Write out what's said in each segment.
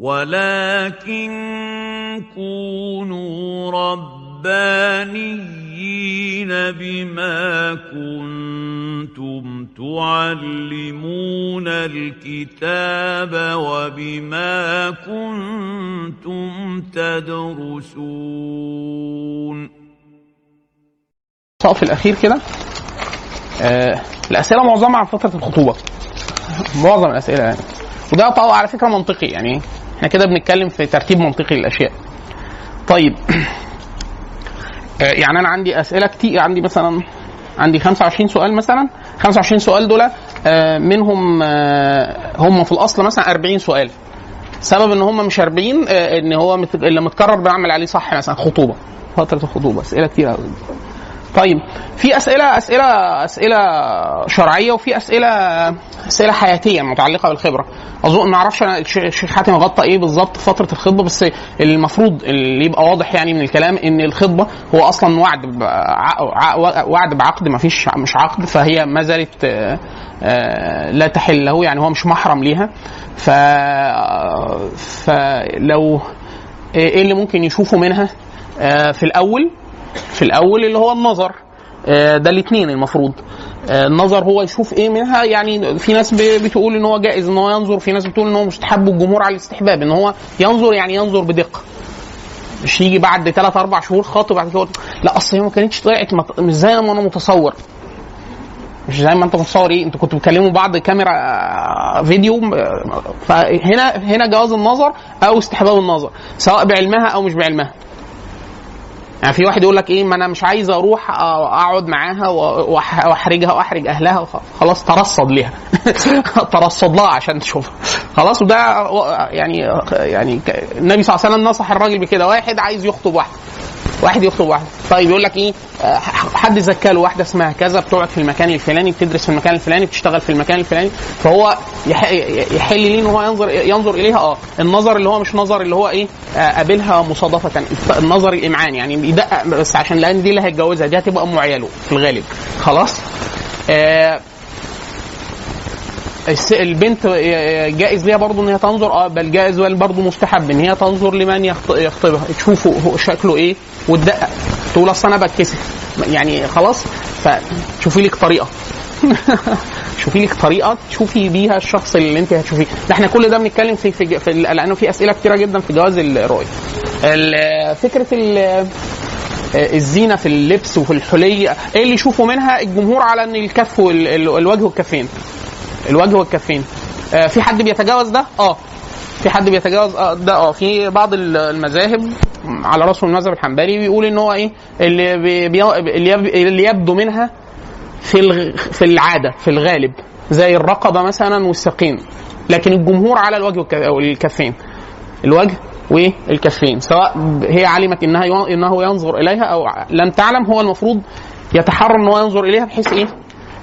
ولكن كونوا ربانيين بما كنتم تعلمون الكتاب وبما كنتم تدرسون. الصف الأخير كده. آه الأسئلة معظمها عن فترة الخطوبة. معظم الأسئلة يعني. وده على فكرة منطقي يعني. إحنا كده بنتكلم في ترتيب منطقي للأشياء. طيب. آه يعني أنا عندي أسئلة كتير عندي مثلا عندي 25 سؤال مثلا. 25 سؤال دول آه منهم آه هم في الأصل مثلا 40 سؤال. سبب إن هم مش 40 آه إن هو اللي متكرر بنعمل عليه صح مثلا خطوبة فترة الخطوبة. أسئلة كتير قوي طيب في أسئلة أسئلة أسئلة شرعية وفي أسئلة أسئلة حياتية متعلقة بالخبرة. أظن ما أعرفش أنا الش- الشيخ حاتم غطى إيه بالظبط فترة الخطبة بس المفروض اللي يبقى واضح يعني من الكلام إن الخطبة هو أصلا وعد وعد بعقد ما فيش مش عقد فهي ما زالت آه، آه، لا تحل له يعني هو مش محرم ليها. ف فلو إيه اللي ممكن يشوفوا منها آه، في الأول؟ في الأول اللي هو النظر. آه، ده الاثنين المفروض. آه، النظر هو يشوف إيه منها. يعني في ناس بتقول إن هو جائز إن هو ينظر. في ناس بتقول إن هو مستحب والجمهور على الاستحباب. إن هو ينظر يعني ينظر بدقة. مش يجي بعد ثلاث أربع شهور خاطب بعد كده. لا أصل هي ما كانتش طلعت مش زي ما أنا متصور. مش زي ما أنت متصور. إيه أنتوا كنتوا بتكلموا بعض كاميرا آه، فيديو. فهنا هنا جواز النظر أو استحباب النظر سواء بعلمها أو مش بعلمها. يعني في واحد يقول لك إيه ما أنا مش عايز أروح أقعد معاها وأحرجها وأحرج أهلها خلاص ترصد ليها. ترصد لها عشان تشوفها خلاص وده يعني يعني النبي صلى الله عليه وسلم نصح الراجل بكده. واحد عايز يخطب واحدة واحد يخطب واحدة طيب يقول لك إيه؟ آه، حد زكى له واحدة اسمها كذا بتقعد في المكان الفلاني بتدرس في المكان الفلاني بتشتغل في المكان الفلاني فهو يح- يحل ليه إن هو ينظر ينظر إليها؟ آه. النظر اللي هو مش نظر اللي هو إيه؟ آه، قابلها مصادفة. النظر الامعان يعني بيدقق بس عشان لأن دي اللي هيتجوزها دي هتبقى ام عياله في الغالب. خلاص؟ آه البنت جائز ليها برضه إن هي تنظر آه بل جائز برضه مستحب إن هي تنظر لمن يخط- يخطبها. تشوفه شكله إيه وتدقق تقول اصل أنا بتكسف. يعني خلاص فشوفي لك طريقة. شوفي لك طريقة تشوفي بيها الشخص اللي أنت هتشوفيه. ده إحنا كل ده بنتكلم في في, في لأنه في أسئلة كتيرة جدا في جواز الرؤيه ال- فكرة ال- الزينة في اللبس وفي الحلي إيه اللي يشوفوا منها؟ الجمهور على إن الكف والوجه والكفين. الوجه والكفين. آه في حد بيتجاوز ده؟ آه. في حد بيتجاوز؟ آه ده آه. في بعض ال- المذاهب على راسهم المذهب الحنبلي بيقول إن هو إيه؟ اللي بي اللي يب- اللي يبدو منها في في العادة في الغالب زي الرقبة مثلا والساقين لكن الجمهور على الوجه والك- والكفين الوجه والكفين. سواء هي علمت إنها إنه ينظر إليها أو لم تعلم هو المفروض يتحرى ان هو ينظر إليها بحيث إيه؟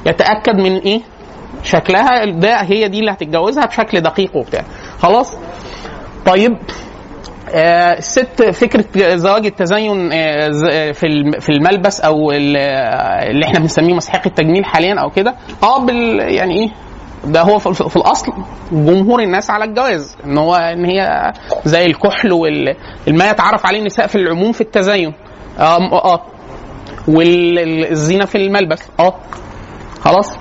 يتأكد من إيه؟ شكلها ده هي دي اللي هتتجوزها بشكل دقيق وبتاع. خلاص؟ طيب آه، الست فكرة زواج التزين آه، آه، في في الملبس أو آه، اللي إحنا بنسميه مسحيق التجميل حاليا أو كده. آه بال يعني إيه؟ ده هو في الأصل جمهور الناس على الجواز إن هو إن هي زي الكحل والما يتعرف عليه النساء في العموم في التزين. آه آه. والزينه في الملبس. آه. خلاص؟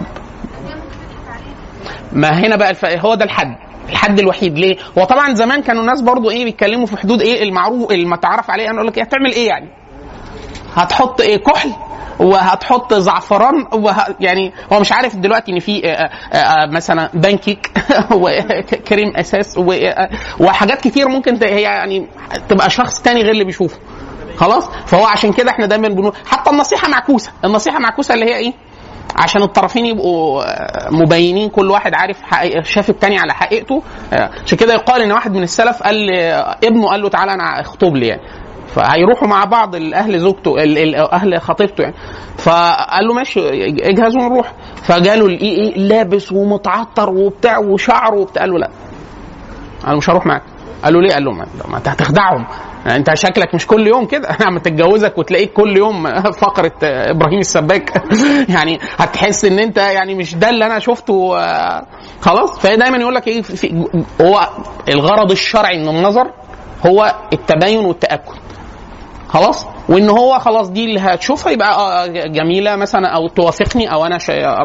ما هنا بقى الف... هو ده الحد الحد الوحيد. ليه؟ هو طبعا زمان كانوا الناس برضو إيه بيتكلموا في حدود إيه المعروف المتعارف عليه. أنا أقول لك إيه هتعمل إيه يعني؟ هتحط إيه كحل وهتحط زعفران وه... يعني هو مش عارف دلوقتي إن في مثلا بانكيك وكريم أساس وحاجات كتير ممكن هي يعني تبقى شخص تاني غير اللي بيشوفه. خلاص؟ فهو عشان كده إحنا دايما بنقول حتى النصيحة معكوسة النصيحة معكوسة اللي هي إيه؟ عشان الطرفين يبقوا آه، مبينين كل واحد عارف شاف التاني على حقيقته. آه، عشان كده يقال إن واحد من السلف قال ل- ابنه قال له تعالى أنا أخطب لي يعني. فهيروحوا مع بعض الأهل زوجته أهل خطيبته يعني. فقال له ماشي اجهزوا ونروح. فجاله الايه إيه لابس ومتعطر وبتاع وشعره وبتاع. قال له لا. أنا مش هروح معاك. قال له ليه؟ قال له ما انت هتخدعهم. انت شكلك مش كل يوم كده. اما تتجوزك وتلاقيك كل يوم فقرة إبراهيم السباك. يعني هتحس إن أنت يعني مش ده اللي أنا شفته آه، خلاص. فدايما يقول لك إيه هو الغرض الشرعي من النظر هو التباين والتاكد خلاص؟ وإن هو خلاص دي اللي هتشوفها يبقى آه جميلة مثلا أو توافقني أو أنا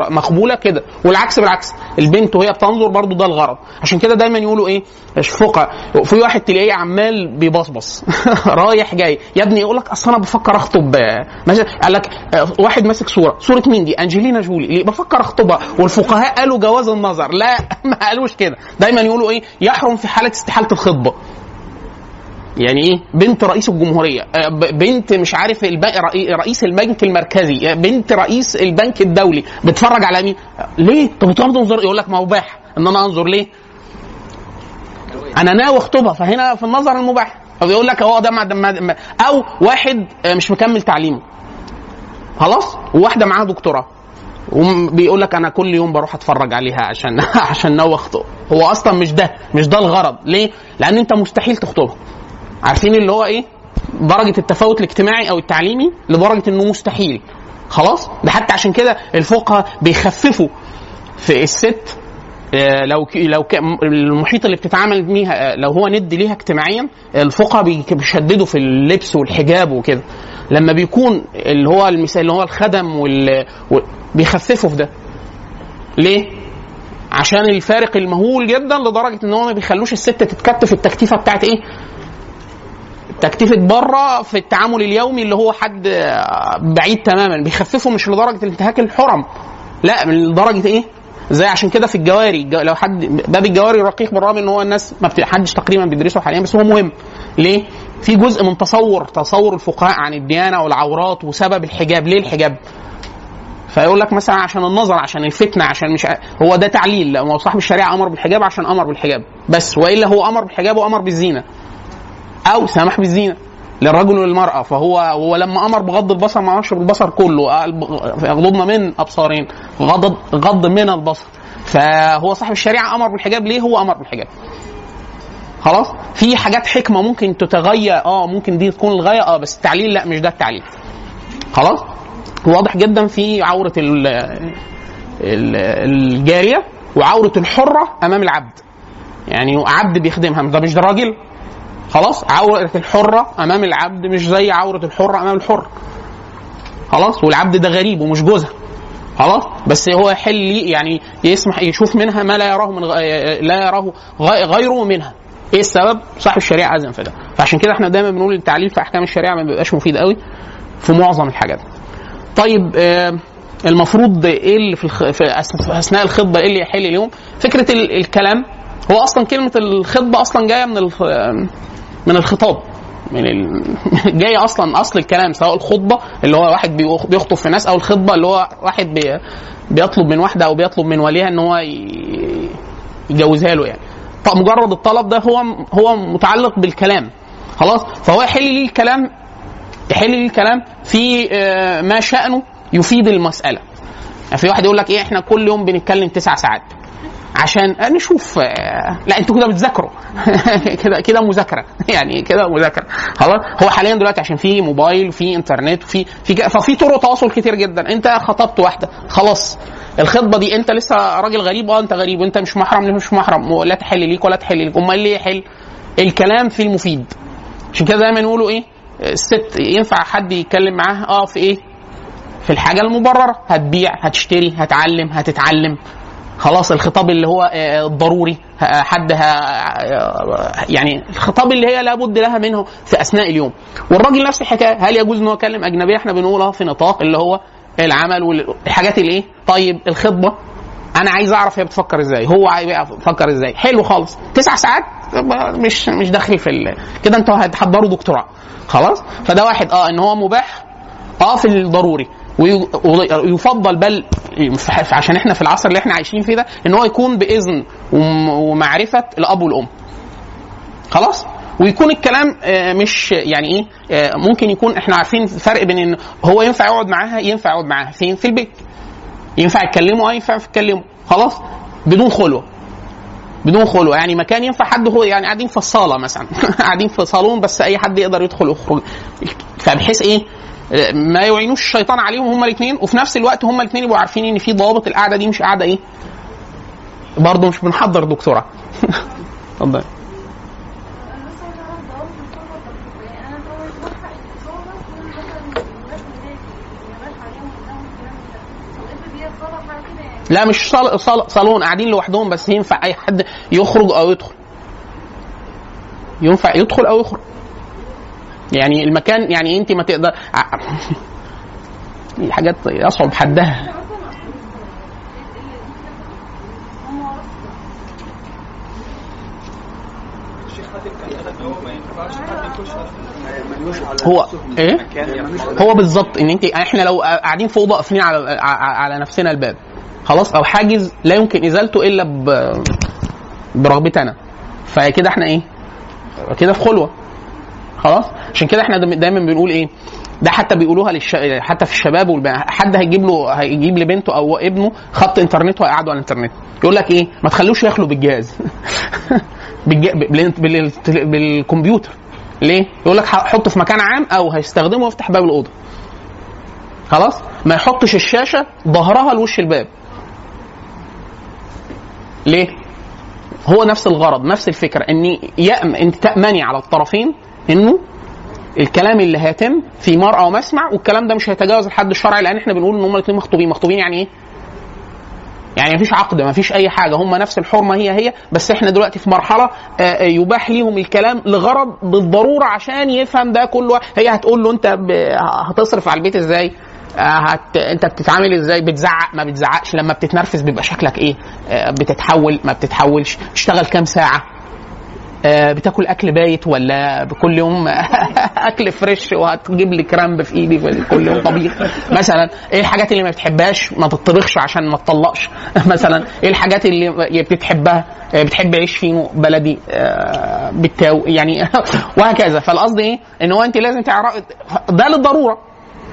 مقبولة كده. والعكس بالعكس البنت وهي بتنظر برضو ده الغرض. عشان كده دايما يقولوا إيه فقه في واحد تلاقيه عمال بيبصبص. رايح جاي. يا ابني يقول لك أصل أنا بفكر أخطب آه، مثلا قال لك آه، واحد ماسك صورة. صورة مين دي؟ أنجلينا جولي. ليه؟ بفكر أخطبها. والفقهاء قالوا جواز النظر. لا ما قالوش كده. دايما يقولوا إيه يحرم في حالة استحالة الخطبة. يعني إيه؟ بنت رئيس الجمهورية. آه، بنت مش عارف رئيس البنك المركزي. آه، بنت رئيس البنك الدولي. بتفرج على مين؟ ليه؟ طب بتقعد تنظر يقول لك ما هو مباح ان أنا انظر ليه؟ أنا ناوي اخطبها فهنا في النظر المباح. أو يقول لك هو ده ما- أو واحد آه، مش مكمل تعليمه. خلاص؟ وواحدة معاها دكتوراه. وبيقول لك أنا كل يوم بروح أتفرج عليها عشان عشان ناوي أخطب. هو أصلا مش ده مش ده الغرض. ليه؟ لأن أنت مستحيل تخطبها. عارفين اللي هو إيه درجة التفاوت الاجتماعي أو التعليمي لدرجة إنه مستحيل خلاص ده حتى عشان كده الفقهاء بيخففوا في الست آه، لو لو المحيط اللي بتتعامل بيها آه، لو هو ند ليها اجتماعيا الفقهاء بي- بيشددوا في اللبس والحجاب وكده لما بيكون اللي هو المثال اللي هو الخدم. وال- بيخففوا في ده ليه؟ عشان الفارق المهول جدا لدرجة إن هو ما بيخلوش الست تتكتف التكتيفة بتاعت إيه؟ تكتيفة بره في التعامل اليومي اللي هو حد بعيد تماما بيخففوا مش لدرجة الانتهاك الحرم لا من لدرجة إيه؟ زي عشان كده في الجواري الج- لو حد باب الجواري رقيق بالرغم إن هو الناس ما حدش تقريبا بيدرسه حاليا بس هو مهم ليه؟ في جزء من تصور تصور الفقهاء عن الديانة والعورات وسبب الحجاب ليه الحجاب؟ فيقول لك مثلا عشان النظر عشان الفتنة عشان مش هو ده تعليل هو صاحب الشريعة أمر بالحجاب عشان أمر بالحجاب بس وإلا هو أمر بالحجاب وأمر بالزينة أو سمح بالزينة للرجل وللمرأة فهو هو لما أمر بغض البصر ما أمرش بالبصر كله. يغضضن من أبصارين. غض غض من البصر. فهو صاحب الشريعة أمر بالحجاب. ليه هو أمر بالحجاب؟ خلاص؟ في حاجات حكمة ممكن تتغير. آه ممكن دي تكون الغاية. آه بس التعليل لا مش ده التعليل. خلاص؟ واضح جدا في عورة ال- ال- الجارية وعورة الحرة أمام العبد. يعني عبد بيخدمها. ده مش ده راجل؟ خلاص؟ عورة الحرة أمام العبد مش زي عورة الحرة أمام الحر. خلاص؟ والعبد ده غريب ومش جوزها. خلاص؟ بس هو يحل يعني يسمح يشوف منها ما لا يراه من غ... لا يراه غيره منها. إيه السبب؟ صاحب الشريعة أذن في ده. فعشان كده إحنا دايما بنقول التعليل في أحكام الشريعة ما بيبقاش مفيد قوي في معظم الحاجات. طيب آه المفروض إيه اللي في, الخ... في أثناء الخطبة إيه اللي يحل اليوم؟ فكرة ال... الكلام. هو أصلا كلمة الخطبة أصلا جاية من الخ... من الخطاب. من ال... جاي أصلا أصل الكلام سواء الخطبة اللي هو واحد بيخ- بيخطب في ناس أو الخطبة اللي هو واحد بي... بيطلب من واحدة أو بيطلب من وليها إن هو ي... يجوزها له يعني. طب مجرد الطلب ده هو هو متعلق بالكلام. خلاص؟ فهو يحل لي الكلام؟ يحل لي الكلام في آه، ما شأنه يفيد المسألة. يعني في واحد يقول لك إيه إحنا كل يوم بنتكلم تسع ساعات. عشان نشوف آه، لا أنتوا كده بتذاكروا. كده كده مذاكرة. يعني كده مذاكرة. خلاص؟ هو حاليا دلوقتي عشان في موبايل وفي انترنت وفي في ففي طرق تواصل كتير جدا. انت خطبت واحدة. خلاص. الخطبة دي انت لسه راجل غريب؟ آه انت غريب. وانت مش محرم مش محرم؟ ولا تحل ليك ولا تحل ليك. امال ليه يحل؟ الكلام في المفيد. عشان كده دايما يقولوا إيه؟ الست ينفع حد يتكلم معاها؟ آه في إيه؟ في الحاجة المبررة. هتبيع هتشتري هتعلم هتتعلم. خلاص الخطاب اللي هو آه، الضروري ه- حد آه، يعني الخطاب اللي هي لابد لها منه في أثناء اليوم. والراجل نفس الحكاية هل يجوز إن هو يكلم اجنبيه إحنا بنقول آه في نطاق اللي هو العمل والحاجات الايه طيب الخطبة. أنا عايز أعرف هي بتفكر إزاي هو بتفكر إزاي. حلو خالص. تسع ساعات؟ مش مش داخل في. كده أنتوا هتحضروا دكتوراه. خلاص؟ فده واحد. آه إن هو مباح. آه في الضروري. ويفضل بل عشان إحنا في العصر اللي إحنا عايشين فيه ده إن هو يكون بإذن وم- ومعرفة الأب والأم. خلاص؟ ويكون الكلام آه، مش يعني إيه آه، ممكن يكون إحنا عارفين الفرق بين إن هو ينفع يقعد معاها ينفع يقعد معاها فين في البيت. ينفع يتكلموا؟ آه ينفع يتكلموا. خلاص؟ بدون خلوة. بدون خلوة. يعني مكان ينفع حد هو يعني قاعدين في الصالة مثلا. قاعدين في صالون بس أي حد يقدر يدخل ويخرج فبحيث إيه؟ ما يعينوش الشيطان عليهم هما الاثنين وفي نفس الوقت هما الاثنين يبقوا عارفين إن في ضوابط القعدة دي مش قاعدة إيه؟ برضه مش بنحضر دكتوراه اتفضل. لا مش صال... صال... صالون قاعدين لوحدهم بس ينفع أي حد يخرج أو يدخل. ينفع يدخل أو يخرج. يعني المكان يعني انت ما تقدر دي حاجات يصعب حدها. هو إيه؟ هو بالظبط إن انت إحنا لو قاعدين في اوضه قافلين على على نفسنا الباب خلاص أو حاجز لا يمكن إزالته إلا برغبتنا. فكده إحنا إيه؟ كده في خلوة. خلاص؟ عشان كده إحنا دايما بنقول إيه؟ ده حتى بيقولوها للش... حتى في الشباب والبنات حد هيجيب له هيجيب لبنته أو ابنه خط انترنت ويقعدوا على الانترنت. يقول لك إيه؟ ما تخلوش يخلو بالجهاز. بالج... بال... بال... بالكمبيوتر. ليه؟ يقول لك حطه في مكان عام أو هيستخدمه ويفتح باب الأوضة. خلاص؟ ما يحطش الشاشة ظهرها لوش الباب. ليه؟ هو نفس الغرض نفس الفكرة إن يأم انت تأمني على الطرفين انه الكلام اللي هيتم في مرأى ومسمع والكلام ده مش هيتجاوز الحد الشرعي لأن إحنا بنقول إن هم الاثنين مخطوبين. مخطوبين يعني إيه؟ يعني مفيش عقد مفيش أي حاجة. هم نفس الحرمة هي هي. بس إحنا دلوقتي في مرحلة يباح ليهم الكلام لغرض بالضرورة عشان يفهم ده كله. هي هتقول له أنت. هتصرف على البيت إزاي؟ هت... أنت بتتعامل إزاي؟ بتزعق؟ ما بتزعقش. لما بتتنرفز بيبقى شكلك إيه؟ بتتحول؟ ما بتتحولش. تشتغل كام ساعة؟ بتاكل أكل بايت ولا كل يوم؟ أكل فريش وهتجيب لي كرامب في إيدي كل يوم. طبيخ مثلا إيه الحاجات اللي ما بتحبهاش؟ ما تطبخش عشان ما تطلقش. مثلا إيه الحاجات اللي بتحبها؟ بتحب عيش فينو بلدي؟ بالتاو يعني وهكذا. فالقصد إيه؟ إن هو أنت لازم تعرف ده للضرورة.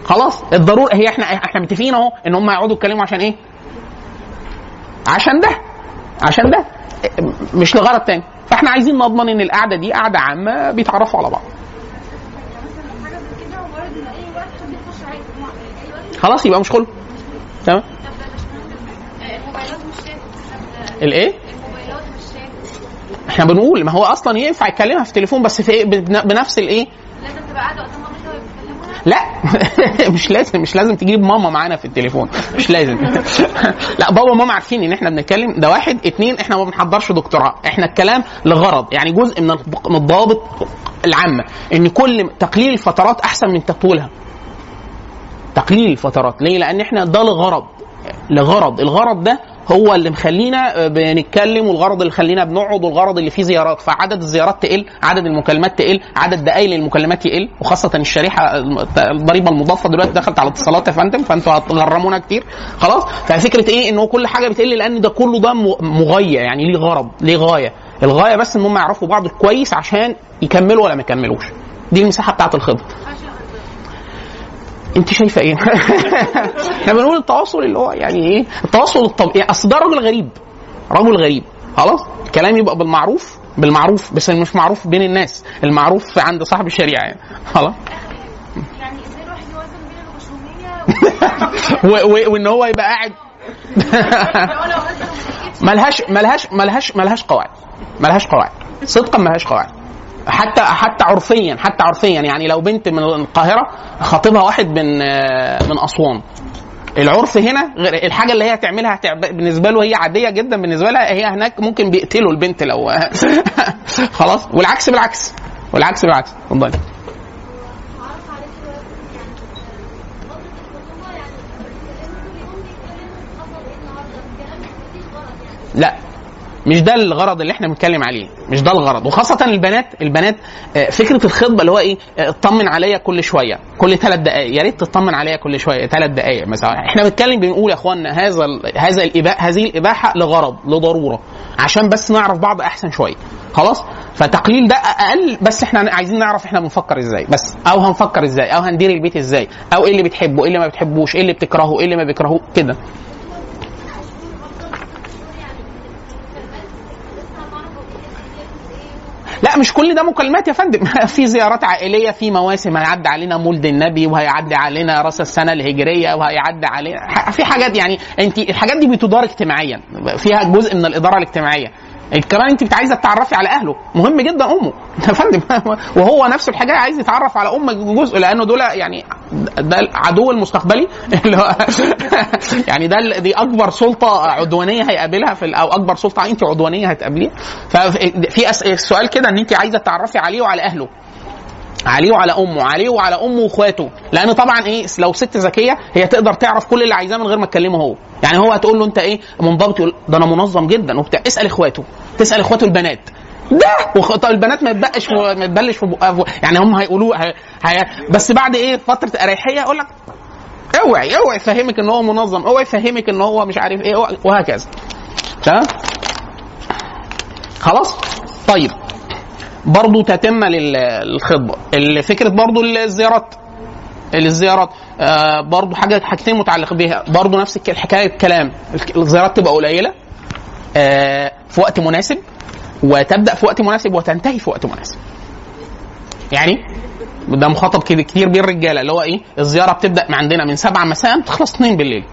خلاص الضرورة هي إحنا إحنا متفقين أهو إن هم يقعدوا يتكلموا عشان إيه؟ عشان ده. عشان ده. مش لغرض تاني. فاحنا عايزين نضمن إن القعدة دي قعدة عامة بيتعرفوا على بعض. خلاص يبقى مش خلو تمام؟ الإيه؟ إحنا بنقول ما هو أصلا ينفع يكلمها في التليفون بس في إيه؟ بنفس الإيه؟ لازم تبقى قاعدة قدام مامتها وهي بتكلمها لا. مش لازم مش لازم تجيب ماما معانا في التليفون. مش لازم. لا بابا وماما عارفين إن إحنا بنتكلم. ده واحد. اتنين إحنا ما بنحضرش دكتوراه. إحنا الكلام لغرض. يعني جزء من الضوابط العامه إن كل تقليل الفترات أحسن من تطويلها. تقليل الفترات. ليه؟ لأن إحنا ده لغرض. لغرض. الغرض ده هو اللي مخلينا بنتكلم والغرض اللي خلينا بنقعد والغرض اللي فيه زيارات. فعدد الزيارات تقل عدد المكالمات تقل عدد دقائق المكالمات يقل وخاصة الشريحة الضريبة المضافة دلوقتي دخلت على الاتصالات يا فندم فانتوا هتغرمونا كتير. خلاص؟ ففكرة إيه؟ إن كل حاجة بتقل لأن ده كله ده مغيه يعني ليه غرض؟ ليه غاية؟ الغاية بس إن هم يعرفوا بعض كويس عشان يكملوا ولا ما يكملوش. دي المساحة بتاعت الخطبه انت شايفة إيه؟ إحنا بنقول التواصل اللي هو يعني إيه؟ التواصل الطبيعي اصل ده راجل غريب رجل غريب خلاص؟ الكلام يبقى بالمعروف بالمعروف بس مش معروف بين الناس المعروف عند صاحب الشريعة يعني خلاص يعني إزاي الواحد يوازن بين الخشوميه و- و- وان هو يبقى قاعد ملهاش ملهاش ملهاش ملهاش قواعد ملهاش قواعد صدقا ملهاش قواعد حتى حتى عرفيا حتى عرفيا. يعني لو بنت من القاهرة خاطبها واحد من من أسوان. العرف هنا غير الحاجة اللي هي هتعملها. بالنسبة له هي عادية جدا بالنسبة لها هي هناك ممكن بيقتلوا البنت لو خلاص. والعكس بالعكس والعكس بالعكس. اتفضلي. لا. مش ده الغرض اللي إحنا بنتكلم عليه مش ده الغرض. وخاصة البنات البنات آه، فكرة الخطبة اللي هو إيه آه، اطمن عليا كل شوية كل ثلاث دقائق يا ريت تطمن عليا كل شوية ثلاث دقائق مثلا. إحنا بنتكلم بنقول يا إخوانا هذا هذا الإباحة هذه الإباحة لغرض لضرورة عشان بس نعرف بعض أحسن شوية. خلاص؟ فتقليل ده أقل بس إحنا عايزين نعرف إحنا بنفكر إزاي. بس أو هنفكر إزاي أو هندير البيت إزاي أو إيه اللي بتحبه إيه اللي ما بتحبوش إيه اللي بتكرهه إيه اللي ما بيكرهوه كده. مش كل ده مكالمات يا فندم. في زيارات عائلية في مواسم هيعدي علينا مولد النبي وهيعدي علينا راس السنة الهجرية وهيعدي علينا في حاجات يعني انت الحاجات دي بتدار اجتماعيا فيها جزء من الإدارة الاجتماعية. كمان انت عايزه تتعرفي على اهله. مهم جدا امه. يا فندم وهو نفس الحاجة عايز يتعرف على أمك جزء لأنه دول يعني ده العدو المستقبلي. اللي هو يعني ده دي اكبر سلطه عدوانيه هيقابلها في أو اكبر سلطه انت عدوانيه هتقابليها. ففي السؤال كده ان انت عايزه تتعرفي عليه وعلى اهله. عليه وعلى أمه عليه وعلى أمه وإخواته. لأن طبعا إيه لو ست ذكية هي تقدر تعرف كل اللي عايزاه من غير ما تكلمه هو. يعني هو هتقول له أنت إيه منضبط يقول ده أنا منظم جدا وبتاع. اسأل إخواته تسأل إخواته البنات. ده! وخ... طب البنات ما يتبقش ما يتبلش في يعني هم هيقولوا هي... هي... بس بعد إيه فترة أريحية يقول لك أوعي أوعي يفهمك إن هو منظم أوعي يفهمك إن هو مش عارف إيه وهكذا. تمام؟ خلاص؟ طيب. برضو تتمة لل- للخطبة. ال- فكرة برضو الزيارات. الزيارات آه برضو حاجة حاجتين متعلقة بيها. برضو نفس الحكاية الكلام الك- الزيارات تبقى قليلة آه في وقت مناسب وتبدأ في وقت مناسب وتنتهي في وقت مناسب. يعني ده مخاطب كتير بين الرجالة اللي هو إيه؟ الزيارة بتبدأ عندنا من 7 مساء تخلص 2 بالليل.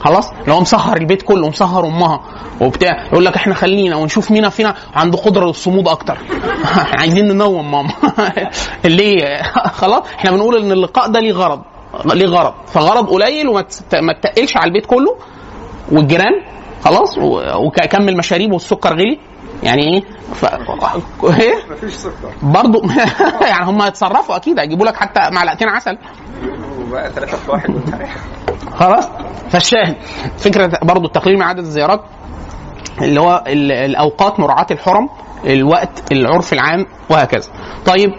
خلاص؟ لو مسهر البيت كله مسهر أمها وبتاع. يقول لك إحنا خلينا ونشوف مين فينا عنده قدرة للصمود أكتر. عايزين ننوم ماما. ليه خلاص؟ إحنا بنقول إن اللقاء ده ليه غرض ليه غرض. فغرض قليل وما تتقلش على البيت كله. والجيران خلاص وكمل مشاريب والسكر غلي. يعني إيه؟ ف... إيه؟ مفيش سكر. برضه يعني هم هيتصرفوا أكيد هيجيبوا لك حتى معلقتين عسل. وبقى ثلاثة في واحد خلاص فالشاهد فكرة برضه التقليل من عدد الزيارات اللي هو ال- الأوقات مراعاة الحرم الوقت العرف العام وهكذا. طيب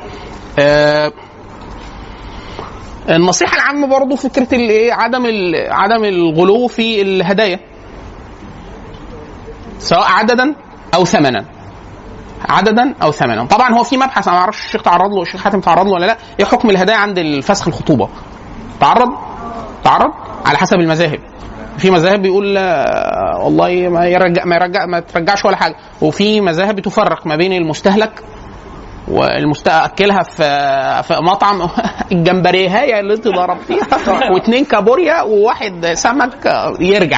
آه النصيحة العامة برضه فكرة الايه عدم عدم الغلو في الهدايا. سواء عددا أو ثمنا. عددا أو ثمنا. طبعا هو في مبحث أنا ما أعرفش الشيخ تعرض له الشيخ حاتم تعرض له ولا لا. إيه حكم الهدايا عند الفسخ الخطوبة؟ تعرض؟ تعرض؟ على حسب المذاهب. في مذاهب بيقول لا والله ما يرجع ما يرجع ما ترجعش ولا حاجة. وفي مذاهب بتفرق ما بين المستهلك والمستأكلها في في مطعم الجمبريهاية اللي انت ضربتيها. واثنين كابوريا وواحد سمك يرجع.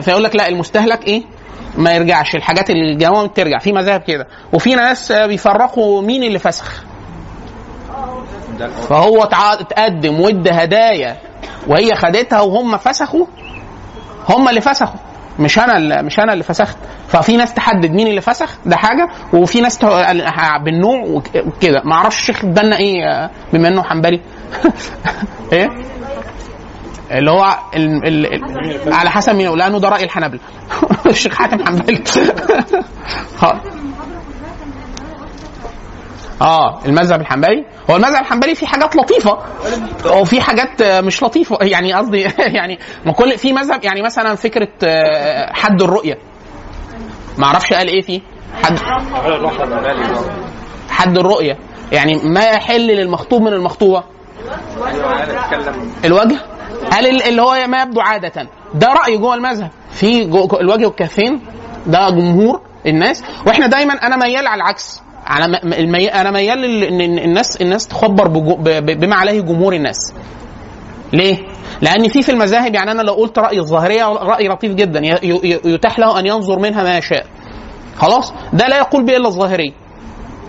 فيقول لك لا المستهلك إيه؟ ما يرجعش. الحاجات الجوامد ترجع في مذاهب كده. وفي ناس بيفرقوا مين اللي فسخ. فهو تع- تقدم وادى هدايا وهي خدتها وهم فسخوا. هم اللي فسخوا. مش أنا اللي مش أنا اللي فسخت. ففي ناس تحدد مين اللي فسخ ده حاجة. وفي ناس بالنوع وك- وكده ما أعرفش الشيخ اتبنى إيه آه، بما إنه حنبلي. إيه؟ اللي هو ال ال ال على حسب مين لأنه ده رأي الحنابلة. الشيخ حاتم حنبلي خ- آه المذهب الحنبلي. هو المذهب الحنبلي فيه حاجات لطيفة وفي حاجات مش لطيفة. يعني قصدي يعني ما كل في مذهب يعني مثلا فكرة آه، حد الرؤية. ما أعرفش قال إيه فيه. حد حد الرؤية. يعني ما يحل للمخطوب من المخطوبة؟ الوجه؟ قال ال- اللي هو ما يبدو عادة. ده رأي جوه المذهب. في الوجه والكفين ده جمهور الناس. وإحنا دايما أنا ميال على العكس. على المي... أنا ميال ان الناس الناس تخبر بجو... بما عليه جمهور الناس. ليه؟ لأن في في المذاهب يعني أنا لو قلت رأي الظاهرية رأي لطيف جدا. يتاح له أن ينظر منها ما يشاء. خلاص؟ ده لا يقول به إلا الظاهرية.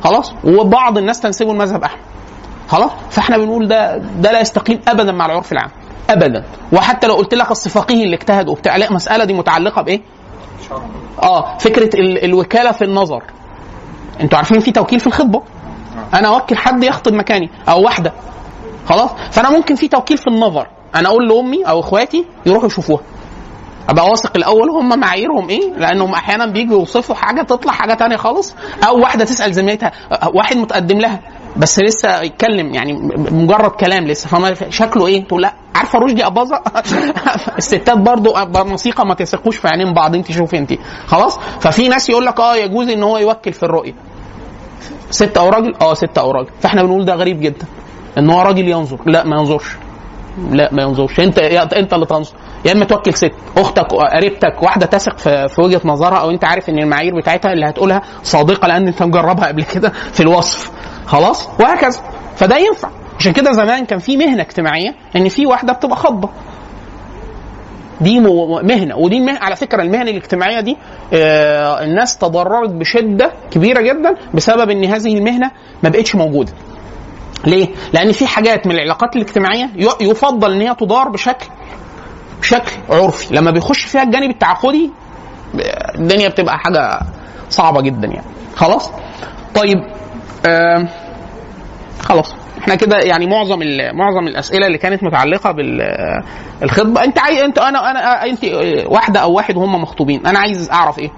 خلاص؟ وبعض الناس تنسبه المذهب أحمد. خلاص؟ فإحنا بنقول ده ده لا يستقيم ابدا مع العرف العام. ابدا. وحتى لو قلت لك اصل فقيه اللي اجتهد وبتاع لا المساله دي متعلقة بإيه؟ آه فكرة ال... الوكالة في النظر. أنتوا عارفين في توكيل في الخطبة؟ أنا أوكل حد يخطب مكاني أو واحدة. خلاص؟ فأنا ممكن في توكيل في النظر. أنا أقول لأمي أو إخواتي يروحوا يشوفوها. أبقى واثق الأول هم معاييرهم إيه؟ لأنهم أحيانا بيجوا يوصفوا حاجة تطلع حاجة تانية خالص. أو واحدة تسأل زميلتها واحد متقدم لها. بس لسه يتكلم يعني مجرد كلام لسه. فما شكله إيه؟ تقول لا. عارفة رشدي أباظة؟ الستات برضو موسيقى ما تثقوش في عينين بعض. انت شوفي انت. خلاص؟ ففي ناس يقول لك آه يجوز إن هو يوكل في الرؤية. ست أو راجل؟ آه ست أو راجل. فإحنا بنقول ده غريب جدا. إن هو راجل ينظر. لا ما ينظرش. لا ما ينظرش. أنت أنت اللي تنظر. يا إما توكل ست. أختك قريبتك واحدة تثق في, في وجهة نظرها أو أنت عارف إن المعايير بتاعتها اللي هتقولها صادقة لأن أنت مجربها قبل كده في الوصف. خلاص؟ وهكذا. فده ينفع. عشان كده زمان كان في مهنة اجتماعية إن في واحدة بتبقى خضه دي مهنة. ودي مهنة على فكرة المهن الاجتماعية دي آه، الناس تضررت بشدة كبيرة جدا بسبب إن هذه المهنة ما بقتش موجودة. ليه؟ لأن في حاجات من العلاقات الاجتماعية يفضل إن هي تدار بشكل بشكل عرفي، لما بيخش فيها الجانب التعاقدي ب- الدنيا بتبقى حاجة صعبة جدا يعني. خلاص؟ طيب خلاص. إحنا كده يعني معظم معظم الأسئلة اللي كانت متعلقة بالخطبه انت عايز انت أنا أنا انت واحدة أو واحد وهم مخطوبين. أنا عايز أعرف إيه؟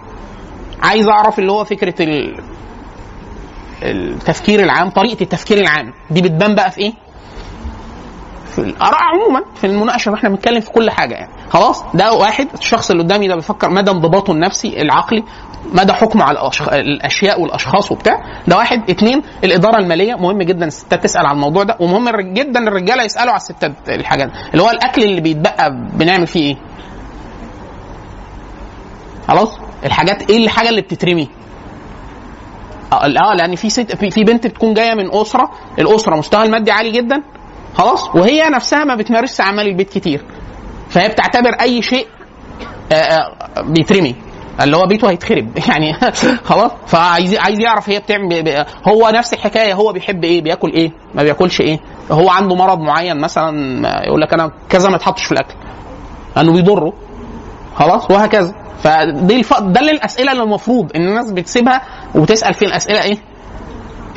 عايز أعرف اللي هو فكرة ال التفكير العام طريقة التفكير العام دي بتبان بقى في إيه؟ في الآراء عموما في المناقشة إحنا بنتكلم في كل حاجة يعني. خلاص ده واحد الشخص اللي قدامي ده بيفكر مدى انضباطه النفسي العقلي مدى حكمه على الأشخ... الأشياء والأشخاص وبتاع. ده واحد. اتنين الإدارة المالية مهم جدا الستات تسأل على الموضوع ده. ومهم جدا الرجالة يسألوا على الستات الحاجات. اللي هو الأكل اللي بيتبقى بنعمل فيه إيه؟ خلاص؟ الحاجات إيه الحاجة اللي بتترمي؟ آه لا، لأن في ست في بنت بتكون جاية من أسرة الأسرة مستوى المادي عالي جدا خلاص؟ وهي نفسها ما بتمارسش أعمال البيت كتير. فهي بتعتبر أي شيء آه، آه، بيترمي. اللي هو بيته هيتخرب. يعني خلاص. فعايز عايز يعرف هي بتعمل هو نفس الحكاية. هو بيحب إيه؟ بياكل إيه؟ ما بياكلش إيه؟ هو عنده مرض معين مثلا يقول لك أنا كذا ما يتحطش في الأكل. لأنه بيضره. خلاص؟ وهكذا. فدي الف... ده الأسئلة اللي المفروض إن الناس بتسيبها وبتسال في الأسئلة إيه؟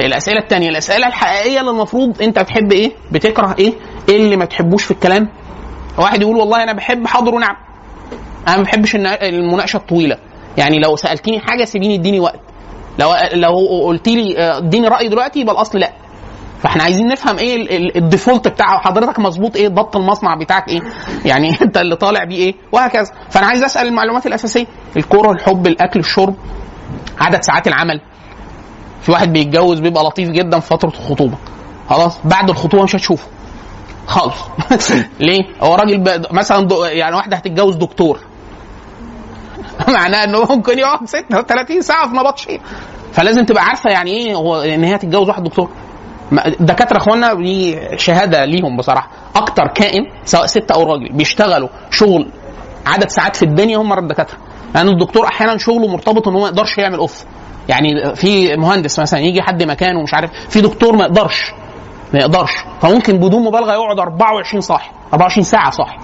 الأسئلة الثانية الأسئلة الحقيقية اللي المفروض أنت بتحب إيه؟ بتكره إيه؟ إيه اللي ما تحبوش في الكلام؟ واحد يقول والله أنا بحب حاضر ونعم أنا ما بحبش المناقشة الطويلة. يعني لو سألتني حاجة سيبيني اديني وقت. لو لو قلت لي آه، اديني رأي دلوقتي يبقى الأصل لا. فإحنا عايزين نفهم إيه ال- ال- الديفولت بتاع حضرتك مظبوط إيه ضبط المصنع بتاعك إيه. يعني أنت اللي طالع بيه إيه وهكذا. فأنا عايز أسأل المعلومات الأساسية. الكورة الحب الأكل الشرب عدد ساعات العمل. في واحد بيتجوز بيبقى لطيف جدا في فترة الخطوبه خلاص؟ بعد الخطوبة مش هتشوفه. خالص. ليه؟ هو راجل ب... مثلا دو... يعني واحدة هتتجوز دكتور. معناه إنه ممكن يقعد 36 ساعة في نبطشية. فلازم تبقى عارفة يعني إيه هو إن هي تتجوز واحد دكتور. الدكاتره اخوانا دي شهادة ليهم بصراحة. أكتر كائن سواء ست أو راجل بيشتغلوا شغل عدد ساعات في الدنيا هم الدكاتره لأن الدكتور أحيانا شغله مرتبط إن هو ما يقدرش يعمل off يعني في مهندس مثلا يجي حد مكانه ومش عارف في دكتور ما يقدرش. ما يقدرش. فممكن بدون مبالغة يقعد 24 صاحي. 24 ساعة صاحي.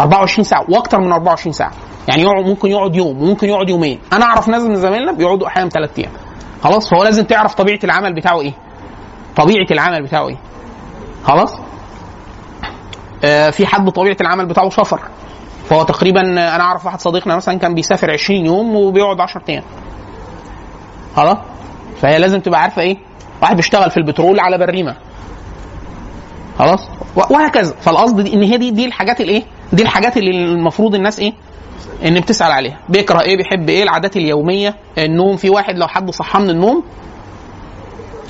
24 ساعة وأكتر من 24 ساعة. يعني يقعد ممكن يقعد يوم وممكن يقعد يومين. أنا أعرف ناس من زمايلنا بيقعدوا أحيانا ثلاث أيام. خلاص؟ فهو لازم تعرف طبيعة العمل بتاعه إيه. طبيعة العمل بتاعه إيه. خلاص؟ آه في حد طبيعه العمل بتاعه سفر فهو تقريبا أنا أعرف واحد صديقنا مثلا كان بيسافر 20 يوم وبيقعد 10 أيام. خلاص؟ فهي لازم تبقى عارفة إيه. واحد بيشتغل في البترول على بريمه خلاص؟ وهكذا. فالقصد إن هي دي دي الحاجات الإيه؟ دي الحاجات اللي المفروض الناس إيه؟ إن بتسأل عليها. بيكره إيه؟ بيحب إيه؟ العادات اليومية النوم. في واحد لو حد صحاه من النوم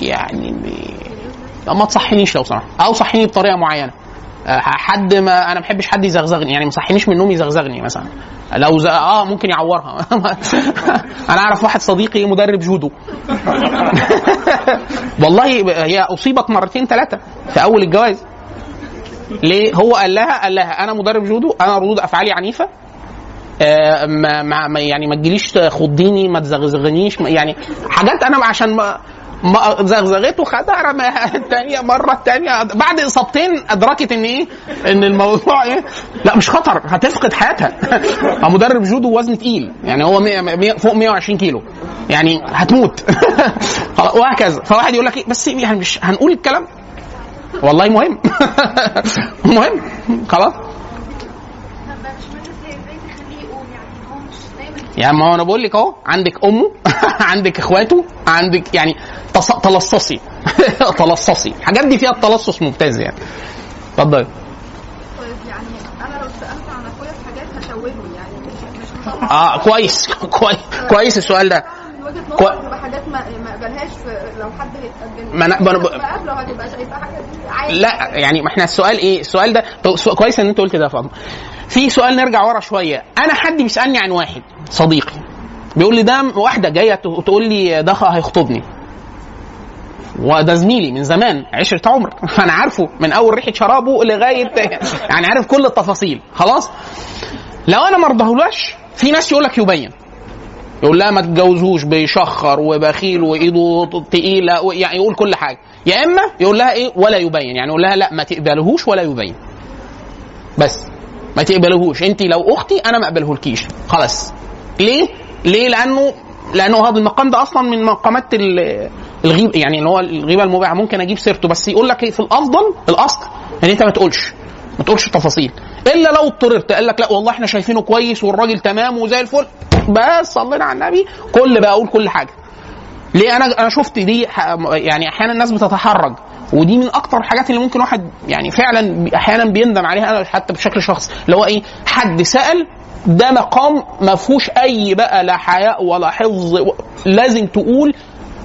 يعني بي- ما تصحينيش لو سمحت. أو صحيني بطريقة معينة. آه، حد ما أنا ما بحبش حد يزغزغني. يعني ما صحينيش من النوم يزغزغني مثلا. لو ز... آه ممكن يعورها. أنا أعرف واحد صديقي مدرب جودو. والله هي اصيبت مرتين ثلاثة في أول الجواز ليه؟ هو قال لها قال لها أنا مدرب جودو أنا ردود أفعالي عنيفة. آه، ما ما يعني ما تجيليش تخضيني ما تزغزغنيش يعني حاجات أنا عشان ما زغزغته خدها رماها الثانية مرة الثانية بعد إصابتين أدركت إن إيه؟ إن الموضوع إيه؟ لا مش خطر. هتفقد حياتها. مدرب جودو وزن تقيل. يعني هو 100 100 فوق 120 كيلو. يعني هتموت. وهكذا. فواحد يقول لك إيه؟ بس يعني مش هنقول الكلام. والله مهم. مهم. خلاص طب مش مهم إزاي إزاي تخليه يقوم يعني هو مش دايما يعني ما أنا بقول لك أهو عندك أمه عندك إخواته عندك يعني تلصصي تلصصي. الحاجات دي فيها التلصص ممتاز يعني. اتفضلي طيب يعني أنا لو سألت عن أخويا في حاجات هشوهه يعني مش آه كويس. كويس. كويس السؤال ده. تبقى حاجات ما في لو حد هيتقدم ما ب- عادي. لا يعني ما إحنا السؤال إيه؟ السؤال ده كويس إن أنت قلت ده يا فاطمة. في سؤال نرجع ورا شوية. أنا حد بيسالني عن واحد صديقي. بيقول لي ده واحدة جاية تقول لي ده هيخطبني وده زميلي من زمان عشرة عمر. أنا عارفه من أول ريحة شرابه لغاية يعني عارف كل التفاصيل. خلاص؟ لو أنا ما ارضاهولاش في ناس يقول لك يبين. يقول لها ما تتجوزوش بيشخر وبخيل وإيده تقيلة يعني يقول كل حاجة. يا إما يقول لها إيه ولا يبين. يعني يقول لها لا ما تقبلهوش ولا يبين بس. ما تقبلهوش. انت لو أختي أنا ما اقبلهولكيش. خلاص. ليه؟ ليه؟ لأنه لأنه هذا المقام ده أصلا من مقامات ال- الغيب يعني اللي هو الغيبة المباحة. ممكن أجيب سيرته بس يقول لك إيه في الأفضل؟ الأصل. ان أنت ما تقولش. ما تقولش التفاصيل. إلا لو اضطررت. قال لك لا والله إحنا شايفينه كويس والراجل تمام وزي الفل. بس صلينا على النبي. كل بقى أقول كل حاجة. ليه؟ أنا أنا شفت دي يعني أحيانا الناس بتتحرج. ودي من أكتر الحاجات اللي ممكن واحد يعني فعلا أحيانا بيندم عليها أنا حتى بشكل شخصي اللي هو إيه؟ حد سأل ده مقام ما فيهوش أي بقى لا حياء ولا حفظ لازم تقول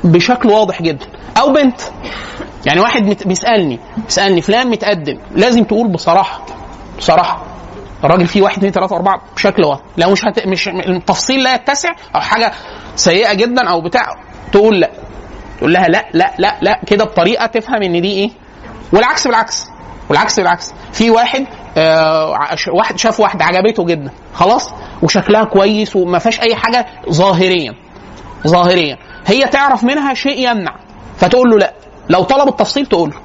بشكل واضح جدا. أو بنت. يعني واحد بيسألني بيسألني فلان متقدم لازم تقول بصراحة بصراحة. الراجل فيه واحد اثنين ثلاثة أربعة بشكل واضح. لو مش هت... مش التفصيل لا يتسع أو حاجة سيئة جدا أو بتاع تقول لا. تقول لها لا لا لا لا كده بطريقة تفهم إن دي إيه؟ والعكس بالعكس والعكس بالعكس. في واحد آه واحد شاف واحدة عجبته جدا خلاص وشكلها كويس وما فيهاش أي حاجة ظاهريا ظاهريا. هي تعرف منها شيء يمنع فتقول له لا. لو طلب التفصيل تقول له.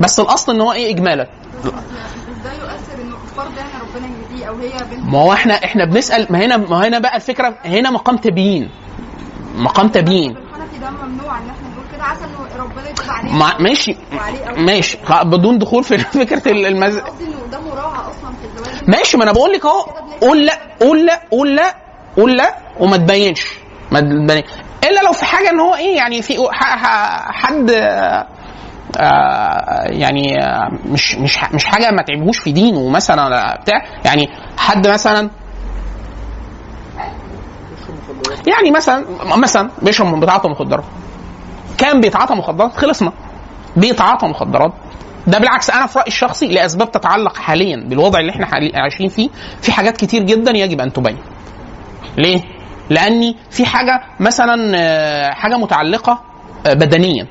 بس الأصل إن هو إيه؟ اجمالا. إزاي يؤثر إنه فرض يعني ربنا يهديه أو هي بنت ما هو إحنا إحنا بنسأل ما هنا ما هنا بقى الفكرة هنا مقام تبيين. مقام تبيين. ده ممنوع إن إحنا نقول كده. عسى إنه ربنا يتوب عليه ما ماشي. ماشي. بدون دخول في فكرة ال- المز... قصدي إنه ده مراعاة أصلا في الزواج. ماشي ما أنا بقول لك أهو. قول لا قول لا قول لا قول لا وما تبينش. ما تبين إلا لو في حاجة إن هو إيه يعني في حد آه، يعني آه، مش مش مش حاجة ما تعبهوش في دينه مثلا بتاع. يعني حد مثلا يعني مثلا مثلا بيشرب بيتعاطى مخدرات. كان بيتعاطى مخدرات خلصنا. بيتعاطى مخدرات. ده بالعكس أنا في رأيي الشخصي لأسباب تتعلق حاليا بالوضع اللي إحنا عايشين فيه في حاجات كتير جدا يجب أن تبين. ليه؟ لأني في حاجة مثلا آه، حاجة متعلقة آه، بدنيا.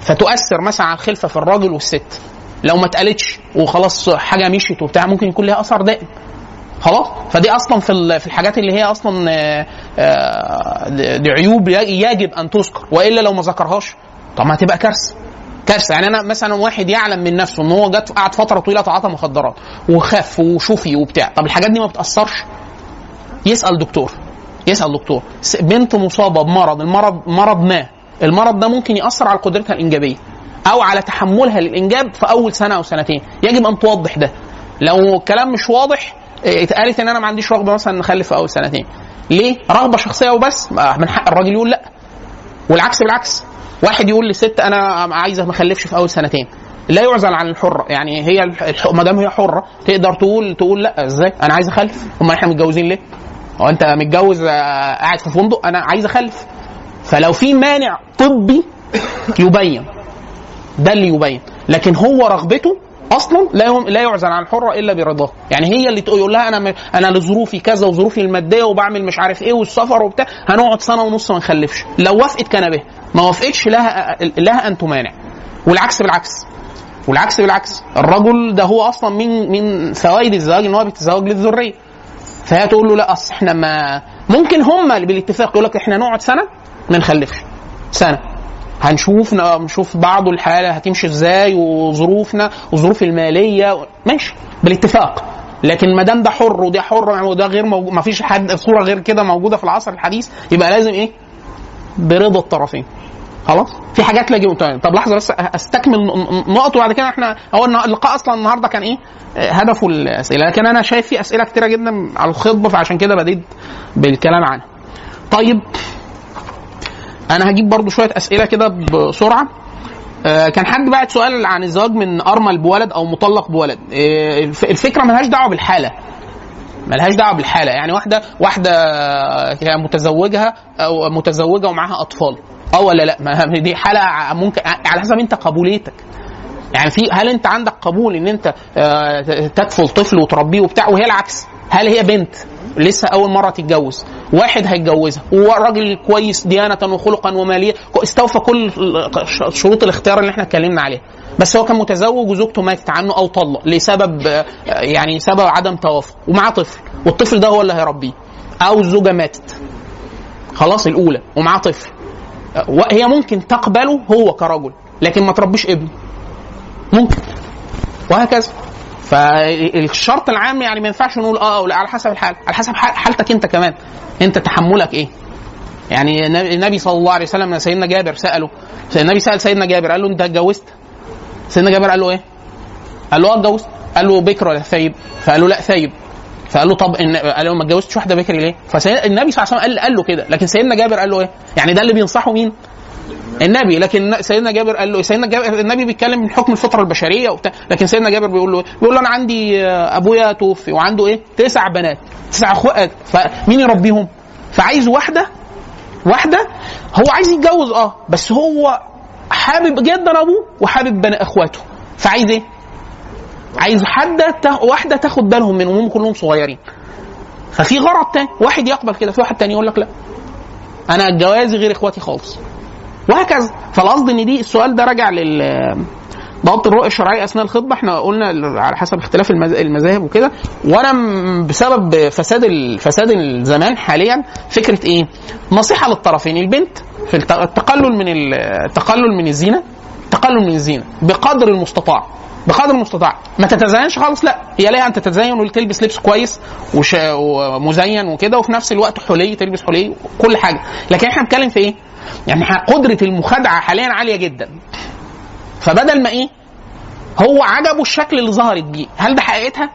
فتؤثر مثلا على الخلفة في الراجل والست. لو ما اتقالتش وخلاص حاجة مشيت وبتاع ممكن يكون لها اثر دائم. خلاص؟ فدي أصلا في في الحاجات اللي هي أصلا آه، آه، دي عيوب يجب أن تذكر وإلا لو ما ذكرهاش طب ما هتبقى كارثة. كارثة. يعني أنا مثلا واحد يعلم من نفسه إن هو جت قعد فترة طويلة تعاطى مخدرات وخف وشفي وبتاع طب الحاجات دي ما بتأثرش؟ يسأل دكتور يسأل دكتور. بنت مصابة بمرض المرض مرض ما المرض ده ممكن يأثر على قدرتها الإنجابية أو على تحملها للإنجاب في أول سنة أو سنتين. يجب أن توضح ده. لو الكلام مش واضح اتقالت ان أنا ما عنديش رغبه مثلا نخلف اول سنتين. ليه؟ رغبه شخصيه وبس. من حق الراجل يقول لا. والعكس بالعكس. واحد يقول لست أنا عايزه ما اخلفش في اول سنتين. لا يعزل عن الحره يعني هي. ما دام هي حره تقدر تقول تقول لا. إزاي؟ أنا عايز اخلف. امال إحنا متجوزين ليه؟ هو انت متجوز آه، قاعد في فندق أنا عايز اخلف. فلو في مانع طبي يبين. ده اللي يبين. لكن هو رغبته أصلا لا لا يعزل عن الحرة إلا برضاه. يعني هي اللي تقول لها أنا أنا لظروفي كذا وظروفي المادية وبعمل مش عارف إيه والسفر وبتاع. هنقعد سنة ونص ما نخلفش. لو وافقت كان به. ما وافقتش لها لها أن تمانع. والعكس بالعكس. والعكس بالعكس. الرجل ده هو أصلا من من فوائد الزواج إن هو بيتزوج للذرية. فهي تقول له لا أصل إحنا ما ممكن هم بالاتفاق يقول لك إحنا نقعد سنة ما نخلفش. سنة. هنشوف نشوف بعض الحالة هتمشي إزاي وظروفنا والظروف المالية ماشي بالاتفاق. لكن ما دام ده حر وده حر وده غير موجود ما فيش حد صوره غير كده موجودة في العصر الحديث يبقى لازم إيه؟ برضا الطرفين. خلاص؟ في حاجات لا طب لحظة بس أستكمل نقط وبعد كده إحنا هو اللقاء أصلا النهارده كان إيه؟ هدفه الأسئلة. لكن أنا شايف في أسئلة كتيرة جدا على الخطبة فعشان كده بديت بالكلام عنها. طيب أنا هجيب برضو شوية أسئلة كده بسرعة. آه، كان حد بعت سؤال عن الزواج من أرمل بولد أو مطلق بولد. آه، الف- الفكرة ملهاش دعوة بالحالة. ملهاش دعوة بالحالة. يعني واحدة واحدة متزوجها أو متزوجة ومعاها أطفال. أه ولا لأ؟ ما دي حالة ممكن على حسب أنت قبوليتك. يعني في هل أنت عندك قبول إن أنت آه، تكفل طفل وتربيه وبتاع؟ وهي العكس. هل هي بنت؟ لسه أول مرة تتجوز. واحد هيتجوزها. وراجل كويس ديانة وخلقا ومالية. استوفى كل شروط الاختيار اللي إحنا اتكلمنا عليها. بس هو كان متزوج وزوجته ماتت عنه أو طلق لسبب يعني سبب عدم توافق. ومعاه طفل. والطفل ده هو اللي هيربيه. أو الزوجة ماتت. خلاص الأولى. ومعاه طفل. هي ممكن تقبله هو كرجل. لكن ما تربيش ابنه ممكن. وهكذا. فالشرط العام يعني ما ينفعش نقول آه أو لا على حسب الحال. على حسب حال- حالتك انت كمان. انت تحملك إيه؟ يعني النبي- صلى الله عليه وسلم سيدنا جابر سأله النبي سأل سيدنا جابر قال له انت اتجوزت؟ سيدنا جابر قال له إيه؟ قال له آه اتجوزت. قال له بكر ولا ثيب؟ فقال له لا ثيب. فقال له طب إن قال له ما اتجوزتش واحدة بكري ليه؟ فالنبي صلى الله عليه وسلم قال, قال له كده. لكن سيدنا جابر قال له إيه؟ يعني ده اللي بينصحه مين؟ النبي لكن سيدنا جابر قال له سيدنا جابر النبي بيتكلم من حكم الفطرة البشرية وبتاع لكن سيدنا جابر بيقول له؟ بيقول له أنا عندي أبويا توفي وعنده إيه؟ تسع بنات تسع أخوات فمين يربيهم؟ فعايز واحدة واحدة هو عايز يتجوز آه بس هو حابب جدا أبوه وحابب بني أخواته فعايز إيه؟ عايز حد واحدة تاخد بالهم منهم هم كلهم صغيرين ففي غرض تاني واحد يقبل كده في واحد تاني يقول لك لا أنا جوازي غير إخواتي خالص وهكذا. فالقصد إن دي السؤال ده راجع لل ضبط الرؤيه الشرعية أثناء الخطبة. إحنا قلنا على حسب اختلاف المذ- المذاهب وكده. وأنا بسبب فساد فساد الزمان حاليا فكرة إيه؟ نصيحة للطرفين. البنت في الت- التقلل من ال- التقلل من الزينة. تقلل من الزينة. بقدر المستطاع. بقدر المستطاع. ما تتزينش خالص لا. هي ليها أن تتزين وتلبس لبس كويس. ومزين وكده وفي نفس الوقت حلي تلبس حلي كل حاجة. لكن إحنا بنتكلم في إيه؟ يعني قدرة المخادعة حاليا عالية جدا. فبدل ما إيه؟ هو عجبه الشكل اللي ظهرت بيه. هل ده حقيقتها؟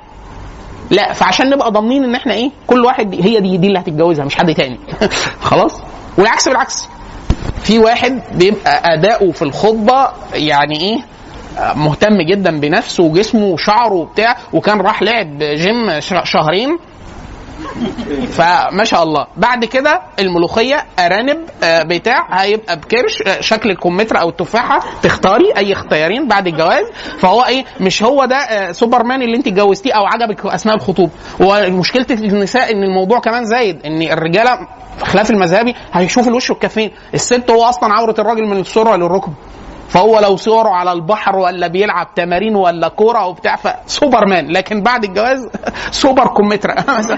لا. فعشان نبقى ضامنين إن إحنا إيه؟ كل واحد دي هي دي دي اللي هتتجوزها مش حد تاني. خلاص؟ والعكس بالعكس. في واحد بيبقى أداؤه في الخطبة يعني إيه؟ مهتم جدا بنفسه وجسمه وشعره وبتاع وكان راح لعب جيم شهرين فما شاء الله. بعد كده الملوخية أرانب آه، بتاع هيبقى بكرش آه، شكل الكمثرى أو التفاحة. تختاري أي اختيارين بعد الجواز. فهو إيه مش هو ده آه، سوبرمان اللي أنت اتجوزتيه أو عجبك أثناء الخطوبه ومشكلة النساء إن الموضوع كمان زايد إن الرجالة خلاف المذهبي هيشوف الوش والكفين الست هو أصلا عورة الراجل من السره للركب. فهو لو صوره على البحر ولا بيلعب تمارين ولا كورة وبتاع فسوبرمان لكن بعد الجواز سوبر كمثرى.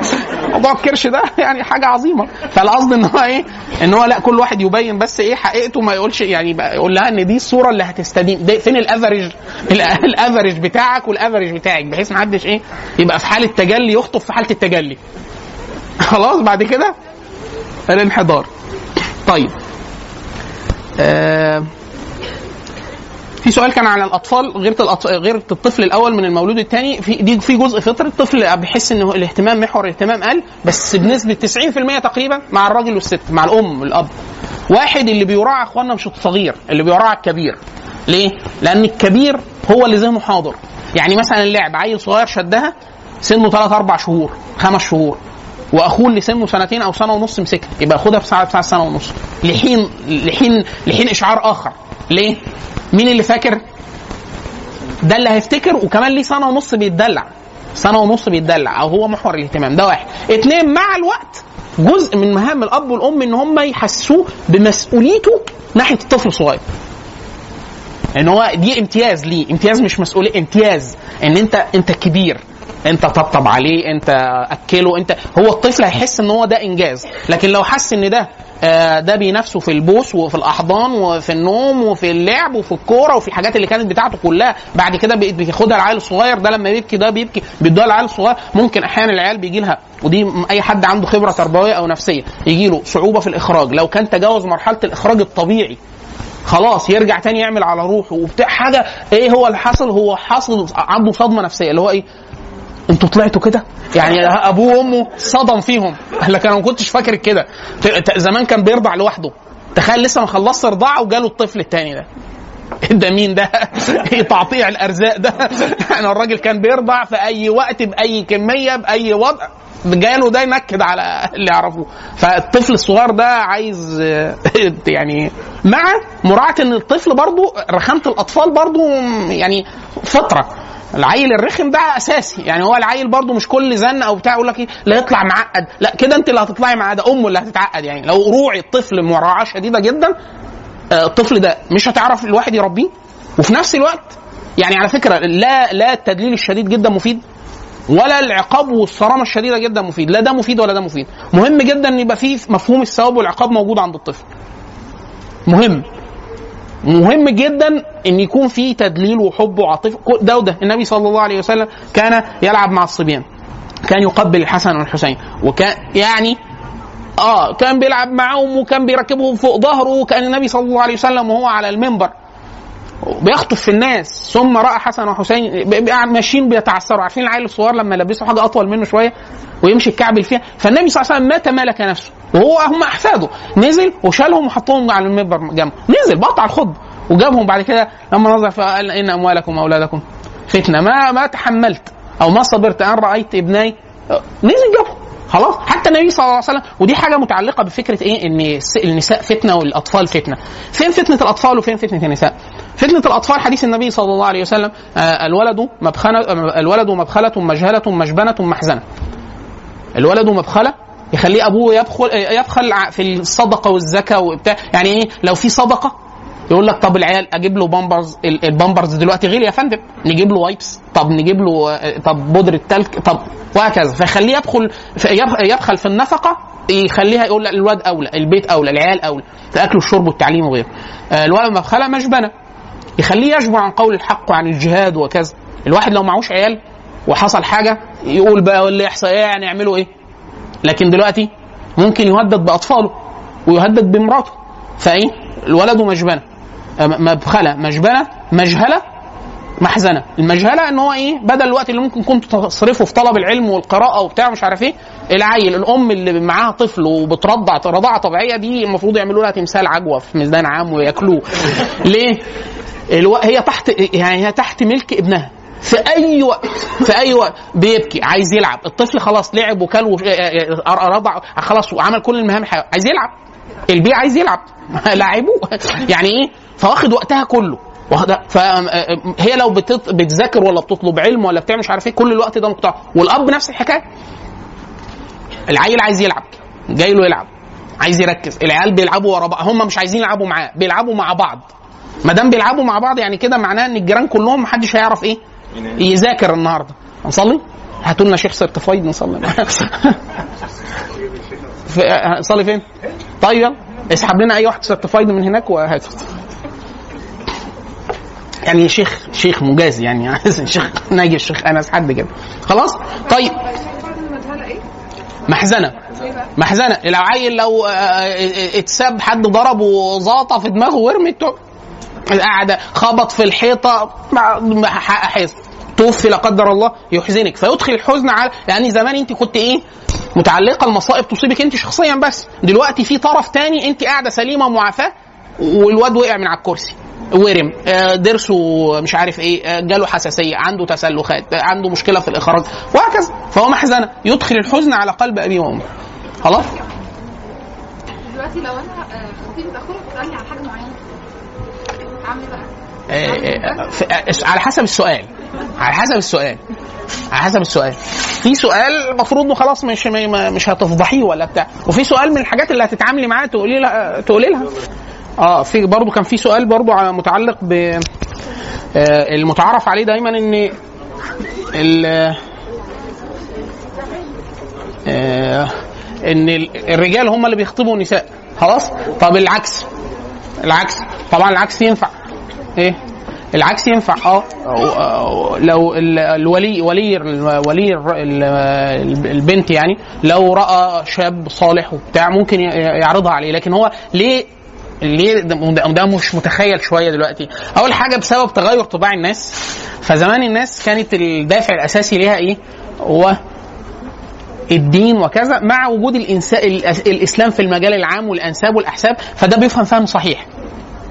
موضوع الكرش ده يعني حاجة عظيمة. فالقصد إن هو إيه؟ إن هو لا كل واحد يبين بس إيه حقيقته ما يقولش يعني يقول لها إن دي الصورة اللي هتستدين. ده فين الافرج الافرج بتاعك والافرج بتاعك بحيث ما حدش إيه؟ يبقى في حالة تجلي يخطب في حالة التجلي. خلاص بعد كده الانحدار. طيب. آه في سؤال كان على الأطفال غير الأطف... غير الطفل الأول من المولود الثاني في دي في جزء فطري الطفل بيحس ان الاهتمام محور الاهتمام قل بس بنسبة 90% تقريبا مع الراجل والست مع الأم والاب واحد اللي بيراعي أخواننا مش الصغير اللي بيراعي الكبير. ليه؟ لأن الكبير هو اللي ذهنه حاضر. يعني مثلا اللعب عيل صغير شدها سنه 3 4 شهور خمس شهور وأخوه اللي سنه سنتين أو سنة ونص مسكها يبقى خدها في ساعه سنة ونص. لحين لحين لحين إشعار آخر. ليه؟ مين اللي فاكر؟ ده اللي هيفتكر وكمان ليه سنة ونص بيتدلع. سنة ونص بيتدلع أو هو محور الاهتمام. ده واحد. اتنين مع الوقت جزء من مهام الأب والأم إن هم يحسسوه بمسؤوليته ناحية الطفل الصغير. إن هو دي امتياز ليه. امتياز مش مسؤولية امتياز إن أنت أنت كبير. انت طبطب عليه انت اكله انت هو الطفل هيحس ان هو ده انجاز. لكن لو حس ان ده آه، ده بينافسه في البوس وفي الأحضان وفي النوم وفي اللعب وفي الكورة وفي الحاجات اللي كانت بتاعته كلها بعد كده بياخدها العيل الصغير ده لما بيبكي ده بيبكي بيدوها العيل الصغير. ممكن أحيانا العيال بيجي لها ودي أي حد عنده خبرة تربوية أو نفسية يجي له صعوبة في الإخراج. لو كان تجاوز مرحلة الإخراج الطبيعي خلاص يرجع تاني يعمل على روحه وبتاع حاجة إيه هو اللي حصل؟ هو حصل عنده صدمة نفسية اللي هو إيه؟ أنتوا طلعتوا كده؟ يعني أبوه وأمه صدم فيهم. لكن أنا ما كنتش فاكر كده. زمان كان بيرضع لوحده. تخيل لسه ما خلصش رضاعة وجاله الطفل التاني ده. ده مين ده؟ إيه تقطيع الأرزاق ده؟ يعني الراجل كان بيرضع في أي وقت بأي كمية بأي وضع. جاله ده ينكد على اللي يعرفوه. فالطفل الصغير ده عايز يعني مع مراعاة إن الطفل برضو رخامة الأطفال برضو يعني فطرة. العيل الرخم ده أساسي. يعني هو العيل برضو مش كل زن أو بتاع يقول لك إيه لا يطلع معقد. لا كده أنت اللي هتطلعي معقدة. أمه اللي هتتعقد يعني. لو روعي الطفل مراعاة شديدة جدا الطفل ده مش هتعرف الواحد يربيه؟ وفي نفس الوقت يعني على فكرة لا لا التدليل الشديد جدا مفيد ولا العقاب والصرامة الشديدة جدا مفيد. لا ده مفيد ولا ده مفيد. مهم جدا إن يبقى فيه مفهوم الثواب والعقاب موجود عند الطفل. مهم. مهم جدا إن يكون في تدليل وحب وعاطفة. ده وده. النبي صلى الله عليه وسلم كان يلعب مع الصبيان. كان يقبل الحسن والحسين. وكان يعني آه كان بيلعب معاهم وكان بيركبهم فوق ظهره وكأن النبي صلى الله عليه وسلم وهو على المنبر. بيخطف في الناس. ثم رأى حسن وحسين ماشيين بيتعثروا. عارفين العيل الصغير لما يلبسوا حاجة أطول منه شوية ويمشي الكعبل فيها. فالنبي صلى الله عليه وسلم ما تمالك نفسه. وهو هم أحفاده. نزل وشالهم وحطهم على المنبر جنبه. نزل بقطع الخطبة وجابهم. بعد كده لما نظر فقال إن أموالكم وأولادكم فتنة. ما ما تحملت أو ما صبرت. أن رأيت ابني. نزل جابهم. خلاص؟ حتى النبي صلى الله عليه وسلم ودي حاجة متعلقة بفكرة إيه؟ إن النساء فتنة والأطفال فتنة. فين فتنة الأطفال وفين فتنة النساء؟ فتنة الأطفال حديث النبي صلى الله عليه وسلم آه، الولد مبخنة آه، الولد مبخلة مجهلة مجبنة محزنة. الولد مبخلة يخليه أبوه يبخل يبخل ع- في الصدقة والزكاة وبتاع. يعني إيه؟ لو في صدقة يقول لك طب العيال أجيب له بامبرز ال- البامبرز دلوقتي غالي يا فندم. نجيب له وايبس طب نجيب له آه، طب بودرة تلك طب وهكذا. فيخليه يدخل يبخل في النفقة يخليها يقول الواد أولى البيت أولى العيال أولى الأكل والشرب والتعليم وغيره. آه، الولد مبخله مجبنه يخليه يشبع عن قول الحق وعن الجهاد وكذا. الواحد لو معهوش عيال وحصل حاجة يقول بقى اللي يحصل إيه يعني يعملوا إيه؟ لكن دلوقتي ممكن يهدد بأطفاله ويهدد بمراته. فإيه؟ الولد مجبنه مبخلة مجبنه مجهلة محزنة. المجهلة إن هو إيه؟ بدل الوقت اللي ممكن كنت تصرفه في طلب العلم والقراءة وبتاع مش عارف إيه العيل الأم اللي معاها طفل وبترضع رضاعة طبيعية دي المفروض يعملوا لها تمثال عجوة في ميزان عام وياكلوه. ليه؟ ألو... هي تحت يعني هي تحت ملك ابنها. في أي وقت في أي وقت بيبكي عايز يلعب. الطفل خلاص لعب وكل وش... رضع خلاص وعمل كل المهام الحيوية. عايز يلعب. البيع عايز يلعب. لعبوه. يعني إيه؟ فواخد وقتها كله. فهي لو. بتذاكر ولا بتطلب علم ولا بتعمل مش عارف إيه كل الوقت ده مقطع. والأب نفس الحكاية. العيل عايز يلعب. جاي له يلعب. عايز يركز. العيال بيلعبوا ورا بعض. هم مش عايزين يلعبوا معاه. بيلعبوا مع بعض. ما دام بيلعبوا مع بعض يعني كده معناه إن الجيران كلهم محدش هيعرف إيه؟ يذاكر النهارده. هنصلي هاتوا لنا شيخ certified نصلي. في- نصلي فين؟ طيب اسحب لنا أي واحد certified من هناك وهاته يعني شيخ شيخ مجاز يعني. شيخ ناجي الشيخ أنس حد كده. خلاص؟ طيب؟ محزنة. محزنة. العيل لو آه، آه، اتساب حد ضربه زاطة في دماغه ورمت قاعدة خبط في الحيطة حزن توفي لا قدر الله يحزنك. فيدخل الحزن على يعني زمان أنت كنت إيه؟ متعلقة المصائب تصيبك أنت شخصيا بس. دلوقتي في طرف تاني أنت قاعدة سليمة معافاه والواد وقع من على الكرسي ورم آه، ضرسه مش عارف إيه آه، جاله حساسية عنده تسلخات آه، عنده مشكلة في الإخراج وهكذا. فهو محزنه يدخل الحزن على قلب ابيه وأمه. خلاص؟ دلوقتي لو أنا آه، خطيبي باخدها بتسالني على حاجة معينة. اعمل بقى؟ آه، آه، آه، على حسب السؤال على حسب السؤال على حسب السؤال. في سؤال المفروض إنه خلاص مش مش هتفضحيه ولا بتاع وفي سؤال من الحاجات اللي هتتعاملي معاه تقولي لها تقولي لها. آه في برضه كان في سؤال برضه متعلق ب آه، المتعارف عليه دايما إن ال آه، إن ال- الرجال هم اللي بيخطبوا النساء. خلاص؟ طب العكس العكس. طبعا العكس ينفع. إيه؟ العكس ينفع. آه لو ال- الولي ولي ولي البنت يعني لو رأى شاب صالح وبتاع ممكن يعرضها عليه. لكن هو ليه ليه؟ ده, ده- مش متخيل شوية دلوقتي. أول حاجة بسبب تغير طباع الناس فزمان الناس كانت الدافع الأساسي ليها إيه؟ هو الدين وكذا مع وجود الإنسان الإسلام في المجال العام والأنساب والاحساب فده بيفهم فهم صحيح.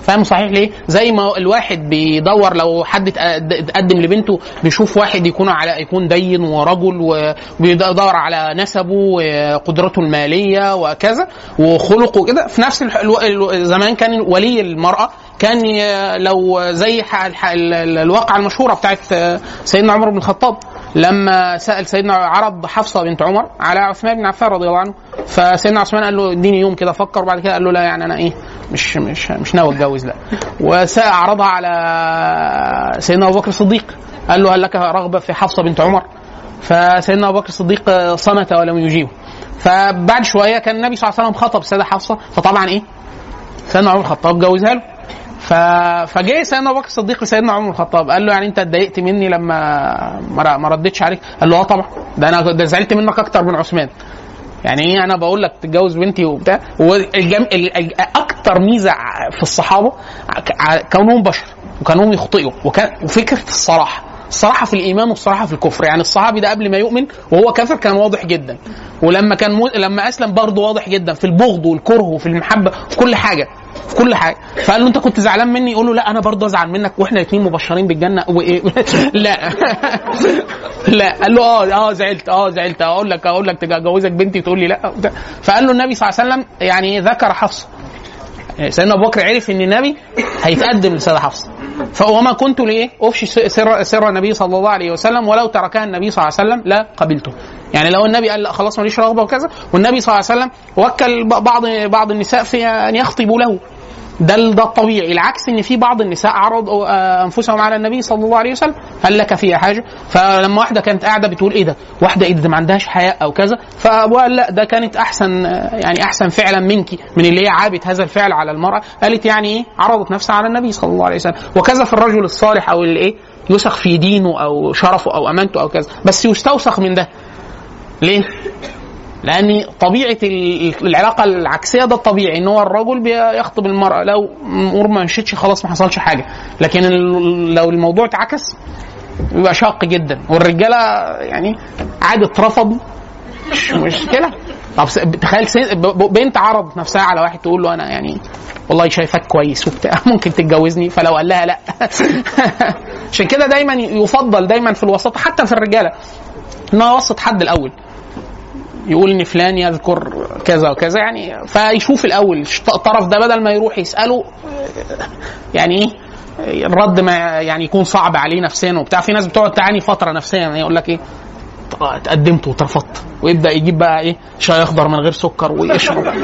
فاهم صحيح ليه؟ زي ما الواحد بيدور لو حد اتقدم لبنته بيشوف واحد يكون على يكون دين ورجل وبيدور على نسبه وقدرته المالية وكذا وخلقه كده في نفس زمان كان ولي المرأة كان لو زي الواقعة المشهورة بتاعت سيدنا عمر بن الخطاب لما سأل سيدنا عرض حفصة بنت عمر على عثمان بن عفان رضي الله عنه فسيدنا عثمان قال له اديني يوم كده فكر وبعد كده قال له لا يعني أنا إيه مش مش مش ناوي أتجوز لا. وعرضها على سيدنا أبو بكر الصديق قال له هل لك رغبة في حفصة بنت عمر؟ فسيدنا أبو بكر الصديق صمت ولم يجيبه. فبعد شوية كان النبي صلى الله عليه وسلم خطب السيدة حفصة فطبعا إيه سيدنا عمر الخطاب جوزها له. ف... فجاء سيدنا أبو بكر الصديق لسيدنا عمر الخطاب قال له يعني أنت اتضايقت مني لما ما ردتش عليك؟ قال له آه طبعا. ده أنا ده زعلت منك أكتر من عثمان. يعني إيه؟ أنا بقول لك تتجوز بنتي وبتاع. والجم... ال- ال- أكتر ميزة في الصحابة كونهم بشر وكانهم يخطئوا وكان وفكرة الصراحة. الصراحه في الإيمان والصراحه في الكفر. يعني الصحابي ده قبل ما يؤمن وهو كافر كان واضح جدا. ولما كان م... لما أسلم برضه واضح جدا في البغض والكره وفي المحبة في كل حاجة في كل حاجة. فقال له أنت كنت زعلان مني؟ يقول له لا أنا برضه أزعل منك وإحنا الاثنين مبشرين بالجنة. وايه لا. لا. قال له آه آه زعلت آه زعلت. أقول لك أقول لك تجوزك بنتي تقول لي لا. فقال له النبي صلى الله عليه وسلم يعني ذكر حفصة. سيدنا أبو بكر عرف إن النبي هيتقدم لسيدة حفصة. فوما كنت ليه أفشي سر سر النبي صلى الله عليه وسلم ولو تركها النبي صلى الله عليه وسلم لا قبلته. يعني لو النبي قال لا خلاص ماليش رغبة وكذا والنبي صلى الله عليه وسلم وكل بعض بعض النساء في أن يخطبوا له. ده ده الطبيعي. العكس إن في بعض النساء عرضوا آه، أنفسهم على النبي صلى الله عليه وسلم هل لك فيها حاجة؟ فلما واحدة كانت قاعدة بتقول إيه ده؟ واحدة إيه ده؟ ما عندهاش حياء أو كذا. فأبوها قال لا ده كانت أحسن آه، يعني أحسن فعلا منك من اللي هي عابت هذا الفعل على المرأة. قالت يعني إيه؟ عرضت نفسها على النبي صلى الله عليه وسلم. وكذا في الرجل الصالح أو اللي إيه؟ يوسخ في دينه أو شرفه أو أمانته أو كذا. بس يستوسخ من ده. ليه؟ لأن طبيعة ال- العلاقة العكسية ده الطبيعي إن هو الرجل بيخطب المرأة لو امور ما مشيتش خلاص ما حصلش حاجة. لكن لو الموضوع اتعكس بيبقى شاق جدا. والرجالة يعني عادي اترفضوا مش مشكلة. طب تخيل بنت عرضت نفسها على واحد تقول له أنا يعني والله شايفاك كويس وبتاع ممكن تتجوزني؟ فلو قال لها لا. عشان كده دايما يفضل دايما في الوسط حتى في الرجالة ان هو يوسط حد الأول. يقول إن فلان يذكر كذا وكذا يعني فيشوف الأول الطرف ده بدل ما يروح يسأله يعني إيه؟ الرد ما يعني يكون صعب عليه نفسيا وبتاع. في ناس بتقعد تعاني فترة نفسيا يعني يقول لك إيه؟ اتقدمت واترفضت. ويبدأ يجيب بقى إيه؟ شاي أخضر من غير سكر ويشرب.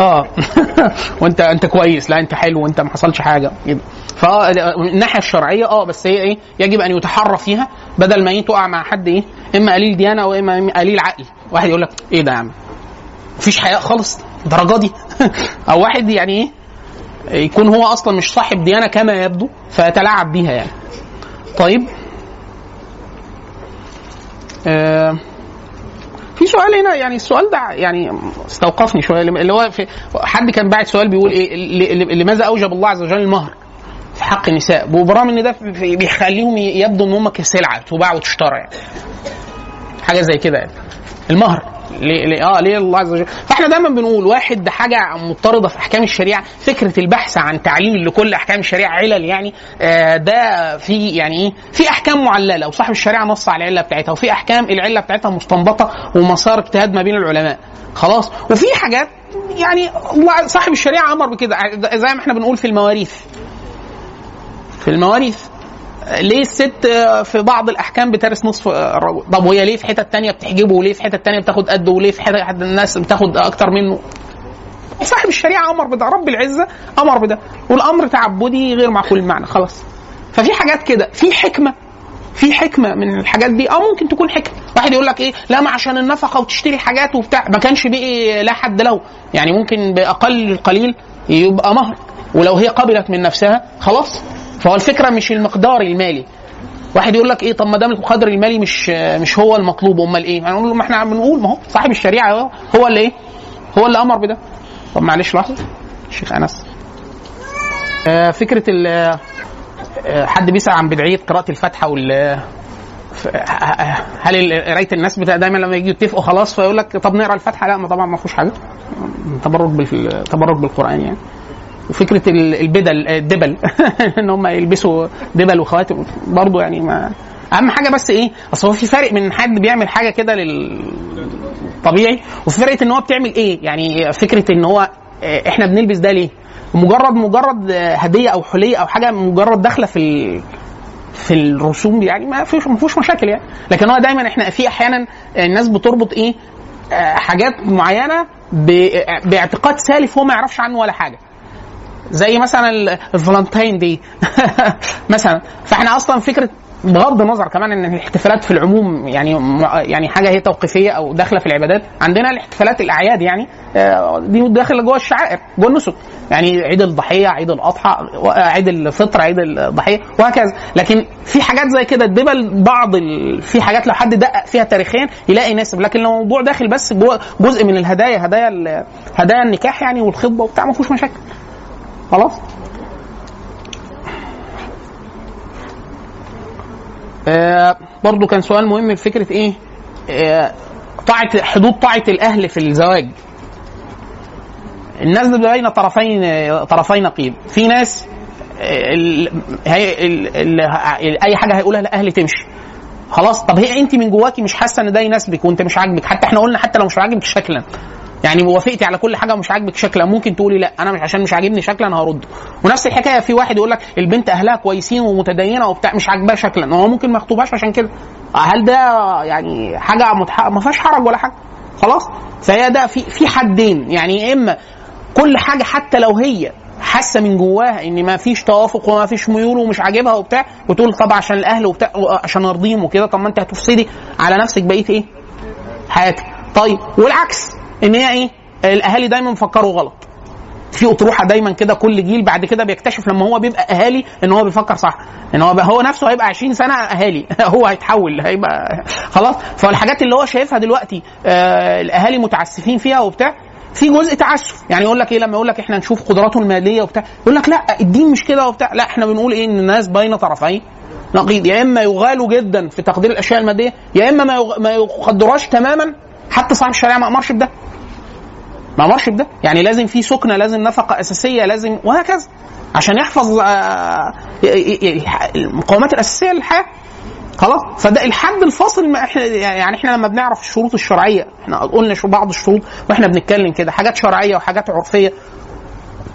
آه. وانت أنت كويس. لا أنت حلو وأنت ما حصلش حاجة. كده فمن الناحية الشرعية آه بس هي إيه؟ يجب أن يتحرى فيها. بدل ما إيه تقع مع حد إيه؟ إما قليل ديانة أو اما قليل عقل. واحد يقول لك إيه ده يا عم؟ مفيش حياء خالص. الدرجة دي. أو واحد يعني إيه؟ يكون هو أصلا مش صاحب ديانة كما يبدو فيتلاعب بيها يعني. طيب. آه في سؤال هنا يعني السؤال ده يعني استوقفني شوية. اللي هو في حد كان باعت سؤال بيقول إيه؟ لماذا أوجب الله عز وجل المهر؟ في حق النساء. وبرغم إن ده بيخليهم يبدو إن هم كسلعة تباع وتشترى يعني. حاجة زي كده يعني. المهر. ليه ليه آه ليه الله عز وجل؟ فإحنا دايما بنقول واحد ده حاجة مضطردة في أحكام الشريعة فكرة البحث عن تعليم لكل أحكام الشريعة علل يعني آه ده في يعني إيه؟ في أحكام معللة وصاحب الشريعة نص على العلة بتاعتها وفي أحكام العلة بتاعتها مستنبطة ومسار اجتهاد ما بين العلماء. خلاص؟ وفي حاجات يعني صاحب الشريعة أمر بكده. زي ما إحنا بنقول في المواريث. في المواريث. ليه الست في بعض الأحكام بترث نصف الرجل طب وهي ليه في حتت تانية بتحجبه؟ وليه في حتت تانية بتاخد قده؟ وليه في حتت الناس بتاخد أكتر منه؟ صاحب الشريعة أمر بده رب العزة أمر بده. والأمر تعبدي غير معقول المعنى خلاص. ففي حاجات كده في حكمة في حكمة من الحاجات دي. آه ممكن تكون حكمة. واحد يقول لك إيه؟ لا ما عشان النفقة وتشتري حاجات وبتاع. ما كانش بقي لا حد له. يعني ممكن بأقل القليل يبقى مهر. ولو هي قبلت من نفسها خلاص. فهو الفكرة مش المقدار المالي واحد يقول لك إيه طب ما دام القدر المالي مش مش هو المطلوب أمال إيه؟ هنقول له ما إحنا بنقول ما هو صاحب الشريعة هو, هو اللي إيه؟ هو اللي أمر بده. طب معلش لحظة الشيخ أنس. آه فكرة ال آه، حد بيسأل عن بدعية قراءة الفاتحة وال ف- هل ال- قراية الناس بتاع دايما لما يجوا يتفقوا خلاص فيقول لك طب نقرأ الفاتحة لا ما طبعا ما فيهوش حاجة تبرك بال تبرك بالقرآن يعني وفكرة ال- البدل الدبل إن هم يلبسوا دبل وخواتم. برضه يعني ما أهم حاجة بس إيه؟ أصل هو في فرق من حد بيعمل حاجة كده للطبيعي وفي فرق إن هو بتعمل إيه؟ يعني فكرة إن هو آه، إحنا بنلبس ده ليه؟ مجرد مجرد آه، هدية أو حلية أو حاجة مجرد داخله في ال... في الرسوم يعني ما فيش ما فيهوش مشاكل يعني. لكن هو دايما إحنا في أحيانا الناس بتربط إيه؟ آه، حاجات معينة باعتقاد سالف هو ما يعرفش عنه ولا حاجة. زي مثلا ال- الفالنتين دي مثلا. فإحنا أصلا فكرة بغض النظر كمان إن الاحتفالات في العموم يعني يعني حاجة هي توقيفية أو داخلة في العبادات عندنا الاحتفالات الأعياد يعني آه، دي داخلة جوه الشعائر جوه النسك. يعني عيد الضحية عيد الأضحى عيد الفطر عيد الضحية وهكذا. لكن في حاجات زي كده الدبل بعض ال... في حاجات لو حد دقق فيها تاريخيا يلاقي ناسب. لكن لو الموضوع داخل بس جزء من الهدايا هدايا ال- هدايا النكاح يعني والخطبة وبتاع ما فيهوش مشاكل. خلاص؟ آه برضو كان سؤال مهم في فكرة إيه؟ آه طاعه حدود طاعة الأهل في الزواج. الناس بين طرفين طرفي نقيض في ناس آه، هي ال- ال- أي حاجة هيقولها الاهل تمشي. خلاص؟ طب هي أنت من جواكي مش حاسة إن ده يناسبك وأنت مش عاجبك؟ حتى إحنا قلنا حتى لو مش عاجبك شكلا. يعني وافقتي على كل حاجة ومش عاجبك شكلا ممكن تقولي لا أنا مش عشان مش عاجبني شكلا هرد. ونفس الحكاية في واحد يقول لك البنت أهلها كويسين ومتدينة وبتاع مش عاجباها شكلا. هو ممكن ما يخطبهاش عشان كده. هل ده يعني حاجة. ما فيهاش حرج ولا حاجة؟ خلاص؟ فهي ده في في حدين. يعني يا إما كل حاجة حتى لو هي حاسة من جواها إن ما فيش توافق وما فيش ميول ومش عاجبها وبتاع وتقول طب عشان الأهل وبتاع عشان أرضيهم وكده طب ما أنت هتفسدي على نفسك بقية إيه؟ حياتك. طيب والعكس. إن هي إيه؟ الأهالي دايما بيفكروا غلط. في أطروحة دايما كده كل جيل بعد كده بيكتشف لما هو بيبقى أهالي إن هو بيفكر صح. إن هو هو نفسه هيبقى 20 سنة أهالي. هو هيتحول هيبقى خلاص. فالحاجات اللي هو شايفها دلوقتي آه الأهالي متعسفين فيها وبتاع في جزء تعسف. يعني يقول لك إيه؟ لما يقول لك إحنا نشوف قدراته الماليه وبتاع يقول لك لأ الدين مش كده وبتاع. لأ إحنا بنقول إيه؟ إن الناس بين طرفين. نقيض. يا إما يغالوا جدا في تقدير الأشياء المادية يا إما ما يقدروهاش تماما. حتى صاحب الشريعة ما أمرش بده. ما أمرش بده. يعني لازم في سكنة لازم نفقة أساسية لازم وهكذا. عشان يحفظ آه، المقومات الأساسية للحياة. خلاص؟ فده الحد الفاصل ما إحنا يعني إحنا لما بنعرف الشروط الشرعية إحنا قلنا بعض الشروط وإحنا بنتكلم كده حاجات شرعية وحاجات عرفية.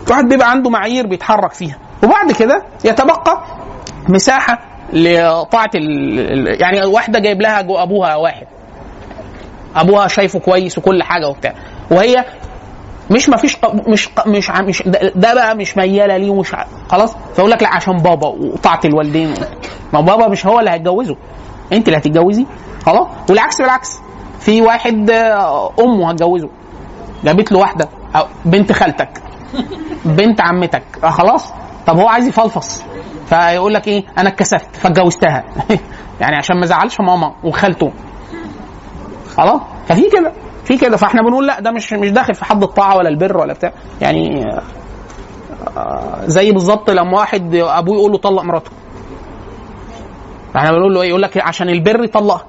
الواحد بيبقى عنده معايير بيتحرك فيها. وبعد كده يتبقى مساحة لطاعة يعني واحدة جايب لها أبوها واحد. أبوها شايفه كويس وكل حاجة وبتاع. وهي مش ما فيش مش مش مش ده, بقى مش ميالة ليه ومش خلاص؟ فيقول لك لا عشان بابا وطاعه الوالدين. ما بابا مش هو اللي هيتجوزه. انت اللي هتتجوزي. خلاص؟ والعكس بالعكس. في واحد آه، أمه هتجوزه. جابت له واحدة أو بنت خالتك. بنت عمتك. خلاص؟ طب هو عايز يفلفص. فيقول لك إيه؟ أنا اتكسفت فاتجوزتها. يعني عشان ما زعلش ماما وخالته. خلاص؟ ففي كده في كده. فاحنا بنقول لا ده مش مش داخل في حد الطاعة ولا البر ولا بتاع. يعني آه، زي بالظبط لما واحد أبوه يقول له طلق مراته. إحنا بنقول له إيه؟ يقول لك عشان البر يطلقها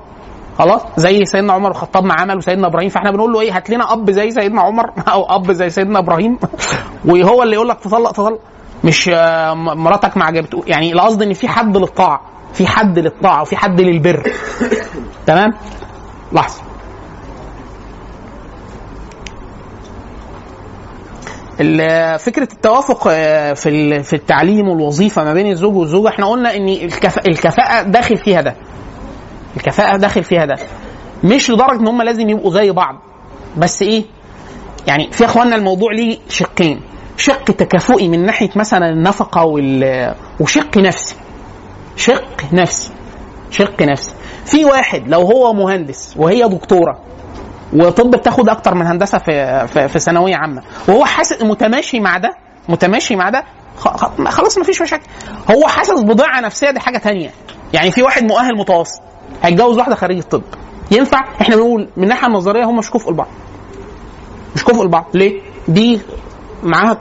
خلاص؟ زي سيدنا عمر الخطاب ما عمل وسيدنا إبراهيم. فاحنا بنقول له إيه؟ هات لنا أب زي سيدنا عمر أو أب زي سيدنا إبراهيم. وهو اللي يقول لك تطلق تطلق. مش آه، مراتك ما عجبته. يعني القصد إن في حد للطاعة. في حد للطاعة وفي حد للبر. تمام؟ لحظة ال- فكرة التوافق آه، في في التعليم والوظيفة ما بين الزوج والزوجة إحنا قلنا إن الكفاءة, داخل فيها ده. الكفاءة داخل فيها ده. مش لدرجة إن هم لازم يبقوا زي بعض. بس إيه؟ يعني في إخواننا الموضوع ليه شقين. شق تكافؤي من ناحية مثلا النفقة وال- وشق نفسي. شق نفسي. شق نفسي. في واحد لو هو مهندس وهي دكتورة وطب بتاخد أكتر من هندسة في في, في ثانوية عامة. وهو حاسس متماشي مع ده متماشي مع ده خلاص مفيش مشاكل. هو حاسس بضيعة نفسية دي حاجة تانية. يعني في واحد مؤهل متوسط هيتجوز واحدة خريجة طب. ينفع؟ إحنا بنقول من الناحية النظرية هم مش كفء لبعض. مش كفء لبعض. ليه؟ دي معاها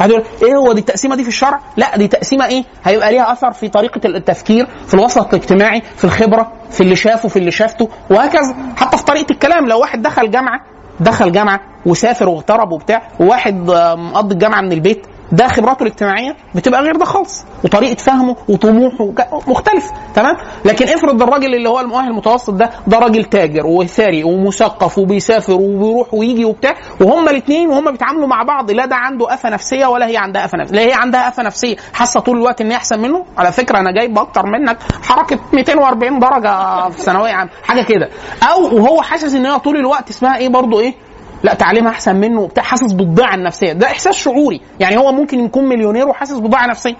واحد إيه هو دي التقسيمة دي في الشرع؟ لا دي تقسيمة إيه؟ هيبقى ليها أثر في طريقة التفكير في الوسط الاجتماعي في الخبرة في اللي شافه في اللي شافته وهكذا حتى في طريقة الكلام لو واحد دخل جامعة دخل جامعة وسافر واغترب وبتاع وواحد آه، مقضي الجامعة من البيت ده خبراته الاجتماعية بتبقى غير ده خالص. وطريقة فهمه وطموحه مختلف. تمام؟ لكن افرض الراجل اللي هو المؤهل المتوسط ده ده راجل تاجر وثري ومثقف وبيسافر وبيروح ويجي وبتاع وهما الاثنين وهما بيتعاملوا مع بعض لا ده عنده أفة نفسية ولا هي عندها أفة نفسية. لا هي عندها أفة نفسية. حاسة طول الوقت إن هي أحسن منه؟ على فكرة أنا جايب أكتر منك حركة 240 درجة في ثانوية عامة. حاجة كده. أو وهو حاسس إن هي طول الوقت اسمها إيه برضه إيه؟ لا تعليمها أحسن منه وبتاع حاسس بالضيعه النفسية. ده إحساس شعوري. يعني هو ممكن يكون مليونير وحاسس بضيعه نفسية.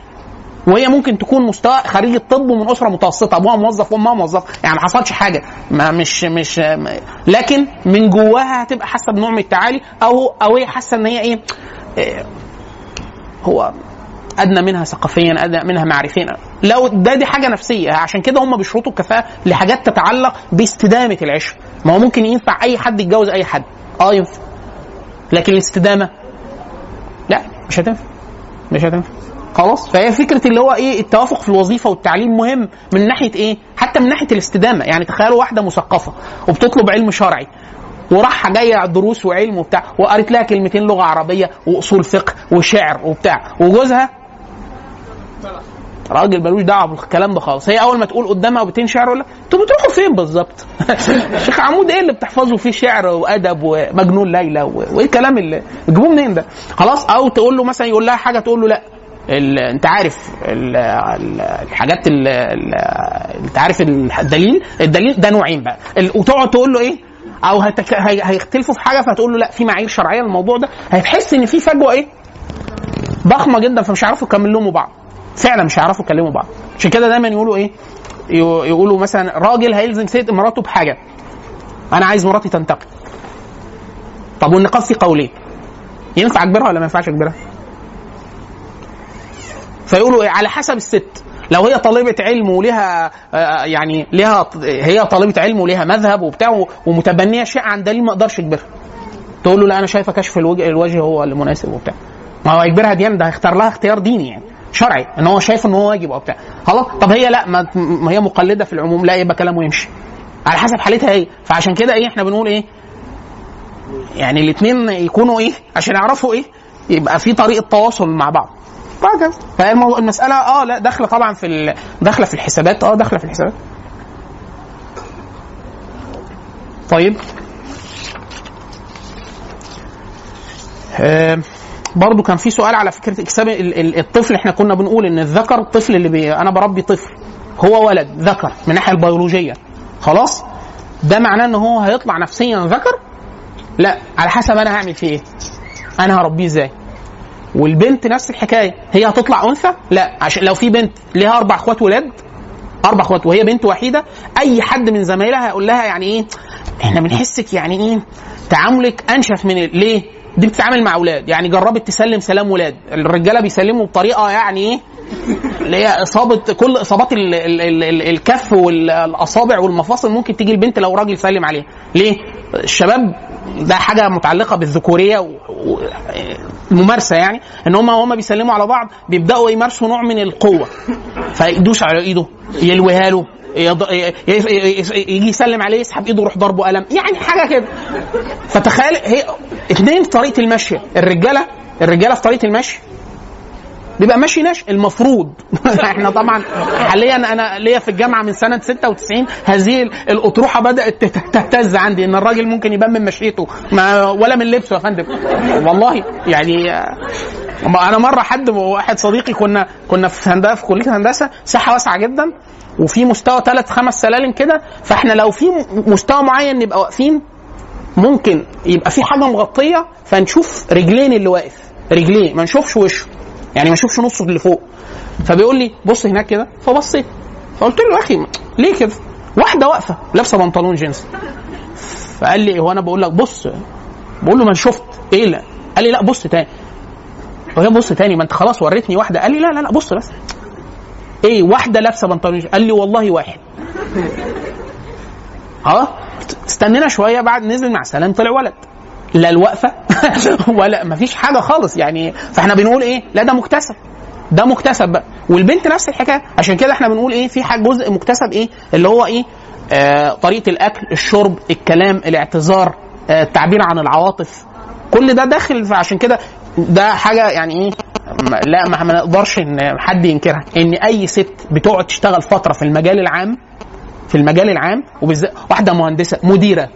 وهي ممكن تكون مستوى خريج الطب ومن أسرة متوسطة أبوها موظف وأمها موظف يعني ما حصلش حاجة. ما مش مش ما- لكن من جواها هتبقى حاسة بنوع من التعالي أو أو هي حاسة إن هي إيه, إيه هو أدنى منها ثقافيا أدنى منها معرفيا. لو ده دي حاجة نفسية عشان كده هم بيشرطوا الكفاءة لحاجات تتعلق باستدامة العشره ما هو ممكن ينفع أي حد يتجوز أي حد. آه ينفع. لكن الاستدامة؟ لا مش هتنفع. مش هتنفع. خلاص؟ فهي فكرة اللي هو إيه التوافق في الوظيفة والتعليم مهم من ناحية إيه؟ حتى من ناحية الاستدامة. يعني تخيلوا واحدة مثقفة وبتطلب علم شرعي وراح جاية دروس وعلم وبتاع وقرت لها كلمتين لغة عربية وأصول فقه وشعر وبتاع وجوزها راجل ملوش دعوة بالكلام ده خالص. هي أول ما تقول قدامها بيتين شعر ولا أنتوا بتروحوا فين بالظبط؟ الشيخ عمود إيه اللي بتحفظوا فيه شعر وأدب ومجنون ليلى وإيه الكلام اللي بتجيبوه منين ده؟ خلاص أو تقول له مثلا يقول لها حاجة تقول له لا. ال... أنت عارف ال... ال... الحاجات ال... ال... أنت عارف الدليل؟ الدليل ده نوعين بقى. ال... وتقعد تقول له إيه؟ أو هتك... هي... هيختلفوا في حاجة فتقول له لا في معايير شرعية للموضوع ده. هتحس إن في فجوة إيه؟ ضخمة جدا فمش هيعرفوا يكملوا بعض. فعلا مش هيعرفوا يكلموا بعض. عشان كده دايما يقولوا إيه؟ يقولوا مثلا راجل هيلزم سيد مراته بحاجة. أنا عايز مراتي تنتقد طب والنقاش فيه قولين. ينفع أجبرها ولا ما ينفعش أجبرها؟ فيقولوا إيه؟ على حسب الست. لو هي طالبة علم ولها آه، يعني لها هي طالبة علم ولها مذهب وبتاع ومتبنية شيء عن دليل ما أقدرش أجبرها. تقول له لا أنا شايفة كشف الوجه الوجه هو اللي مناسب وبتاع. ما هو هيجبرها ديانه ده هيختار لها اختيار ديني يعني. شرعي إن هو شايف إن هو واجب أو بتاع. خلاص؟ طب هي لا ما, هي مقلدة في العموم لا يبقى كلامه يمشي. على حسب حالتها هي فعشان كده إيه إحنا بنقول إيه؟ يعني الاثنين يكونوا إيه عشان يعرفوا إيه يبقى في طريقة تواصل مع بعض. وهكذا. فالموضوع المسألة آه لا داخلة طبعا في داخلة في الحسابات آه داخلة في الحسابات. طيب. آه، برضو كان في سؤال على فكرة اكساب ال- ال- الطفل. إحنا كنا بنقول إن الذكر الطفل اللي بي أنا بربي طفل هو ولد ذكر من الناحيه البيولوجية. خلاص؟ ده معناه إن هو هيطلع نفسيا ذكر؟ لا على حسب أنا هعمل فيه إيه. أنا هربيه إزاي؟ والبنت نفس الحكاية. هي هتطلع أنثى؟ لا. عشان لو في بنت ليها أربع أخوات ولاد أربع أخوات وهي بنت وحيدة أي حد من زمايلها هيقول لها يعني إيه إحنا بنحسك يعني إيه تعاملك أنشف من ليه؟ دي بتتعامل مع أولاد. يعني جربت تسلم سلام ولاد. الرجالة بيسلموا بطريقة يعني إيه؟ اللي هي إصابة كل إصابات ال ال ال ال الكف والأصابع والمفاصل ممكن تيجي البنت لو راجل سلم عليها. ليه؟ الشباب ده حاجة متعلقة بالذكورية و- و- الممارسه يعني. إن هم هم بيسلموا على بعض بيبدأوا يمارسوا نوع من القوة. فيدوس على إيده يلويها له. يجي يسلم عليه يسحب إيده يروح ضربه قلم. يعني حاجة كده. فتخيل هي اثنين في طريقة المشي. الرجالة الرجالة في طريقة المشي. بيبقى ماشي ناش المفروض. إحنا طبعا حاليا أنا ليا في الجامعة من سنة 96 هذه الأطروحة بدأت تهتز عندي إن الراجل ممكن يبان من مشيته. ما ولا من لبسه يا فندم. والله يعني أنا مرة حد واحد صديقي كنا كنا في هندسه في كلية هندسة ساحة واسعة جدا وفي مستوى ثلاث خمس سلالم كده فإحنا لو في مستوى معين نبقى واقفين ممكن يبقى في حاجة مغطية فنشوف رجلين اللي واقف رجليه ما نشوفش وشه يعني ما نشوفش نصه اللي فوق. فبيقول لي بص هناك كده. فبصيت فقلت له يا أخي ليه كده؟ واحدة واقفة لابسة بنطلون جينز. فقال لي هو أنا بقول لك بص. بقول له ما شفت. إيه لا قال لي لا بص تاني. هو بص تاني ما انت خلاص وريتني واحدة. قال لي لا لا لا بص بس. إيه واحدة لابسة بنطلون قال لي والله واحد. آه استنينا شوية بعد نزل مع سلام طلع ولد. لا الوقفة ولا ما فيش حاجة خالص. يعني فإحنا بنقول إيه؟ لا ده مكتسب. ده مكتسب بقى. والبنت نفس الحكاية. عشان كده إحنا بنقول إيه؟ في حاجة جزء مكتسب إيه؟ اللي هو إيه؟ آه طريقة الأكل الشرب الكلام الاعتذار آه التعبير عن العواطف. كل ده داخل فعشان كده ده حاجة يعني إيه؟ لا ما نقدرش إن حد ينكرها. إن أي ست بتقعد تشتغل فترة في المجال العام في المجال العام وبالذات واحدة مهندسة مديرة.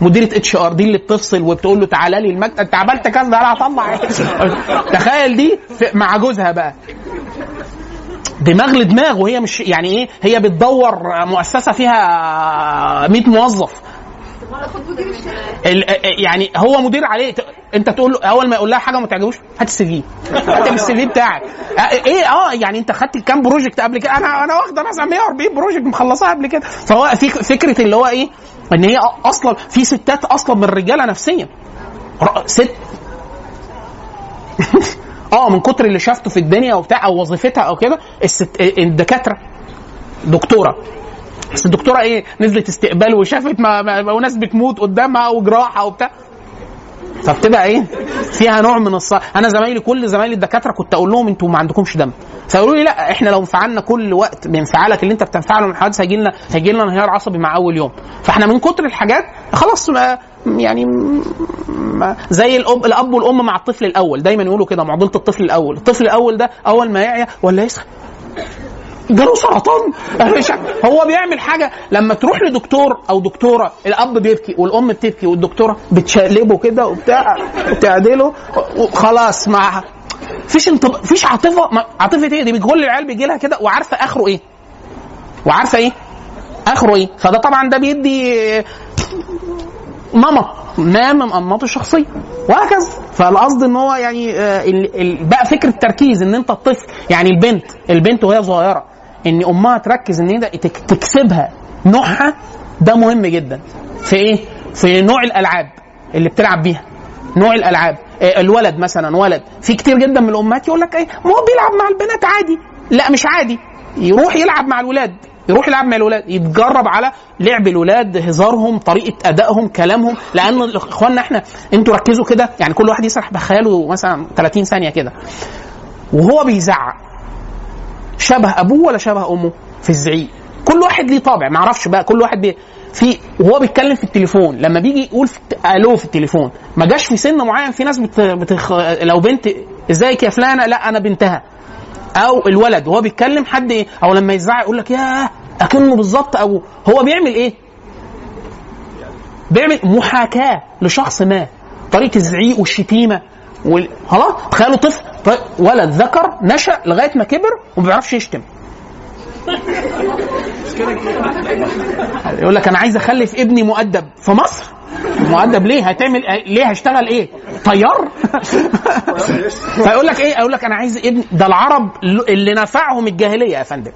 مديرة HR دي اللي بتفصل وبتقول له تعالى لي المكتب أنت عملت كذا أنا هطلع تخيل دي مع جوزها بقى. دماغ لدماغ وهي مش يعني إيه؟ هي بتدور مؤسسة فيها 100 موظف. يعني هو مدير عليه. انت تقول له اول ما يقول لها حاجة ما تعجبوش هات ال CV. هات ال CV بتاعك. إيه آه يعني انت خدت كام project قبل كده؟ أنا أنا واخدة مثلا 140 project مخلصاها قبل كده. فهو في فكرة اللي هو إيه؟ ان هي أصلا في ستات أصلا من الرجالة نفسيا. ست. آه من كتر اللي شافته في الدنيا وبتاع أو وظيفتها أو كده الست الدكاترة. دكتورة. بس الدكتورة إيه نزلت استقبال وشافت ما, ما, وناس بتموت قدامها وجراحة وبتاع. فبتبقى إيه فيها نوع من الص... أنا زمايلي كل زمايلي الدكاترة كنت أقول لهم أنتوا ما عندكمش دم. فيقولوا لي لا إحنا لو انفعلنا كل وقت بانفعالك اللي انت بتنفعله من الحوادث هيجي لنا هيجي لنا انهيار عصبي مع اول يوم. فاحنا من كتر الحاجات خلاص ما يعني ما زي الاب الأب والأم مع الطفل الأول. دايما يقولوا كده معضله الطفل الأول. الطفل الأول ده أول ما يعيا ولا يسخن. جاله سرطان. هو بيعمل حاجة لما تروح لدكتور أو دكتورة الأب بيبكي والأم بتبكي والدكتورة بتشقلبه كده وبتاع وتعدله وخلاص مع فيش انطب... فيش عاطفة. عاطفة إيه؟ دي كل العيال بيجي لها كده وعارفة آخره إيه؟ وعارفة إيه؟ آخره إيه؟ فده طبعا ده بيدي نمط ما من انماط الشخصية وهكذا. فالقصد إن هو يعني آه، بقى فكرة تركيز إن أنت الطفل يعني البنت البنت وهي صغيرة إن أمها تركز إن هي تك- تكسبها نوعها ده مهم جدا. في إيه؟ في نوع الألعاب اللي بتلعب بيها. نوع الألعاب. آه، الولد مثلا ولد. في كتير جدا من الأمهات يقول لك إيه؟ ما هو بيلعب مع البنات عادي. لا مش عادي. يروح يلعب مع الولاد. يروح يلعب مع الولاد. يتجرب على لعب الولاد هزارهم طريقة أدائهم كلامهم. لأن إخواننا إحنا إنتوا ركزوا كده. يعني كل واحد يسرح بخياله مثلا 30 ثانية كده. وهو بيزعق. شبه أبوه ولا شبه أمه؟ في الزعيق. كل واحد ليه طابع. ما أعرفش بقى كل واحد بي في وهو بيتكلم في التليفون. لما بيجي يقول ألو في التليفون. ما جاش في سن معين في ناس بت... بتخ... لو بنت إزيك يا فلانة؟ لا أنا بنتها. أو الولد. وهو بيتكلم حد إيه؟ أو لما يزعق يقول لك ياه أكنه بالظبط أبوه. هو بيعمل إيه؟ بيعمل محاكاة لشخص ما. طريقة الزعيق والشتيمة. وال... خلاص؟ تخيلوا طفل ولد ذكر نشأ لغاية ما كبر وما بيعرفش يشتم. يقول لك أنا عايز أخلف ابني مؤدب في مصر. مؤدب ليه؟ هتعمل ليه هشتغل إيه؟ طيار؟ فيقول لك إيه؟ أقول لك أنا عايز ابني ده العرب اللي نفعهم الجاهلية يا فندم.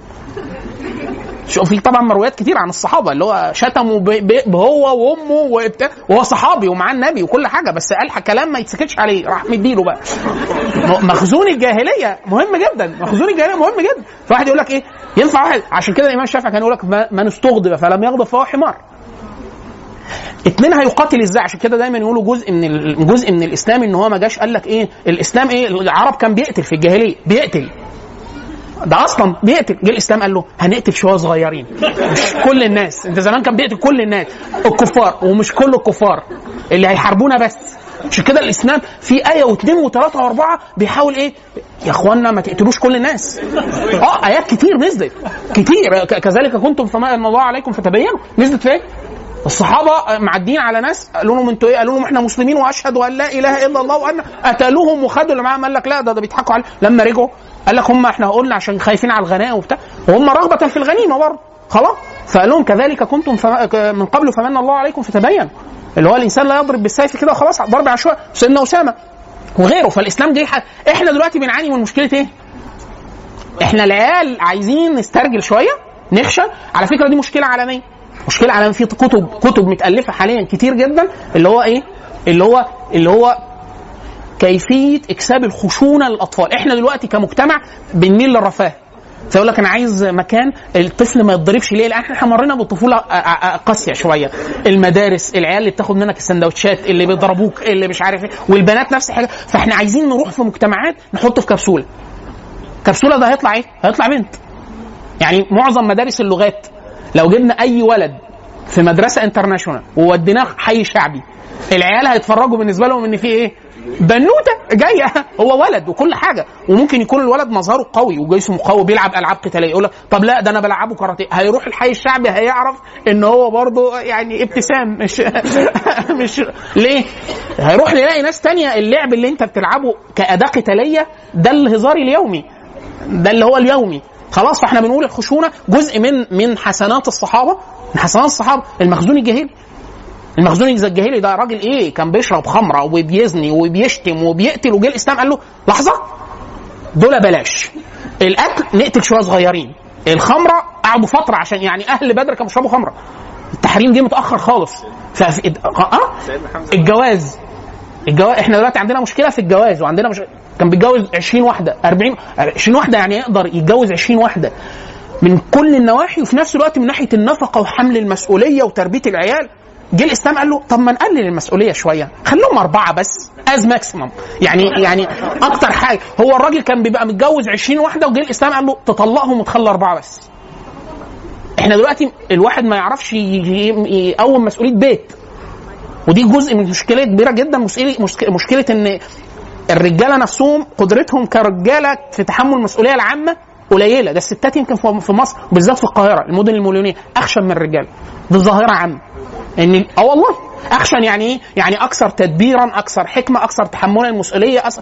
في طبعا مرويات كتير عن الصحابة اللي هو شتموا بهو وأمه وبتاع وهو صحابي ومعاه النبي وكل حاجة بس قال كلام ما يتسكتش عليه راح مديله بقى. مخزون الجاهلية مهم جدا مخزون الجاهلية مهم جدا. فواحد يقول لك إيه؟ ينفع واحد عشان كده الإمام الشافعي كان يقول لك من استغضب فلم يغضب فهو حمار. اتنين هيقاتل إزاي؟ عشان كده دايما يقولوا جزء من جزء من الإسلام إن هو ما جاش قال لك إيه؟ الإسلام إيه؟ العرب كان بيقتل في الجاهلية بيقتل. ده أصلا بيقتل. جه الإسلام قال له هنقتل شوية صغيرين. مش كل الناس. أنت زمان كان بيقتل كل الناس. الكفار. ومش كل الكفار. اللي هيحاربونا بس. عشان كده الإسلام؟ في آية واثنين وثلاثة وأربعة بيحاول إيه؟ يا إخوانا ما تقتلوش كل الناس. آه آيات كتير نزلت. كتير. كذلك كنتم فما أن الله عليكم فتبينوا. نزلت فين؟ الصحابة معديين على ناس قالوا لهم أنتوا إيه؟ قالوا لهم إحنا مسلمين وأشهد أن لا إله إلا الله وأن قتلوهم وخدوا. اللي معاهم قال لك لا ده ده بيضحكوا عليه. لما رجعوا قال لك هم إحنا قلنا عشان خايفين على الغنائم وبتاع وهم رغبة في الغنيمة برضه خلاص. فقال لهم كذلك كنتم من قبل فمن الله عليكم فتبينوا اللي هو الإنسان لا يضرب بالسيف كده وخلاص ضرب عشوائي. سيدنا أسامة وغيره. فالإسلام جه إحنا دلوقتي بنعاني من مشكلة إيه؟ إحنا العيال عايزين نسترجل شوية نخشى. على فكرة دي مشكلة عالمية. مشكلة عالمية. في كتب كتب متألفة حاليا كتير جدا اللي هو إيه؟ اللي هو اللي هو كيفية اكساب الخشونة للأطفال إحنا دلوقتي كمجتمع بنميل للرفاه فيقول لك أنا عايز مكان الطفل ما يتضربش ليه؟ لأن إحنا مرينا آه، قاسية شوية المدارس العيال اللي بتاخد منك السندوتشات اللي بيضربوك اللي مش عارف إيه والبنات نفس الحاجة فإحنا عايزين نروح في مجتمعات نحطه في كبسولة كبسولة ده هيطلع إيه؟ هيطلع بنت يعني معظم مدارس اللغات لو جبنا أي ولد في مدرسة انترناشونال ووديناه حي شعبي العيال هيتفرجوا بالنسبة لهم إن في إيه؟ بنوته جاية. هو ولد وكل حاجة. وممكن يكون الولد مظهره قوي وجسمه قوي بيلعب ألعاب قتاليه يقول لك طب لا ده أنا بلعبه كاراتيه. هيروح الحي الشعبي هيعرف إن هو برضه يعني ابتسام. مش مش ليه؟ هيروح يلاقي ناس تانية اللعب اللي أنت بتلعبه كأداة قتالية ده الهزار اليومي. ده اللي هو اليومي. خلاص فإحنا بنقول الخشونة جزء من من حسنات الصحابة. من حسنات الصحابة. المخزون الجاهلي. المخزون الجاهلي ده راجل إيه؟ كان بيشرب خمرة وبيزني وبيشتم وبيقتل وجه الإسلام قال له لحظة دول بلاش. الأكل نقتل شوية صغيرين. الخمرة قعدوا فترة عشان يعني أهل بدر كانوا بيشربوا خمرة. التحريم جه متأخر خالص. ففي آه؟ الجواز. الجواز إحنا دلوقتي عندنا مشكلة في الجواز وعندنا مش... كان بيتجوز 20 واحدة 40 20 واحدة يعني يقدر يتجوز 20 واحدة. من كل النواحي وفي نفس الوقت من ناحية النفقة وحمل المسؤولية وتربية العيال جه الإسلام قال له طب ما نقلل المسؤولية شوية. خليهم أربعة بس as maximum يعني يعني أكتر حاجة. هو الراجل كان بيبقى متجوز 20 واحدة وجه الإسلام قال له تطلقهم وتخلي أربعة بس. إحنا دلوقتي الواحد ما يعرفش يقوم مسؤولية بيت. ودي جزء من مشكلة كبيرة جدا. مشكله مشك- مشكلة إن الرجالة نفسهم قدرتهم كرجالة في تحمل المسؤولية العامة قليلة. ده الستات يمكن في في مصر بالذات في القاهرة المدن المليونية اخشن من الرجال. دي ظاهرة عامة. ان آه والله. اخشن يعني إيه؟ يعني أكثر تدبيرا أكثر حكمة أكثر تحملا المسؤولية أس...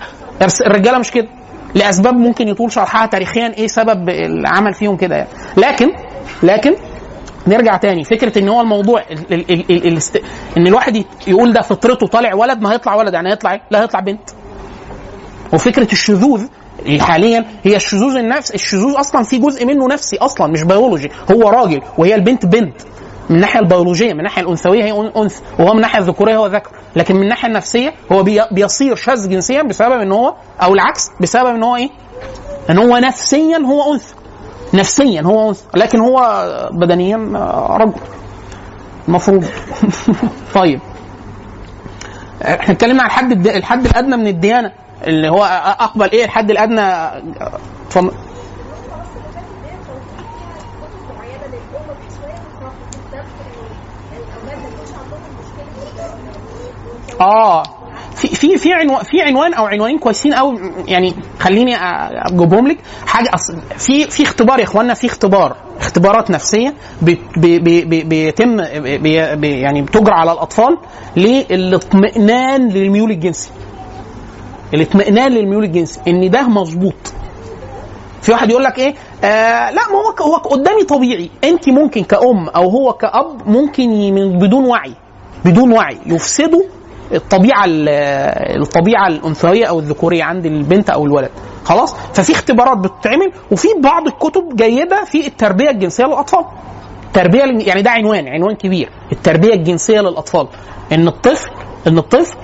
الرجالة مش كده. لأسباب ممكن يطول شرحها تاريخيا إيه سبب العمل فيهم كده يعني. لكن لكن نرجع تاني. فكرة إن هو الموضوع ال ال ال ال. إن الواحد يقول ده فطرته طالع ولد ما هيطلع ولد. يعني هيطلع إيه؟ لا هيطلع بنت. وفكرة الشذوذ حاليا هي الشذوذ النفس الشذوذ أصلا في جزء منه نفسي أصلا مش بيولوجي هو راجل وهي البنت بنت. من الناحيه البيولوجية من الناحيه الأنثوية هي أنثى وهو من الناحيه الذكورية هو ذكر. لكن من الناحيه النفسية هو بي- بيصير شاذ جنسيا بسبب إن هو أو العكس بسبب إن هو إيه؟ إن هو نفسيا هو أنثى. نفسيا هو أنثى. لكن هو بدنيا آه، رجل. المفروض طيب. إحنا اتكلمنا عن الحد الحد الأدنى من الديانة اللي هو أقبل إيه؟ الحد الأدنى اتفضل معينه للام بحيث شوية بصراحه بالذات الاولاد ما يكونش عندهم مشكله آه. في في في عنوان في عنوان أو عنوانين كويسين قوي يعني خليني اجيبهم لك. حاجة أصل في في اختبار يا اخوانا في اختبار اختبارات نفسية بي- بي- بي- بي- بيتم يعني بتجرى على الأطفال للاطمئنان للميول الجنسي. الاطمئنان للميول الجنسي إن ده مظبوط. في واحد يقول لك إيه؟ آه لا ما هو هو قدامي طبيعي. انت ممكن كأم أو هو كأب ممكن من بدون وعي بدون وعي يفسدوا الطبيعة ال- الطبيعة الأنثوية أو الذكورية عند البنت أو الولد. خلاص؟ ففي اختبارات بتتعمل وفي بعض الكتب جيدة في التربية الجنسية للأطفال. التربيه يعني ده عنوان عنوان كبير. التربية الجنسية للأطفال. إن الطفل إن الطفل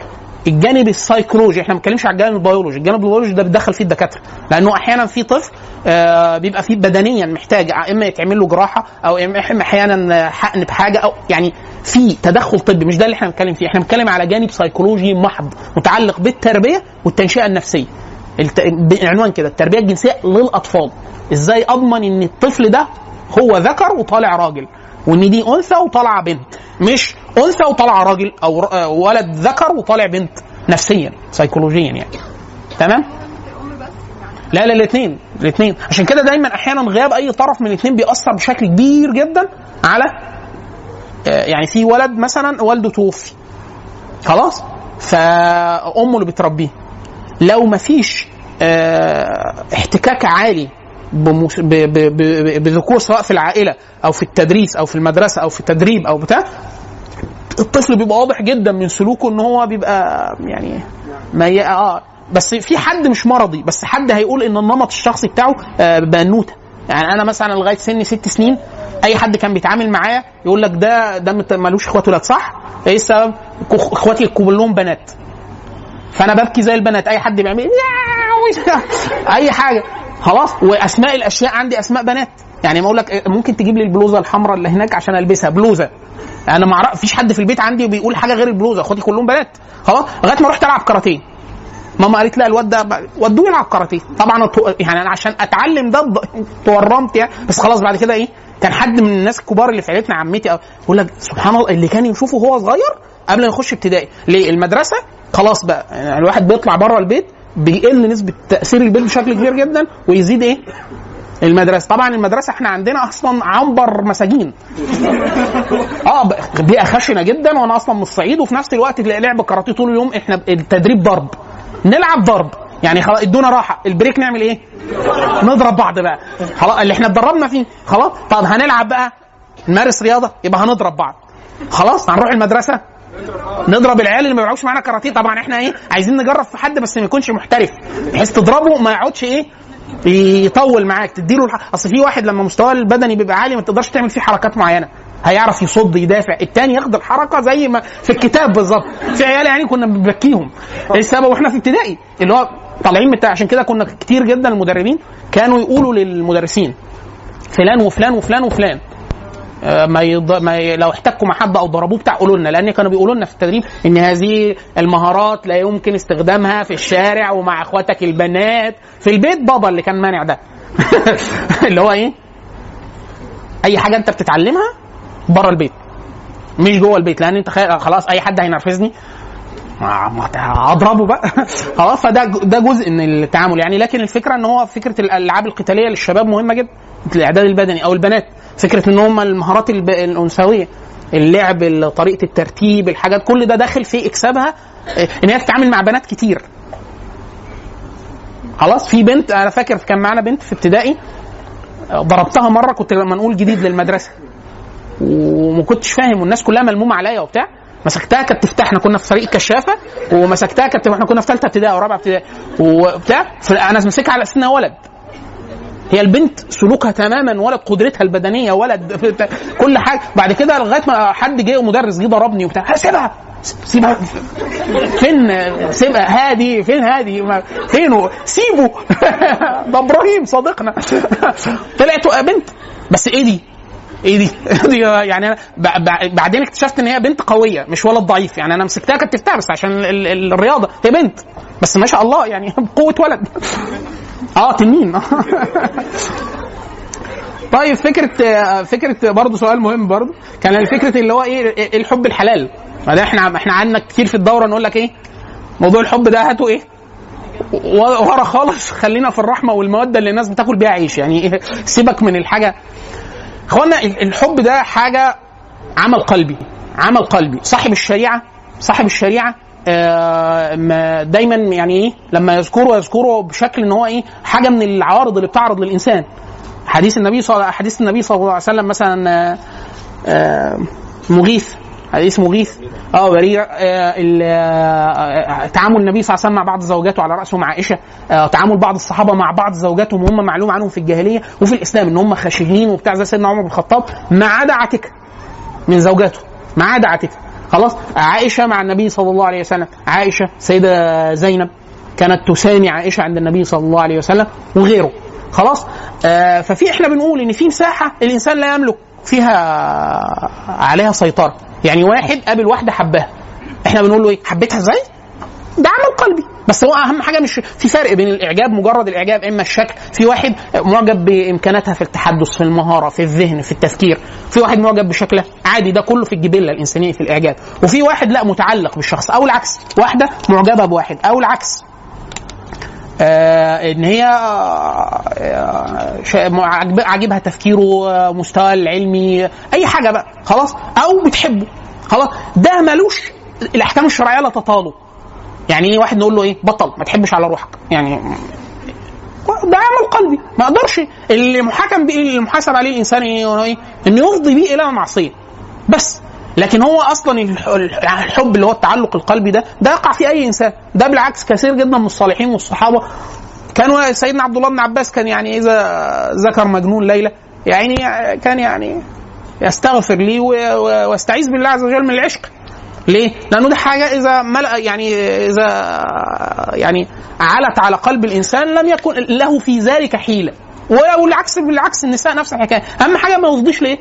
الجانب السيكولوجي إحنا ما بنتكلمش على الجانب البيولوجي. الجانب البيولوجي ده بيدخل فيه الدكاترة. لأنه أحيانا في طفل آه بيبقى فيه بدنيا محتاج إما يتعمل له جراحة أو أحيانا حقن بحاجة أو يعني في تدخل طبي مش ده اللي إحنا بنتكلم فيه. إحنا بنتكلم على جانب سيكولوجي محض متعلق بالتربية والتنشئة النفسية. الت... بعنوان كده التربية الجنسية للأطفال. إزاي أضمن إن الطفل ده هو ذكر وطالع راجل وإن دي أنثى وطالعة بنت. مش أنثى وطالعة راجل أو ولد ذكر وطالع بنت نفسيا سيكولوجيا يعني. تمام؟ لا لا الاثنين الاثنين. عشان كده دايما أحيانا غياب أي طرف من الاثنين بيأثر بشكل كبير جدا على يعني في ولد مثلا والده توفي. خلاص؟ فأمه اللي بتربيه. لو ما فيش آه، احتكاك عالي بذكور سواء في العائلة أو في التدريس أو في المدرسة أو في التدريب أو بتاع الطفل بيبقى واضح جدا من سلوكه إن هو بيبقى يعني ما ي... آه. بس في حد مش مرضي بس حد هيقول إن النمط الشخصي بتاعه آه بنوتة. يعني أنا مثلا لغاية سن ست سنين أي حد كان بيتعامل معايا يقول لك ده ده ملوش إخوات ولاد صح؟ إيه السبب؟ إخواتي كلهم بنات. فأنا ببكي زي البنات. أي حد بيعمل أي حاجة. خلاص. وأسماء الأشياء عندي أسماء بنات. يعني ما أقول لك ممكن تجيب لي البلوزة الحمراء اللي هناك عشان ألبسها. بلوزة. أنا ما فيش حد في البيت عندي بيقول حاجة غير البلوزة. إخواتي كلهم بنات. خلاص. لغاية ما رحت ألعب كاراتيه. ماما قالت لا الواد ده ودوه يلعب كاراتيه. طبعا يعني أنا عشان أتعلم ده اتورمت يعني. بس خلاص بعد كده إيه؟ كان حد من الناس الكبار اللي في عيلتنا عمتي يقول لك سبحان الله اللي كان يشوفه وهو صغير قبل ما يخش ابتدائي. ليه؟ المدرسة؟ خلاص بقى. يعني الواحد بيطلع بره البيت بيقل نسبة تأثير البيت بشكل كبير جدا ويزيد إيه؟ المدرسة. طبعا المدرسة إحنا عندنا أصلا عنبر مساجين. آه بيئة خشنة جدا وأنا أصلا من الصعيد وفي نفس الوقت لعب كاراتيه طول اليوم إحنا التدريب ضرب. نلعب ضرب. يعني خلاص ادونا راحة. البريك نعمل إيه؟ نضرب بعض بقى. خلاص اللي إحنا اتدربنا فيه خلاص. طب هنلعب بقى. نمارس رياضة يبقى هنضرب بعض. خلاص هنروح المدرسة. نضرب العيال اللي ما بيلعبوش معانا كاراتيه. طبعا إحنا إيه عايزين نجرب في حد بس ما يكونش محترف. بحيث تضربه ما يقعدش إيه يطول معاك تديله الح... اصل في واحد لما مستواه البدني بيبقى عالي ما تقدرش تعمل فيه حركات معينة. هيعرف يصد يدافع. التاني ياخد الحركة زي ما في الكتاب بالظبط. في عيال يعني كنا بنبكيهم. إيه السبب وإحنا في ابتدائي اللي هو طالعين بتاع عشان كده كنا كتير جدا المدربين كانوا يقولوا للمدرسين فلان وفلان وفلان وفلان. آه، ما, يض... ما ي... لو احتكوا مع حد أو ضربوه بتاع قولوا لنا لأن كانوا بيقولوا لنا في التدريب إن هذه المهارات لا يمكن استخدامها في الشارع ومع إخواتك البنات. في البيت بابا اللي كان مانع ده. اللي هو إيه؟ أي حاجة أنت بتتعلمها بره البيت مش جوه البيت لأن أنت خلاص أي حد هينرفزني اضربه بقى. خلاص فده ده جزء من التعامل. يعني لكن الفكرة إن هو فكرة الألعاب القتالية للشباب مهمة جدا الإعداد البدني أو البنات. فكرة إن هم المهارات الأنثوية اللعب ال- طريقة الترتيب الحاجات كل ده داخل في إكسابها إن هي تتعامل مع بنات كتير. خلاص في بنت أنا فاكر كان معانا بنت في ابتدائي ضربتها مرة كنت لما نقول جديد للمدرسة. وما كنتش فاهم والناس كلها ملمومة عليا وبتاع. مسكتها كانت تفتح إحنا كنا في فريق كشافة ومسكتها كانت إحنا كنا في ثالثه ابتدائي أو رابعة ابتدائي وبتاع. أنا ماسكها على أساس انها ولد. هي البنت سلوكها تماما ولد قدرتها البدنية ولد كل حاجة. بعد كده لغاية ما حد جه مدرس جه ضربني وبتاع. سيبها. سيبها. فين؟ سيبها. هادي. فين هادي؟ فينه سيبه. ده إبراهيم صديقنا. طلعت بنت. بس إيه دي؟ إيه دي؟ يعني أنا بعدين اكتشفت إن هي بنت قوية مش ولد ضعيف. يعني أنا مسكتها كتفتها بس عشان ال- ال- الرياضة. هي بنت. بس ما شاء الله يعني بقوة ولد. آه تنين. طيب فكرة فكرة برضه سؤال مهم برضه. كان فكره اللي هو إيه إيه الحب الحلال. ده إحنا إحنا عندنا كتير في الدورة نقول لك إيه؟ موضوع الحب ده هاتوا إيه؟ ورا خالص. خلينا في الرحمة والمودة اللي الناس بتاكل بيها عيش. يعني إيه؟ سيبك من الحاجة. اخوانا ال- الحب ده حاجة عمل قلبي عمل قلبي. صاحب الشريعة صاحب الشريعة آه، ما دايما يعني إيه لما يذكره يذكره بشكل إن هو إيه حاجة من العوارض اللي بتعرض للإنسان. حديث النبي صلى حديث النبي صلى الله عليه وسلم مثلا آه، آه، مغيث. حديث مغيث آه بريء. آه، ال- آه، تعامل النبي صلى الله عليه وسلم مع بعض زوجاته على راسهم عائشة. آه، تعامل بعض الصحابة مع بعض زوجاتهم وهم معلوم عنهم في الجاهلية وفي الإسلام إن هم خشنين وبتاع زي سيدنا عمر بن الخطاب. ما عدا عتيكه من زوجاته. ما عدا عتيكه خلاص؟ عائشة مع النبي صلى الله عليه وسلم. عائشة سيدة زينب كانت تسامي عائشة عند النبي صلى الله عليه وسلم وغيره. خلاص؟ آه ففي إحنا بنقول إن في مساحة الإنسان لا يملك فيها عليها سيطرة. يعني واحد قابل واحدة حبها إحنا بنقول له إيه؟ حبيتها إزاي؟ ده عمل قلبي. بس هو أهم حاجة مش في فرق بين الإعجاب مجرد الإعجاب إما الشكل. في واحد معجب بإمكاناتها في التحدث في المهارة في الذهن في التفكير. في واحد معجب بشكلها. عادي ده كله في الجبله الإنسانية في الإعجاب. وفي واحد لا متعلق بالشخص. أو العكس واحدة معجبة بواحد. أو العكس. إن هي آه عاجب- عاجبها تفكيره آه، مستواه العلمي أي حاجة بقى خلاص؟ أو بتحبه خلاص؟ ده ملوش الأحكام الشرعية لا تطاله. يعني إيه واحد نقول له إيه؟ بطل ما تحبش على روحك. يعني ده عمل قلبي. ما أقدرش. اللي محاكم بيه اللي محاسب عليه الإنسان إيه؟ إنه يفضي بيه إلى معصيه بس. لكن هو أصلا الح- الحب اللي هو التعلق القلبي ده ده يقع في أي إنسان. ده بالعكس كثير جدا من الصالحين والصحابة. كانوا سيدنا عبد الله بن عباس كان يعني إذا ذكر مجنون ليلى يعني كان يعني يستغفر لي و- و- ويستعيذ بالله عز وجل من العشق. ليه؟ لأنه دي حاجة إذا ملأ يعني إذا يعني علت على قلب الإنسان لم يكن له في ذلك حيلة. والعكس بالعكس النساء نفس الحكاية. أهم حاجة ما يفضيش لايه؟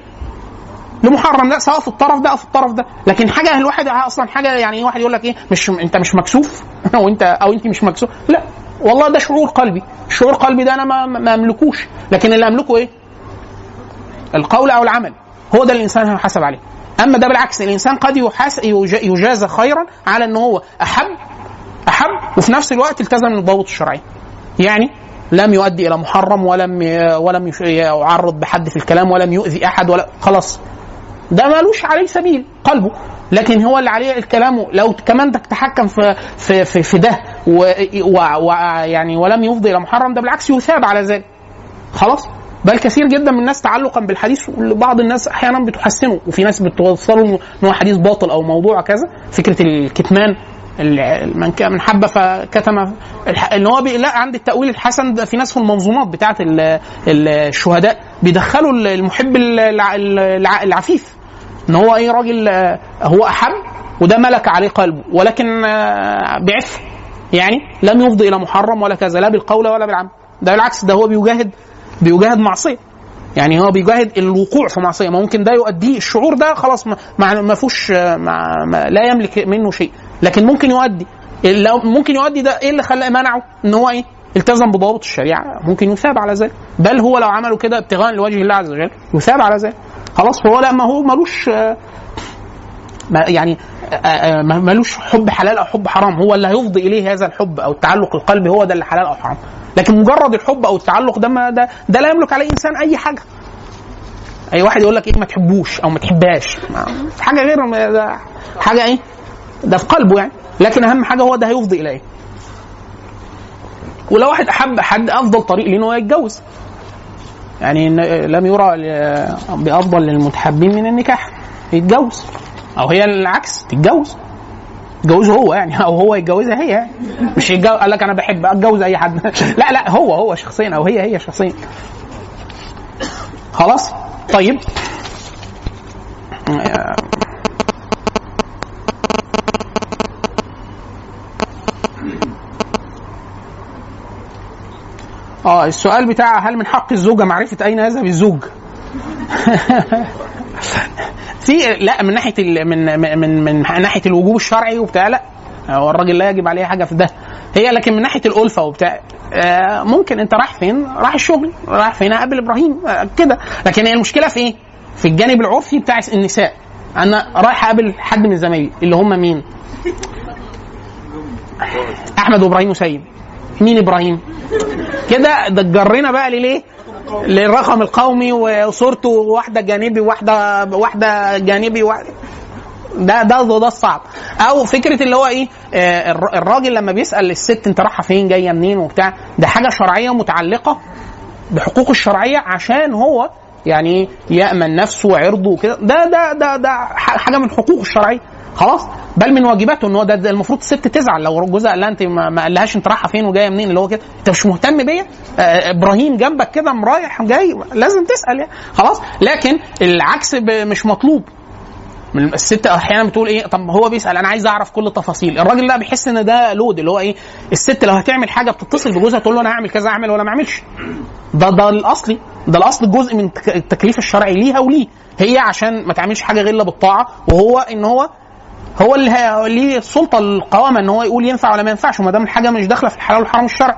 لمحرم لا سواء في الطرف ده أو في الطرف ده. لكن حاجة الواحد أصلا حاجة يعني واحد يقول لك إيه مش أنت مش مكسوف؟ أو انت أو أنت مش مكسوف؟ لا. والله ده شعور قلبي. الشعور قلبي ده أنا ما, ما أملكوش. لكن اللي أملكه إيه؟ القول أو العمل. هو ده الإنسان هيحاسب عليه. أما ده بالعكس الإنسان قد يحاس يج- يجازى خيرا على إن هو أحب أحب وفي نفس الوقت التزم بالضوابط الشرعية. يعني لم يؤدي إلى محرم ولم ولم يعرض بحد في الكلام ولم يؤذي أحد ولا خلاص. ده ملوش عليه سبيل قلبه. لكن هو اللي عليه الكلام لو كمان تتحكم في في في, في ده ويعني يعني ولم يفضي إلى محرم ده بالعكس يثاب على ذلك. خلاص؟ بل كثير جدا من الناس تعلقا بالحديث بعض الناس أحيانا بتحسنه وفي ناس بتوصله ان هو حديث باطل أو موضوع كذا. فكرة الكتمان ال- من من حب فكتم إن هو لا عند التأويل الحسن ده في ناس في المنظومات بتاعه ال- ال- الشهداء بيدخلوا ال- المحب الع- الع- العفيف. إن هو إيه راجل آه، هو احب وده ملك عليه قلبه ولكن آه، بعفه يعني لم يفضي إلى محرم ولا كذا لا بالقول ولا بالعمل. ده بالعكس ده هو بيجاهد بيجاهد معصية. يعني هو بيجاهد الوقوع في معصية. ممكن ده يؤديه الشعور ده خلاص ما, ما, فيهوش آه، لا يملك منه شيء. لكن ممكن يؤدي ممكن يؤدي ده إيه اللي خلاه منعه إن هو إيه؟ التزم بضوابط الشريعة ممكن يثاب على ذلك. بل هو لو عمله كده ابتغاء لوجه الله عز وجل يثاب على ذلك. خلاص فهو لا ما هو ملوش يعني ملوش حب حلال أو حب حرام. هو اللي هيفضي إليه هذا الحب أو التعلق القلبي هو ده اللي حلال أو حرام. لكن مجرد الحب أو التعلق ده ما ده ده لا يملك عليه إنسان أي حاجة. أي واحد يقول لك إيه ما تحبوش أو ما تحبهاش. حاجة غير حاجة إيه ده في قلبه يعني. لكن أهم حاجة هو ده هيفضي إليه. ولو واحد أحب حد أفضل طريق ليه هو يتجوز. يعني لم يرى بأفضل للمتحبين من النكاح يتجوز. أو هي العكس تتجوز. يتجوزه هو يعني أو هو يتجوزها هي يعني. مش يتجوز قال لك أنا بحب أتجوز أي حد. لا لا هو هو شخصيا أو هي هي شخصيا خلاص؟ طيب. آه السؤال بتاع هل من حق الزوجة معرفة اين يذهب الزوج؟ في لا من ناحية ال من من من, ناحية الوجوب الشرعي وبتاع لا هو الراجل لا يجب عليه حاجة في ده هي لكن من ناحية الألفة وبتاع آه ممكن أنت رايح فين؟ رايح الشغل رايح فين؟ أقابل إبراهيم آه كده لكن هي المشكلة في إيه؟ في الجانب العرفي بتاع النساء أنا رايح أقابل حد من زمايلي اللي هم مين؟ أحمد وإبراهيم وسيد مين إبراهيم؟ كده ده جرينا بقى لليه؟ للرقم القومي وصورته واحدة جانبي واحدة واحدة جانبي واحدة ده ده ده الصعب أو فكرة اللي هو إيه؟ آه الر- الراجل لما بيسأل الست أنت رايحة فين جاية منين وبتاع ده حاجة شرعية متعلقة بحقوق الشرعية عشان هو يعني يأمن نفسه وعرضه وكده. ده ده ده ده حاجة من حقوقه الشرعية. خلاص. بل من واجباته إن هو ده, المفروض الست تزعل. لو جوزها قال لها أنت ما قالهاش أنت رايحة فين وجاية منين؟ اللي هو كده. أنت مش مهتم بيا؟ آه إبراهيم جنبك كده رايح جاي لازم تسأل يعني. خلاص. لكن العكس مش مطلوب. الست أحيانا بتقول إيه؟ طب هو بيسأل أنا عايز أعرف كل التفاصيل. الراجل لا بيحس إن ده لود. اللي هو إيه؟ الست لو هتعمل حاجة بتتصل بجوزها تقول له أنا هعمل كذا اعمل ولا ما أعملش. ده ده الأصلي. ده الأصل جزء من تك- التكليف الشرعي ليها وليه. هي عشان ما تعملش حاجة غير بالطاعة وهو إن هو هو اللي هي- ليه السلطه القوامة إن هو يقول ينفع ولا ما ينفعش وما دام الحاجة مش داخلة في الحلال والحرام الشرعي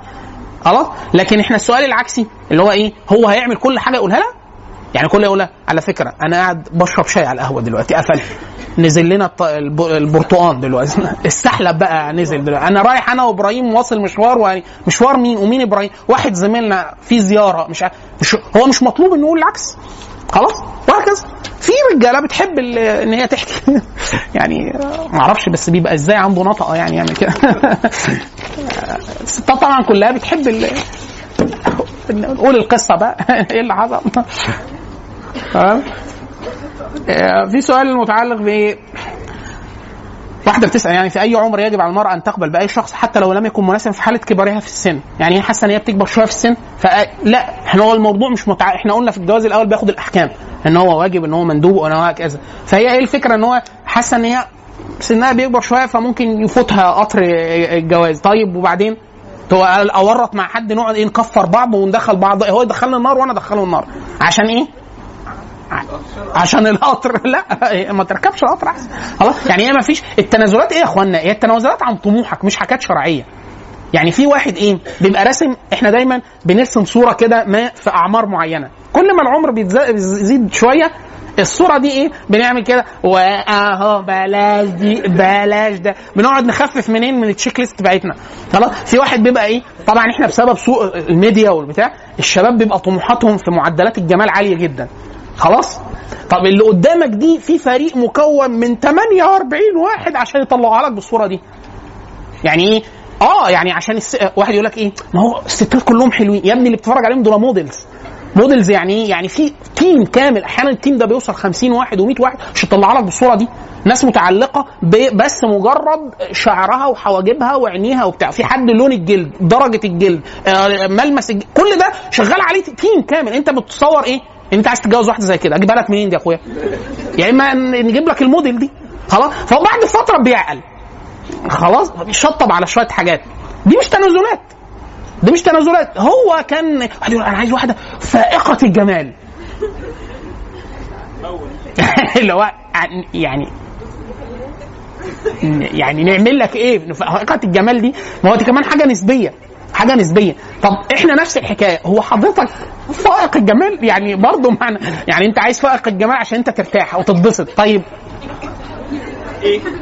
خلاص؟ لكن إحنا السؤال العكسي اللي هو إيه؟ هو هيعمل كل حاجة يقولها لها؟ يعني كل يقول لها على فكرة أنا قاعد بشرب شاي على القهوة دلوقتي قفل نزل لنا الط- الب- البرتقال دلوقتي. السحلب بقى نزل دلوقتي. أنا رايح أنا وإبراهيم واصل مشوار يعني مشوار مين؟ ومين إبراهيم؟ واحد زميلنا في زيارة مش, مش هو مش مطلوب إنه يقول العكس. خلاص؟ وهكذا. في رجالة بتحب إن هي تحكي. يعني ما أعرفش بس بيبقى إزاي عنده نطقه يعني يعمل كده. الستات طبعا كلها بتحب ال... قول القصة بقى. إيه اللي حصل؟ تمام؟ آه، في سؤال متعلق ب واحدة بتسأل يعني في أي عمر يجب على المرأة أن تقبل بأي شخص حتى لو لم يكن مناسبا في حالة كبرها في السن؟ يعني هي حاسة إن هي بتكبر شوية في السن؟ فلا إحنا هو الموضوع مش متع... إحنا قلنا في الجواز الأول بياخد الأحكام إن هو واجب إن هو مندوب وان هو كذا. فهي إيه الفكرة؟ إن هو حاسة إن هي سنها بيكبر شوية فممكن يفوتها قطر الجواز. طيب وبعدين؟ تو- أورط مع حد نقعد إيه نكفر بعض وندخل بعض هو يدخلنا النار وأنا أدخله النار. عشان إيه؟ عشان القطر. لا ما تركبش القطر أحسن. خلاص يعني هي ما فيش التنازلات إيه يا إخوانا؟ هي التنازلات عن طموحك مش حاجات شرعية. يعني في واحد إيه بيبقى راسم إحنا دايما بنرسم صورة كده ما في أعمار معينة. كل ما العمر بيزيد شوية الصورة دي إيه بنعمل كده. وأهو بلاش دي بلاش ده. بنقعد نخفف منين؟ من ال checklist بتاعتنا. خلاص في واحد بيبقى إيه طبعا إحنا بسبب سوء الميديا والبتاع الشباب بيبقى طموحاتهم في معدلات الجمال عالية جدا. خلاص؟ طب اللي قدامك دي في فريق مكون من 48 واحد عشان يطلعها لك بالصورة دي. يعني إيه؟ آه يعني عشان الس... واحد يقول لك إيه؟ ما هو الستات كلهم حلوين. يا ابني اللي بتتفرج عليهم دول models models يعني إيه؟ يعني في team كامل. أحيانا ال team ده بيوصل 50 واحد و100 واحد عشان يطلع لك بالصورة دي. ناس متعلقة بس مجرد شعرها وحواجبها وعينيها وبتاع. في حد لون الجلد درجة الجلد آه، ملمس الجلد كل ده شغال عليه تيم كامل. أنت بتتصور إيه؟ انت عايز تتجوز واحدة زي كده اجيبها لك منين دي يا اخويا؟ يا اما نجيب لك الموديل دي خلاص؟ فبعد فترة بيعقل. خلاص؟ بيشطب على شوية حاجات. دي مش تنازلات. دي مش تنازلات. هو كان أنا عايز واحدة فائقة الجمال. اللي هو عن- يعني يعني نعمل لك إيه؟ فائقة الجمال دي. ما هو دي كمان حاجة نسبية. حاجة نسبية. طب إحنا نفس الحكاية. هو حضرتك فائق الجمال؟ يعني برضه معنى. يعني أنت عايز فائق الجمال عشان أنت ترتاح أو تتبسط. طيب.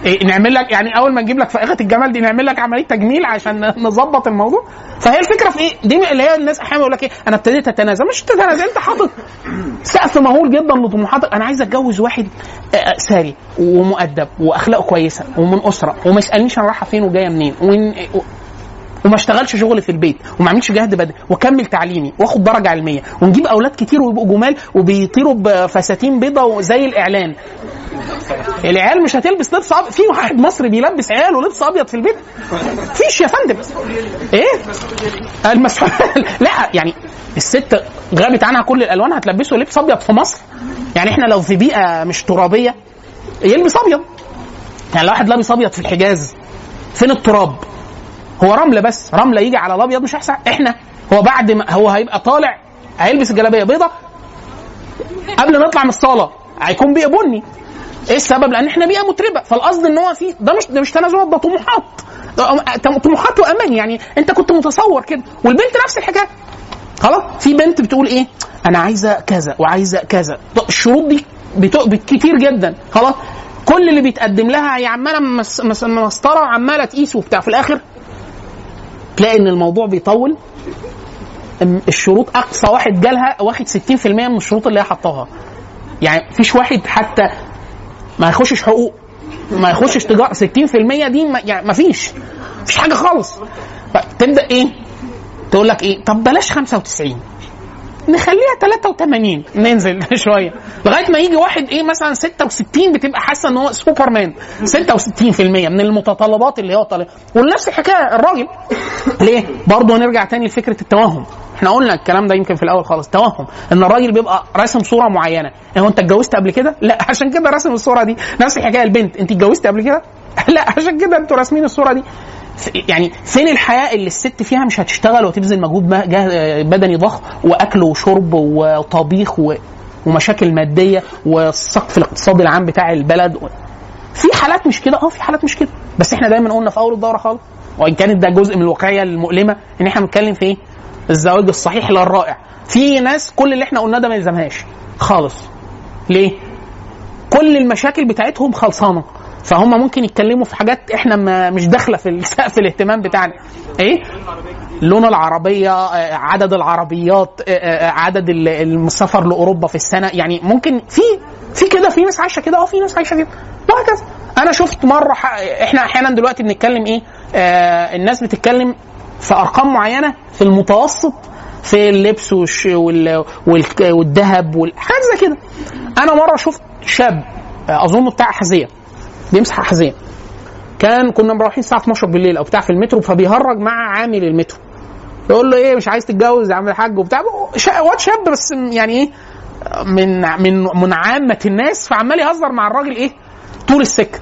إيه نعمل لك يعني أول ما نجيب لك فائقة الجمال دي نعمل لك عملية تجميل عشان نظبط الموضوع. فهي الفكرة في إيه؟ دي اللي هي الناس أحيانا يقول لك إيه؟ أنا ابتديت أتنازل. مش تتنازل أنت حاطط سقف مهول جدا لطموحاتك. أنا عايز أتجوز واحد آه، ساري ومؤدب وأخلاقه كويسة ومن أسرة وما يسألنيش أنا رايحة فين وجاية منين. وما اشتغلش شغل في البيت وما اعملش جهد بدني واكمل تعليمي واخد درجة علمية ونجيب أولاد كتير ويبقوا جمال وبيطيروا بفساتين بيضة زي الإعلان. العيال مش هتلبس لبس ابيض في واحد مصري بيلبس عياله لبس أبيض في البيت؟ فيش يا فندم. إيه؟ المسؤول لا يعني الست غابت عنها كل الألوان هتلبسه لبس أبيض في مصر؟ يعني إحنا لو في بيئة مش ترابية يلبس أبيض. يعني لو واحد لابس أبيض في الحجاز فين التراب؟ هو رمله بس رمله يجي على الأبيض مش احسن إحنا هو بعد ما هو هيبقى طالع هيلبس الجلابية بيضة. قبل ما يطلع من الصالة هيكون بيئة بني. إيه السبب؟ لأن إحنا بيئة متربه فالقصد إن هو في ده مش ده مش تنازلات ده طموحات. طموحات وأمان. يعني أنت كنت متصور كده. والبنت نفس الحكاية. خلاص؟ في بنت بتقول إيه؟ أنا عايزة كذا وعايزة كذا. الشروط دي كتير جدا. خلاص؟ كل اللي بيتقدم لها هي عمالة مس- مس- مسطرة وعماله تقيس وبتاع. في الآخر تلاقي إن الموضوع بيطول. الشروط أقصى واحد جالها واخد 60% من الشروط اللي هي حطاها. يعني مفيش واحد حتى ما يخشش حقوق ما يخشش تجارة. 60% دي ما يعني ما فيش مفيش حاجة خالص. تبدا إيه؟ تقول لك إيه؟ طب بلاش 95 نخليها 83 ننزل شوية. لغاية ما يجي واحد إيه مثلا 66 بتبقى حاسة إن هو سوبرمان. 66% من المتطلبات اللي هو طالبها ونفس الحكاية الراجل. ليه؟ برضه هنرجع تاني لفكرة التوهم. إحنا قلنا الكلام ده يمكن في الأول خالص. توهم. إن الراجل بيبقى راسم صورة معينة. هو أنت اتجوزت قبل كده؟ لا عشان كده راسم الصورة دي. نفس الحكاية البنت. أنت اتجوزت قبل كده؟ لا عشان كده أنتوا راسمين الصورة دي. يعني فين الحياة اللي الست فيها مش هتشتغل وتبذل مجهود بدني ضخم وأكل وشرب وطبيخ ومشاكل مادية والسقف الاقتصادي العام بتاع البلد. في حالات مش كده آه في حالات مش كده بس إحنا دايما قلنا في أول الدورة خالص وإن كانت ده جزء من الواقعية المؤلمة إن إحنا بنتكلم في إيه؟ الزواج الصحيح لا الرائع في ناس كل اللي إحنا قلناه ده ما يلزمهاش خالص ليه؟ كل المشاكل بتاعتهم خلصانة فهم ممكن يتكلموا في حاجات إحنا ما مش داخلة في سقف الاهتمام بتاعنا. إيه؟ لون العربية آه، عدد العربيات آه، آه، عدد ال- السفر لأوروبا في السنة. يعني ممكن في في كده في ناس عايشة كده آه في ناس عايشة كده. وهكذا. أنا شفت مرة. إحنا أحيانا دلوقتي بنتكلم إيه؟ آه الناس بتتكلم في أرقام معينة في المتوسط في اللبس والش... وال... وال... والذهب والحاجات زي كده. أنا مرة شفت شاب آه، اظن بتاع أحذية بيمسح احذيه كان كنا مروحين الساعة 12 بالليل أو بتاع في المترو فبيهرج مع عامل المترو. يقول له إيه مش عايز تتجوز يا عم الحاج وبتاع. واد شاب بس يعني إيه من من من عامه الناس فعمال يهزر مع الراجل إيه طول السكة.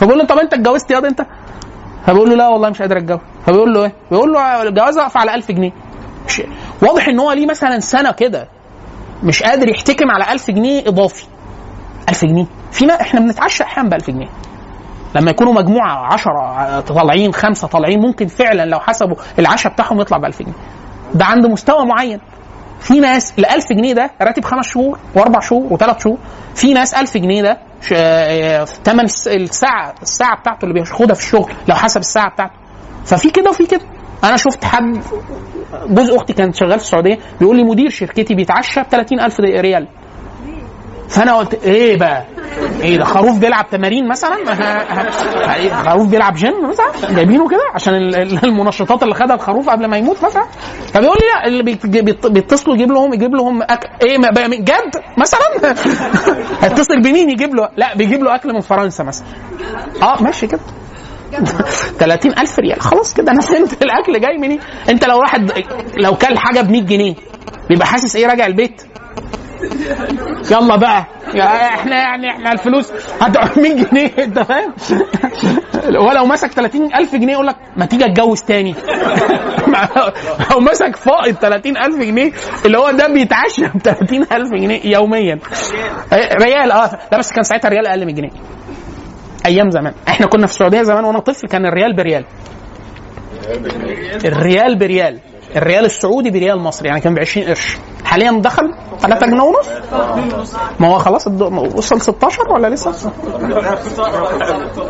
فبقول له طب أنت اتجوزت؟ ياض أنت؟ فبيقول له لا والله مش قادر أتجوز. فبيقول له إيه؟ بيقول له الجواز واقف على 1000 جنيه. واضح إن هو ليه مثلا سنة كده مش قادر يحتكم على 1000 جنيه إضافي. 1000 جنيه. فينا إحنا بنتعشى أحيانا ب 1000 جنيه. لما يكونوا مجموعة 10 طالعين خمسة طالعين ممكن فعلا لو حسبوا العشاء بتاعهم يطلع ب 1000 جنيه. ده عند مستوى معين. في ناس ال 1000 جنيه ده راتب خمس شهور وأربع شهور وثلاث شهور. في ناس 1000 جنيه ده آه، ثمن الس- الساعة الساعة بتاعته اللي بياخدها في الشغل لو حسب الساعة بتاعته. ففي كده وفي كده. أنا شفت حد جوز أختي كانت شغال في السعودية بيقول لي مدير شركتي بيتعشى ب 30000 ريال. فانا قلت إيه بقى؟ إيه ده خروف بيلعب تمارين مثلا؟ إيه، خروف بيلعب جيم مثلا؟ جايبينه كده عشان ال- ال- المنشطات اللي خدها الخروف قبل ما يموت مثلا؟ فبيقول لي لا اللي بيت- بيت- بيتصلوا يجيب لهم يجيب لهم أك... إيه جد مثلا؟ هيتصل بمين يجيب له؟ لا بيجيب له أكل من فرنسا مثلا. آه ماشي كده 30000 ريال خلاص كده أنا فهمت الأكل جاي منين انت لو واحد لو كل حاجة ب 100 جنيه بيبقى حاسس إيه راجع البيت يلا بقى. إحنا يعني إحنا الفلوس هتقعد 100 جنيه انت فاهم؟ ولو مسك 30000 جنيه يقول لك ما تيجي اتجوز تاني. أو مسك فائض 30000 جنيه اللي هو ده بيتعشى ب 30000 جنيه يوميا. ريال آه لا بس كان ساعتها الريال أقل من جنيه. أيام زمان. إحنا كنا في السعودية زمان وأنا طفل كان الريال بريال. الريال بريال. الريال السعودي بريال مصري يعني كان ب 20 قرش. حاليا دخل 3 جنيه ونص. ما هو خلاص وصل 16 ولا لسه؟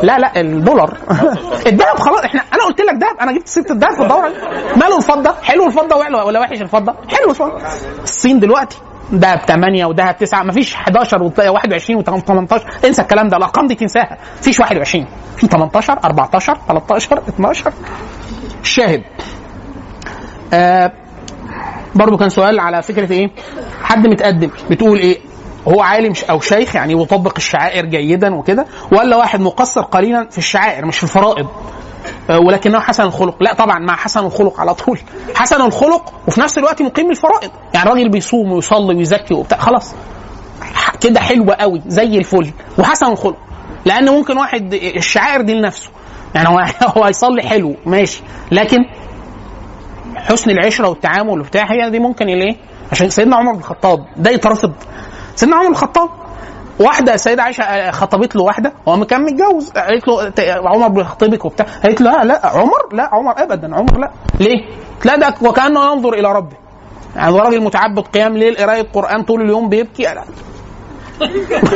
لا لا الدولار. الذهب خلاص إحنا أنا قلت لك دهب أنا جبت سيرة الذهب في الدوره. ماله الفضة؟ حلو الفضة ولا وحش الفضة؟ حلو الفضة. الصين دلوقتي دهب 8 ودهب 9 مفيش 11 و 21 و 18 انسى الكلام ده الأرقام دي تنساها. مفيش 21 في 18 14 13 12 الشاهد آه برضو كان سؤال على فكرة إيه؟ حد متقدم بتقول إيه؟ هو عالم أو شيخ يعني يطبق الشعائر جيدا وكده ولا واحد مقصر قليلا في الشعائر مش في الفرائض؟ آه، ولكنه حسن الخلق. لا طبعا مع حسن الخلق على طول. حسن الخلق وفي نفس الوقت مقيم الفرائض. يعني راجل بيصوم ويصلي ويزكي وبتاع خلاص. كده حلوة قوي زي الفل. وحسن الخلق. لأن ممكن واحد الشعائر دي لنفسه. يعني هو هو هيصلي حلو ماشي. لكن حسن العشرة والتعامل وبتاع هي دي ممكن الايه عشان سيدنا عمر بن الخطاب ده يترفض سيدنا عمر بن الخطاب واحدة السيدة عائشة خطبت له واحدة هو كان متجوز قالت له عمر بيخطبك وبتاع قالت له لا لا عمر لا عمر ابدا عمر لا ليه؟ لا ده وكأنه ينظر إلى ربه يعني راجل متعبد قيام ليل قرايه قرآن طول اليوم بيبكي.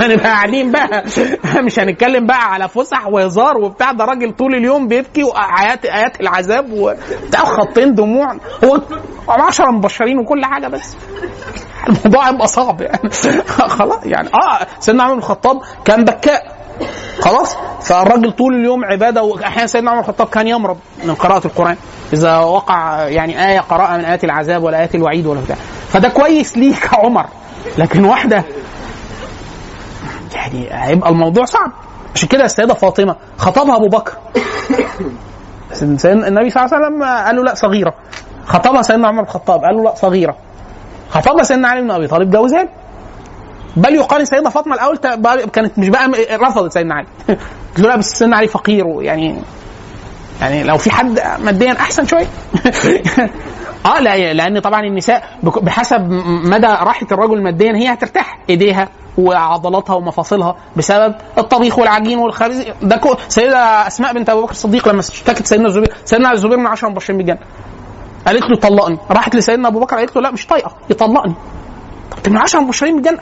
هنبقى قاعدين بقى مش هنتكلم بقى على فسح وهزار وبتاع. ده راجل طول اليوم بيبكي وايات ايات العذاب وبتاع خطين دموع. هو 10 مبشرين وكل حاجة بس. الموضوع هيبقى صعب يعني. خلاص يعني. آه سيدنا عمر بن الخطاب كان بكاء. خلاص؟ فالراجل طول اليوم عبادة وأحيانا سيدنا عمر الخطاب كان يمرض من قراءة القرآن. إذا وقع يعني آية قراءة من آيات العذاب ولا آيات الوعيد ولا بتاع. فده كويس ليك يا عمر. لكن واحدة يعني هيبقى الموضوع صعب. عشان كده السيدة فاطمة خطبها أبو بكر. النبي صلى الله عليه وسلم قال له لا صغيرة. خطبها سيدنا عمر بن الخطاب قال له لا صغيرة. خطبها سيدنا علي بن أبي طالب جوزها. بل يقال ان سيدنا فاطمة الأول كانت مش بقى رفضت سيدنا علي. قلت له لا بس سيدنا علي فقير يعني يعني لو في حد ماديا أحسن شوية. آه لا لأن طبعا النساء بحسب مدى راحة الرجل ماديا هي هترتاح إيديها وعضلاتها ومفاصلها بسبب الطبيخ والعجين والخبز. ده كو سيدة أسماء بنت ابي بكر الصديق لما اشتكت سيدنا الزبير سيدنا الزبير من 10 مبشرين بالجنة. قالت له طلقني. راحت لسيدنا أبو بكر قالت له لا مش طايقة يطلقني. طب من 10 مبشرين بالجنه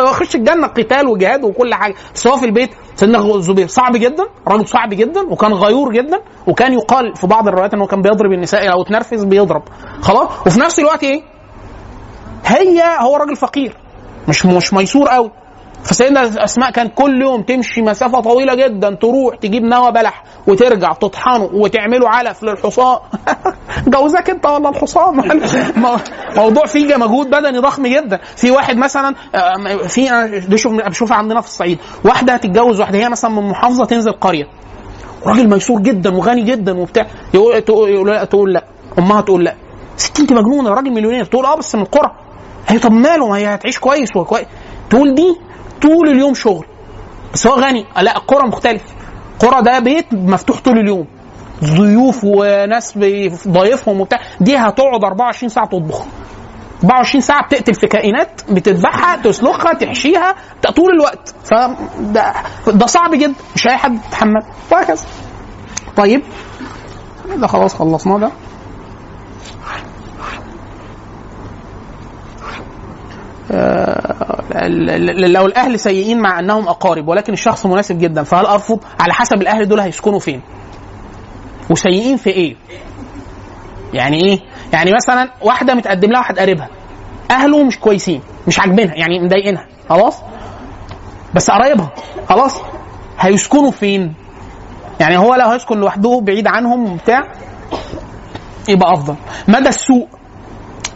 هو يخش الجنة قتال وجهاد وكل حاجة. بس هو في البيت سيدنا الزبير صعب جدا راجل صعب جدا وكان غيور جدا وكان يقال في بعض الروايات إنه كان بيضرب النساء لو اتنرفز بيضرب. خلاص؟ وفي نفس الوقت إيه؟ هي هو راجل فقير مش مش ميسور قوي فسيدنا اسماء كان كل يوم تمشي مسافة طويلة جدا تروح تجيب نوى بلح وترجع تطحنه وتعمله علف للحصان. جوزك انت ولا الحصان؟ مو- موضوع فيه مجهود بدني ضخم جدا. في واحد مثلا آه، في أنا دي شوف بشوفها عندنا في الصعيد. واحدة هتتجوز واحدة هي مثلا من محافظة تنزل قرية. راجل ميسور جدا وغني جدا وبتاع. يقول تقول لا. أمها تقول لا. ست انت مجنونه راجل مليونير. تقول آه بس من القرى. هي طب ماله؟ ما هي هتعيش كويس وكويس. تقول دي طول اليوم شغل. بس هو غني لا القرى مختلف. قرى ده بيت مفتوح طول اليوم. ضيوف وناس بيضايفهم وبتاع دي هتقعد 24 ساعة تطبخ. 24 ساعة بتقتل في كائنات بتذبحها تسلخها تحشيها طول الوقت. فده ده صعب جدا مش أي حد يتحمل. وهكذا. طيب ده خلاص خلصناه ده آه، ال- ال- لو الأهل سيئين مع أنهم أقارب ولكن الشخص مناسب جدا فهل أرفض؟ على حسب الأهل دول هيسكنوا فين. وسيئين في إيه؟ يعني إيه؟ يعني مثلا واحدة متقدم لها واحد قريبها. أهله مش كويسين مش عاجبينها يعني مضايقينها. خلاص؟ بس قرايبها. خلاص؟ هيسكنوا فين؟ يعني هو لو هيسكن لوحده بعيد عنهم وبتاع يبقى أفضل. مدى السوء؟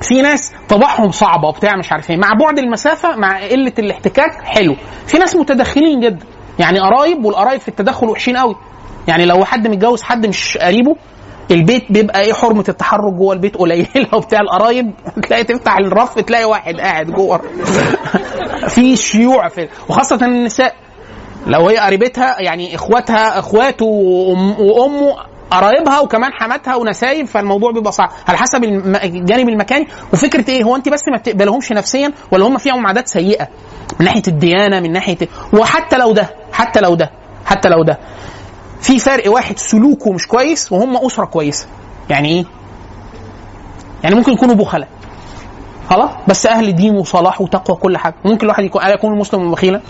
في ناس طباعهم صعبة وبتاع مش عارف إيه. مع بعد المسافة مع قلة الاحتكاك حلو. في ناس متدخلين جدا. يعني قرايب والقرايب في التدخل وحشين قوي. يعني لو حد متجوز حد مش قريبه البيت بيبقى إيه حرمة التحرك جوه البيت قليلة وبتاع. القرايب تلاقي تفتح الرف تلاقي واحد قاعد جوه. في شيوع في وخاصة النساء. لو هي قريبتها يعني اخواتها اخواته وأمه قرايبها وكمان حماتها ونسايب فالموضوع بيبقى صعب. على حسب الجانب المكاني. وفكرة إيه؟ هو انت بس ما بتقبلهمش نفسيا ولا هم فيهم عادات سيئة؟ من ناحية الديانة من ناحية وحتى لو ده حتى لو ده حتى لو ده. في فرق واحد سلوكه مش كويس وهم أسرة كويسة. يعني إيه؟ يعني ممكن يكونوا بخلاء. خلاص؟ بس أهل دين وصلاح وتقوى كل حاجة. ممكن الواحد يكون يكون المسلم بخيلا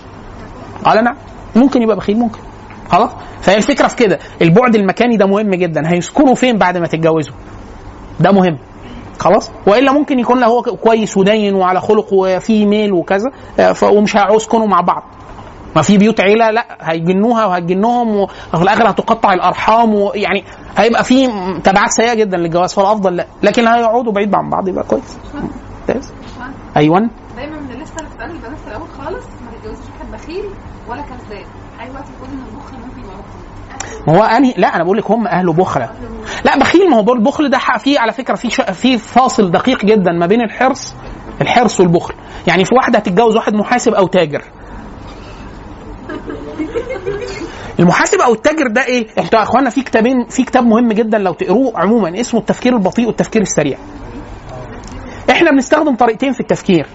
قال نعم ممكن يبقى بخيل ممكن. خلاص؟ فهي الفكرة في كده. البعد المكاني ده مهم جدا. هيسكنوا فين بعد ما تتجوزوا؟ ده مهم. خلاص؟ وإلا ممكن يكون له هو كويس ودين وعلى خلق وفيه ميل وكذا آه، ومش هيسكنوا مع بعض. ما في بيوت عيلة لا هيجنوها وهتجنهم وفي الآخر هتقطع الأرحام ويعني هيبقى في تبعات سيئة جدا للجواز فالأفضل لا. لكن هيقعدوا بعيد عن بعض يبقى كويس. ممتاز. أيوه. دايما من الليسته اللي بتسال البنات في الأول خالص ما تتجوزش واحد بخيل ولا كذاب اي وقت يقول ان البخل ممكن يبقى بخل ما هو انهي لا أنا بقول لك هم اهله بخلة لا بخيل ما هو البخل ده فيه على فكرة في في فاصل دقيق جدا ما بين الحرص الحرص والبخل يعني في واحدة هتتجوز واحد محاسب أو تاجر المحاسب أو التاجر ده إيه؟ أنتوا يا إخوانا في كتابين في كتاب مهم جدا لو تقروه عموما اسمه التفكير البطيء والتفكير السريع. إحنا بنستخدم طريقتين في التفكير.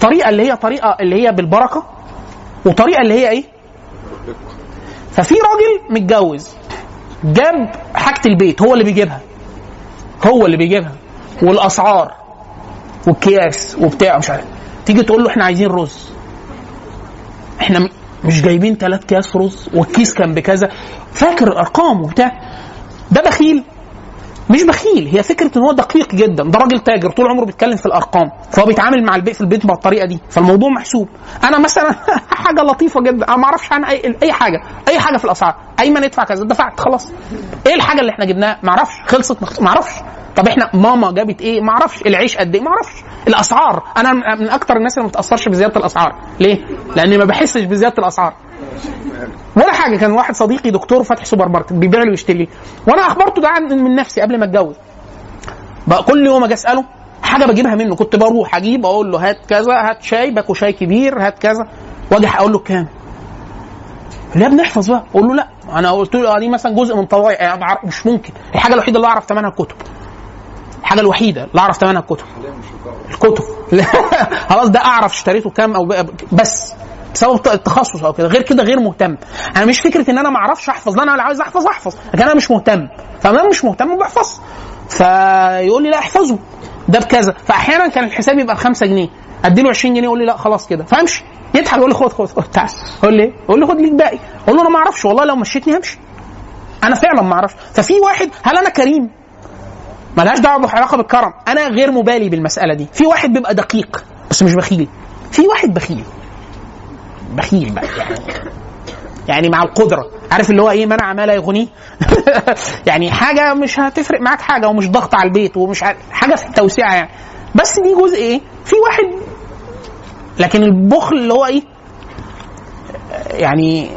طريقة اللي هي طريقة اللي هي بالبركة وطريقة اللي هي إيه؟ ففي راجل متجوز جاب حاجة البيت هو اللي بيجيبها. هو اللي بيجيبها. والأسعار والكياس وبتاع مش عارف. تيجي تقول له إحنا عايزين رز. إحنا مش جايبين ثلاث كياس رز والكيس كان بكذا. فاكر الارقام وبتاع. ده بخيل مش بخيل هي فكرة إن هو دقيق جدا ده راجل تاجر طول عمره بيتكلم في الأرقام فهو بيتعامل مع البيت في البيت بالطريقة دي فالموضوع محسوب. أنا مثلا حاجة لطيفة جدا أنا ما أعرفش عن أي أي حاجة أي حاجة في الأسعار أيمن ادفع كذا دفعت خلاص. إيه الحاجة اللي إحنا جبناها؟ ما أعرفش خلصت ما أعرفش. طب إحنا ماما جابت إيه؟ ما أعرفش. العيش قد إيه؟ ما أعرفش. الأسعار. أنا من أكتر الناس اللي ما بتأثرش بزيادة الأسعار. ليه؟ لأني ما بحسش بزيادة الأسعار. ولا حاجة. كان واحد صديقي دكتور فاتح سوبر ماركت بيبيع لي ويشتري وأنا أخبرته ده عن من نفسي قبل ما أتجوز. بقى كل يوم أجي أسأله حاجة بجيبها منه. كنت بروح أجيب أقول له هات كذا هات شاي باكو شاي كبير هات كذا. وأجي أقول له كام؟ لا بنحفظ بقى. أقول له لا. أنا قلت له آه دي مثلا جزء من طواعي. يعني مش ممكن. الحاجة الوحيدة اللي أعرف ثمنها الكتب. الحاجة الوحيدة اللي أعرف ثمنها الكتب. الكتب. لا، خلاص ده أعرف اشتريته كام أو بس بسبب التخصص أو كده. غير كده غير مهتم. أنا مش فكرة إن أنا ما أعرفش أحفظ. لا أنا اللي عايز أحفظ أحفظ. لكن أنا مش مهتم. فانا مش مهتم بحفظ فيقول لي لا احفظه. ده بكذا. فأحيانا كان الحساب يبقى ب 5 جنيه. ادي له 20 جنيه يقول لي لا خلاص كده. فامشي. يضحك. يقول لي خد خد خد. تعال. أقول لي إيه؟ أقول له خد ليك باقي أقول له أنا ما أعرفش. والله لو مشيتني همشي. أنا فعلا ما أعرفش. ففي واحد هل أنا كريم؟ ملهاش دعوة بعلاقه بالكرم. أنا غير مبالي بالمسألة دي. في واحد بيبقى دقيق بس مش بخيل. في واحد بخيل. بخيل بقى يعني. يعني مع القدرة. عارف اللي هو إيه؟ منع ما لا يغنيه؟ يعني حاجة مش هتفرق معاك حاجة ومش ضغط على البيت ومش حاجة في التوسعه يعني. بس دي جزء إيه؟ في واحد. لكن البخل اللي هو إيه؟ يعني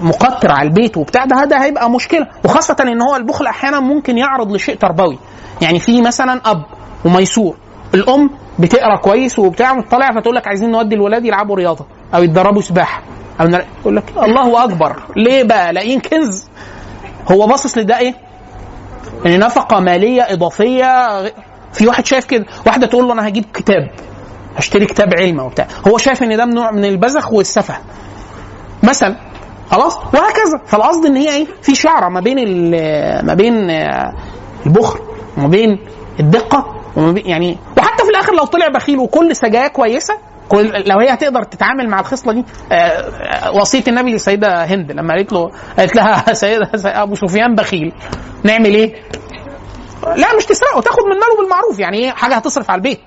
مقتر على البيت وبتاع ده ده هيبقى مشكلة. وخاصة إن هو البخل أحيانا ممكن يعرض لشيء تربوي. يعني في مثلا أب وميسور الأم بتقرأ كويس وبتاع وتطلع فتقول لك عايزين نودي الولاد يلعبوا رياضة أو يتدربوا سباحة. نر- يقول لك الله أكبر. ليه بقى؟ لاقيين كنز. هو باصص لده إيه؟ إن نفقة مالية إضافية في واحد شايف كده. واحدة تقول له أنا هجيب كتاب هشتري كتاب علم وبتاع. هو شايف إن ده نوع من البذخ والسفه. مثلا خلاص؟ وهكذا. فالقصد إن هي إيه؟ في شعرة ما بين ما بين آه، البخل. وما بين الدقة وما بين يعني وحتى في الآخر لو طلع بخيل وكل سجايا كويسة كل لو هي هتقدر تتعامل مع الخصلة دي آه، آه، وصية النبي للسيده هند لما قالت له قالت لها سيدة أبو سفيان بخيل نعمل إيه؟ لا مش تسرقه تاخد من ماله بالمعروف يعني إيه؟ حاجة هتصرف على البيت.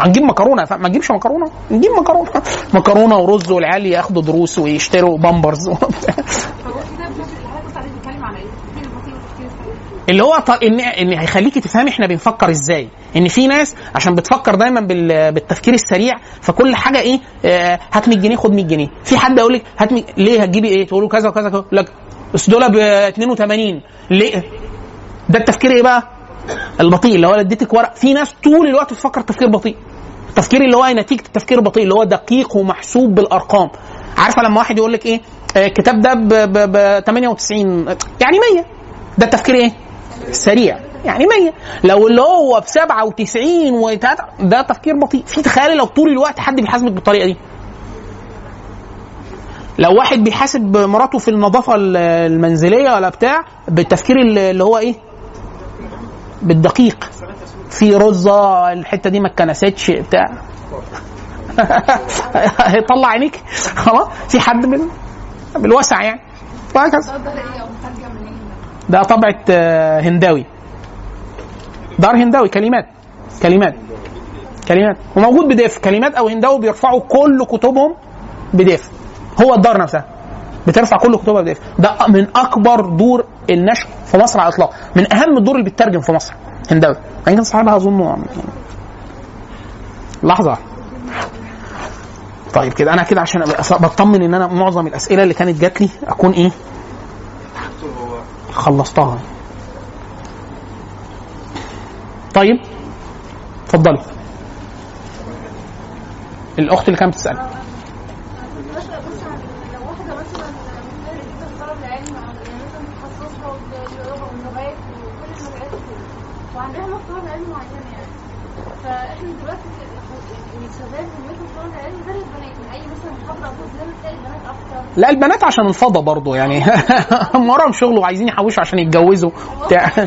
هنجيب مكرونة ما تجيبش مكرونة؟ نجيب مكرونة. مكرونة ورز والعيال ياخدوا دروس ويشتروا بامبرز فهو كده بشكل اللي حضرتك عليه بيتكلم على إيه؟ التفكير البطيء والتفكير السريع اللي هو ان إن هيخليكي تفهمي إحنا بنفكر إزاي. إن في ناس عشان بتفكر دايما بال- بالتفكير السريع فكل حاجة إيه آه، هات 100 جنيه خد 100 جنيه. في حد يقول لك هات 100 ليه هتجيبي إيه؟ تقول له كذا وكذا كذا. يقول لك بس دول ب 82 ليه؟ ده التفكير إيه بقى؟ البطيء اللي هو اديتك ورق. في ناس طول الوقت بتفكر تفكير بطيء. التفكير اللي هو نتيجة التفكير البطيء اللي هو دقيق ومحسوب بالأرقام. عارفة لما واحد يقول لك إيه آه، الكتاب ده ب 98 يعني 100 ده التفكير إيه؟ سريع. يعني 100 لو اللي هو ب 97 و ده تفكير بطيء. في تخيل لو طول الوقت حد بيحاسبك بالطريقة دي. لو واحد بيحاسب مراته في النظافة ال- المنزلية ولا بتاع بالتفكير اللي هو إيه؟ بالدقيق. في رزة الحتة دي ما اتكنستش بتاع. هيطلع عينيك. خلاص في حد بال... بالوسع يعني. وهكذا. ده طبعة آه، هنداوي. دار هنداوي كلمات كلمات كلمات. وموجود بديف. كلمات أو هنداوي بيرفعوا كل كتبهم بديف. هو الدار نفسها. بترفع كل كتبها بديف. ده من أكبر دور النشر في مصر على الإطلاق. من أهم الدور اللي بتترجم في مصر. هنداوي. يمكن صاحبها أظن لحظة. طيب كده أنا كده عشان بطمن إن أنا معظم الأسئلة اللي كانت جات لي أكون إيه؟ خلصتها. طيب اتفضلي. الأخت اللي كانت بتسأل كنت بسأل بس عن لو واحدة مثلا مهتمة جدا بطلب العلم أو يعني مثلا متخصصة والرياضة واللغات وكل المجالات وكده وعندها نقص طلب علم معينة يعني فاحنا دلوقتي يعني الشباب همتهم طلب العلم غير البنات يعني أي مثلا محاضرة أو كورس لازم تلاقي البنات أكتر لا البنات عشان الفضا برضو يعني هم وراهم شغل وعايزين يحوشوا عشان يتجوزوا. بتاع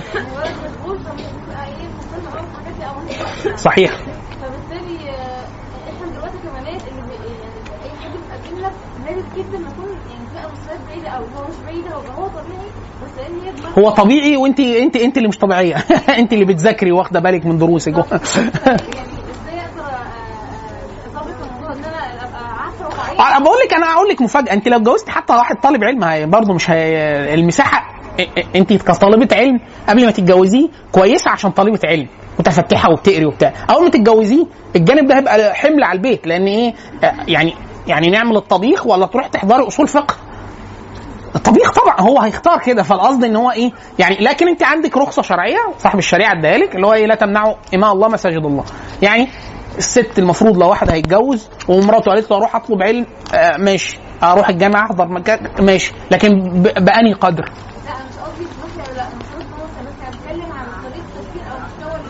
أنت صحيح آه، يعني يعني هو طبيعي وانت انت انت اللي مش طبيعية. انت اللي بتذاكري واخدة بالك من دروسك يعني إزاي أقدر آه، آه، اظبط الموضوع ان أنا ابقى عارفه واقعيه أنا بقول لك أنا هقول لك مفاجأة. أنت لو اتجوزت حتى واحد طالب علم برضه مش هي المساحة أنت كطالبة علم قبل ما تتجوزيه كويسة عشان طالبة علم متفتحة وبتقري وبتاع. أول ما تتجوزيه الجانب ده هيبقى حمل على البيت لأن إيه آه، يعني يعني نعمل الطبيخ ولا تروح تحضري أصول فقه؟ الطبيخ طبعا هو هيختار كده فالقصد إن هو إيه يعني لكن أنت عندك رخصة شرعية صاحب الشريعة اداها لك اللي هو إيه لا تمنعوا اماء الله مساجد الله. يعني الست المفروض لو واحد هيتجوز ومراته قالت له أروح أطلب علم آه ماشي. أروح الجامعة أحضر مكان ماشي. لكن باني قدر؟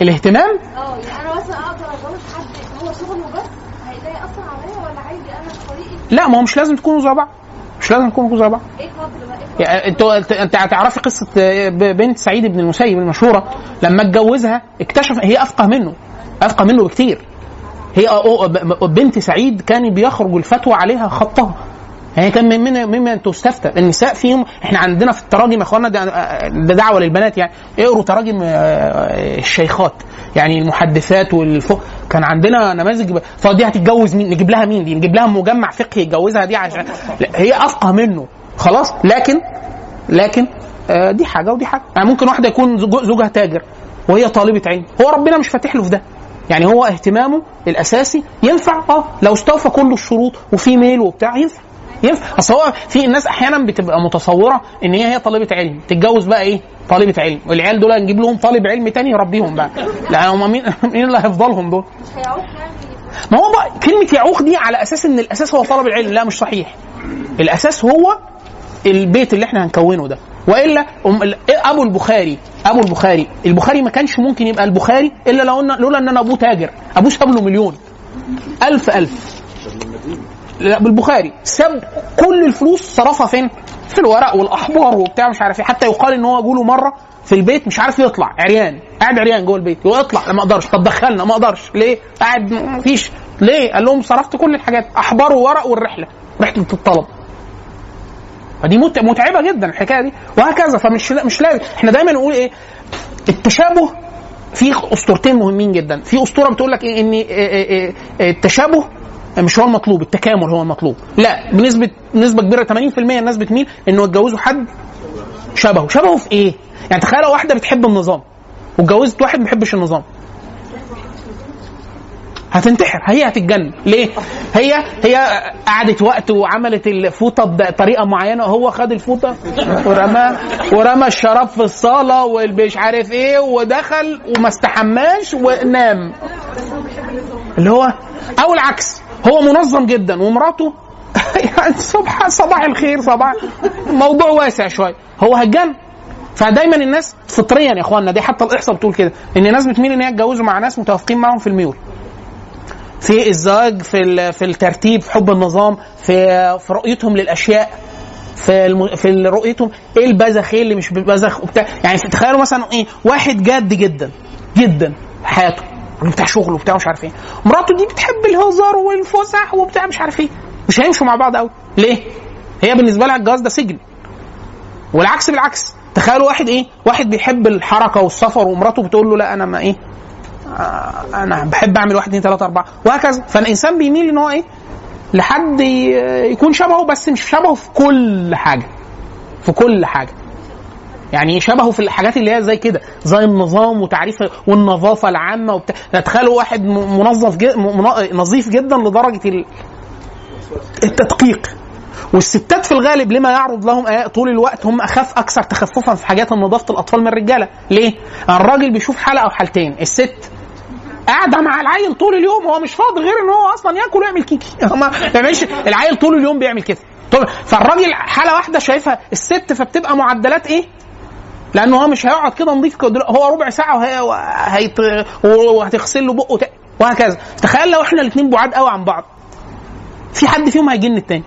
الاهتمام؟ أه يعني أنا مثلا أقدر اتجوز حد هو شغله بس هيلاقي اثر عليا ولا عادي؟ أنا طريقة لا ما هو مش لازم تكونوا زي بعض. مش لازم تكونوا زي بعض. إيه قدر بقى؟ إيه يعني انت هتعرفي قصة ب- بنت سعيد بن المسيب المشهورة؟ لما اتجوزها اكتشف هي أفقه منه. أفقه منه بكتير. هي بنت سعيد كان بيخرج الفتوى عليها خطها. هي كان من ممن تستفتى. النساء فيهم إحنا عندنا في التراجم يا أخوانا ده, دعوة للبنات يعني. اقروا تراجم آه، الشيخات يعني المحدثات والفقه. كان عندنا نماذج طب دي هتتجوز مين؟ نجيب لها مين دي؟ نجيب لها مجمع فقهي يتجوزها دي عشان هي أفقه منه. خلاص؟ لكن لكن آه، دي حاجة ودي حاجة. يعني ممكن واحدة يكون زوج- زوجها تاجر وهي طالبة علم. هو ربنا مش فاتح له في ده. يعني هو اهتمامه الأساسي ينفع آه لو استوفى كل الشروط وفي ميل وبتاع ينفع ينفع. أصل هو في الناس أحيانا بتبقى متصورة إن هي هي طالبة علم تتجوز بقى إيه؟ طالبة علم. والعيال دول نجيب لهم طالب علم تاني يربيهم بقى. لا هم مين مين اللي هيفضلهم دول؟ يعني. ما هو بقى كلمة يعوق دي على أساس إن الأساس هو طلب العلم لا مش صحيح. الأساس هو البيت اللي إحنا هنكونه ده. وإلا أبو البخاري أبو البخاري البخاري ما كانش ممكن يبقى البخاري إلا لو ان لولا أن أنا أبوه تاجر. أبوه ساب له مليون. ألف ألف. لا بالبخاري. ساب كل الفلوس صرفها فين؟ في الورق والأحبار وبتاع مش عارف إيه. حتى يقال إن هو جوله مرة في البيت مش عارف يطلع. عريان. قاعد عريان جوه البيت. يقول اطلع. ما أقدرش. طب دخلنا. ما أقدرش. ليه؟ قاعد مفيش. ليه؟ قال لهم صرفت كل الحاجات. أحبار وورق والرحلة. رحلة الطلب. فدي مت- متعبة جدا الحكاية دي وهكذا. فمش مش لازم إحنا دايما نقول إيه التشابه في أسطورتين مهمين جدا. في أسطورة بتقول لك إيه إن إيه إيه إيه التشابه مش هو المطلوب التكامل هو المطلوب. لا بنسبه نسبه كبيرة 80% الناس بتميل إنه يتجوزوا حد شبهه. شبهه في إيه؟ يعني تخيل واحدة بتحب النظام واتجوزت واحد ما بيحبش النظام. هتنتحر. هي هتتجنن. ليه؟ هي هي قعدت وقت وعملت الفوطة بطريقة معينة. وهو خد الفوطة ورمى ورمى الشراب في الصالة والمش عارف إيه ودخل وما استحماش ونام. اللي هو أو العكس. هو منظم جدا ومراته يعني صباح صباح الخير صباح. موضوع واسع شوية. هو هتجنن. فدايما الناس فطريا يا اخوانا دي حتى الإحصاء بتقول كده إن الناس بتميل إن هي يتجوزوا مع ناس متوافقين معاهم في الميول. في الزواج في في الترتيب في حب النظام في في رؤيتهم للأشياء في الم... في رؤيتهم. إيه البذخ إيه اللي مش بذخ وبتاع؟ يعني تخيلوا مثلا إيه واحد جاد جدا جدا حياته بتاع شغل وبتاع مش عارف إيه. مراته دي بتحب الهزار والفسح وبتاع مش عارف إيه. مش هيمشوا مع بعض قوي ليه؟ هي بالنسبة لها الجواز ده سجن. والعكس بالعكس. تخيلوا واحد إيه واحد بيحب الحركة والسفر ومراته بتقول له لا أنا ما إيه أنا بحب أعمل واحد اثنين ثلاثة أربعة وهكذا. فالإنسان بيميل إن هو إيه؟ لحد يكون شبهه بس مش شبهه في كل حاجة في كل حاجة. يعني شبهه في الحاجات اللي هي زي كده زي النظام وتعريف والنظافة العامة وبتاع تخيلوا واحد منظف جد نظيف جدا لدرجة ال- التدقيق. والستات في الغالب لما يعرض لهم طول الوقت هم اخف أكثر تخففا في حاجات نظافة الأطفال من الرجالة. ليه؟ الراجل بيشوف حلقة أو حالتين الست قاعدة مع العيل طول اليوم هو مش فاضي غير إن هو أصلا ياكل ويعمل كيكي ما بيعملش العيل طول اليوم بيعمل كده. طول فالراجل حاله واحدة شايفها الست فبتبقى معدلات إيه؟ لأنه هو مش هيقعد كده نظيف هو ربع ساعة وهي وهيت... وهتغسل له بقه وهكذا. تخيل لو إحنا الاثنين بعاد قوي عن بعض. في حد فيهم هيجن التاني.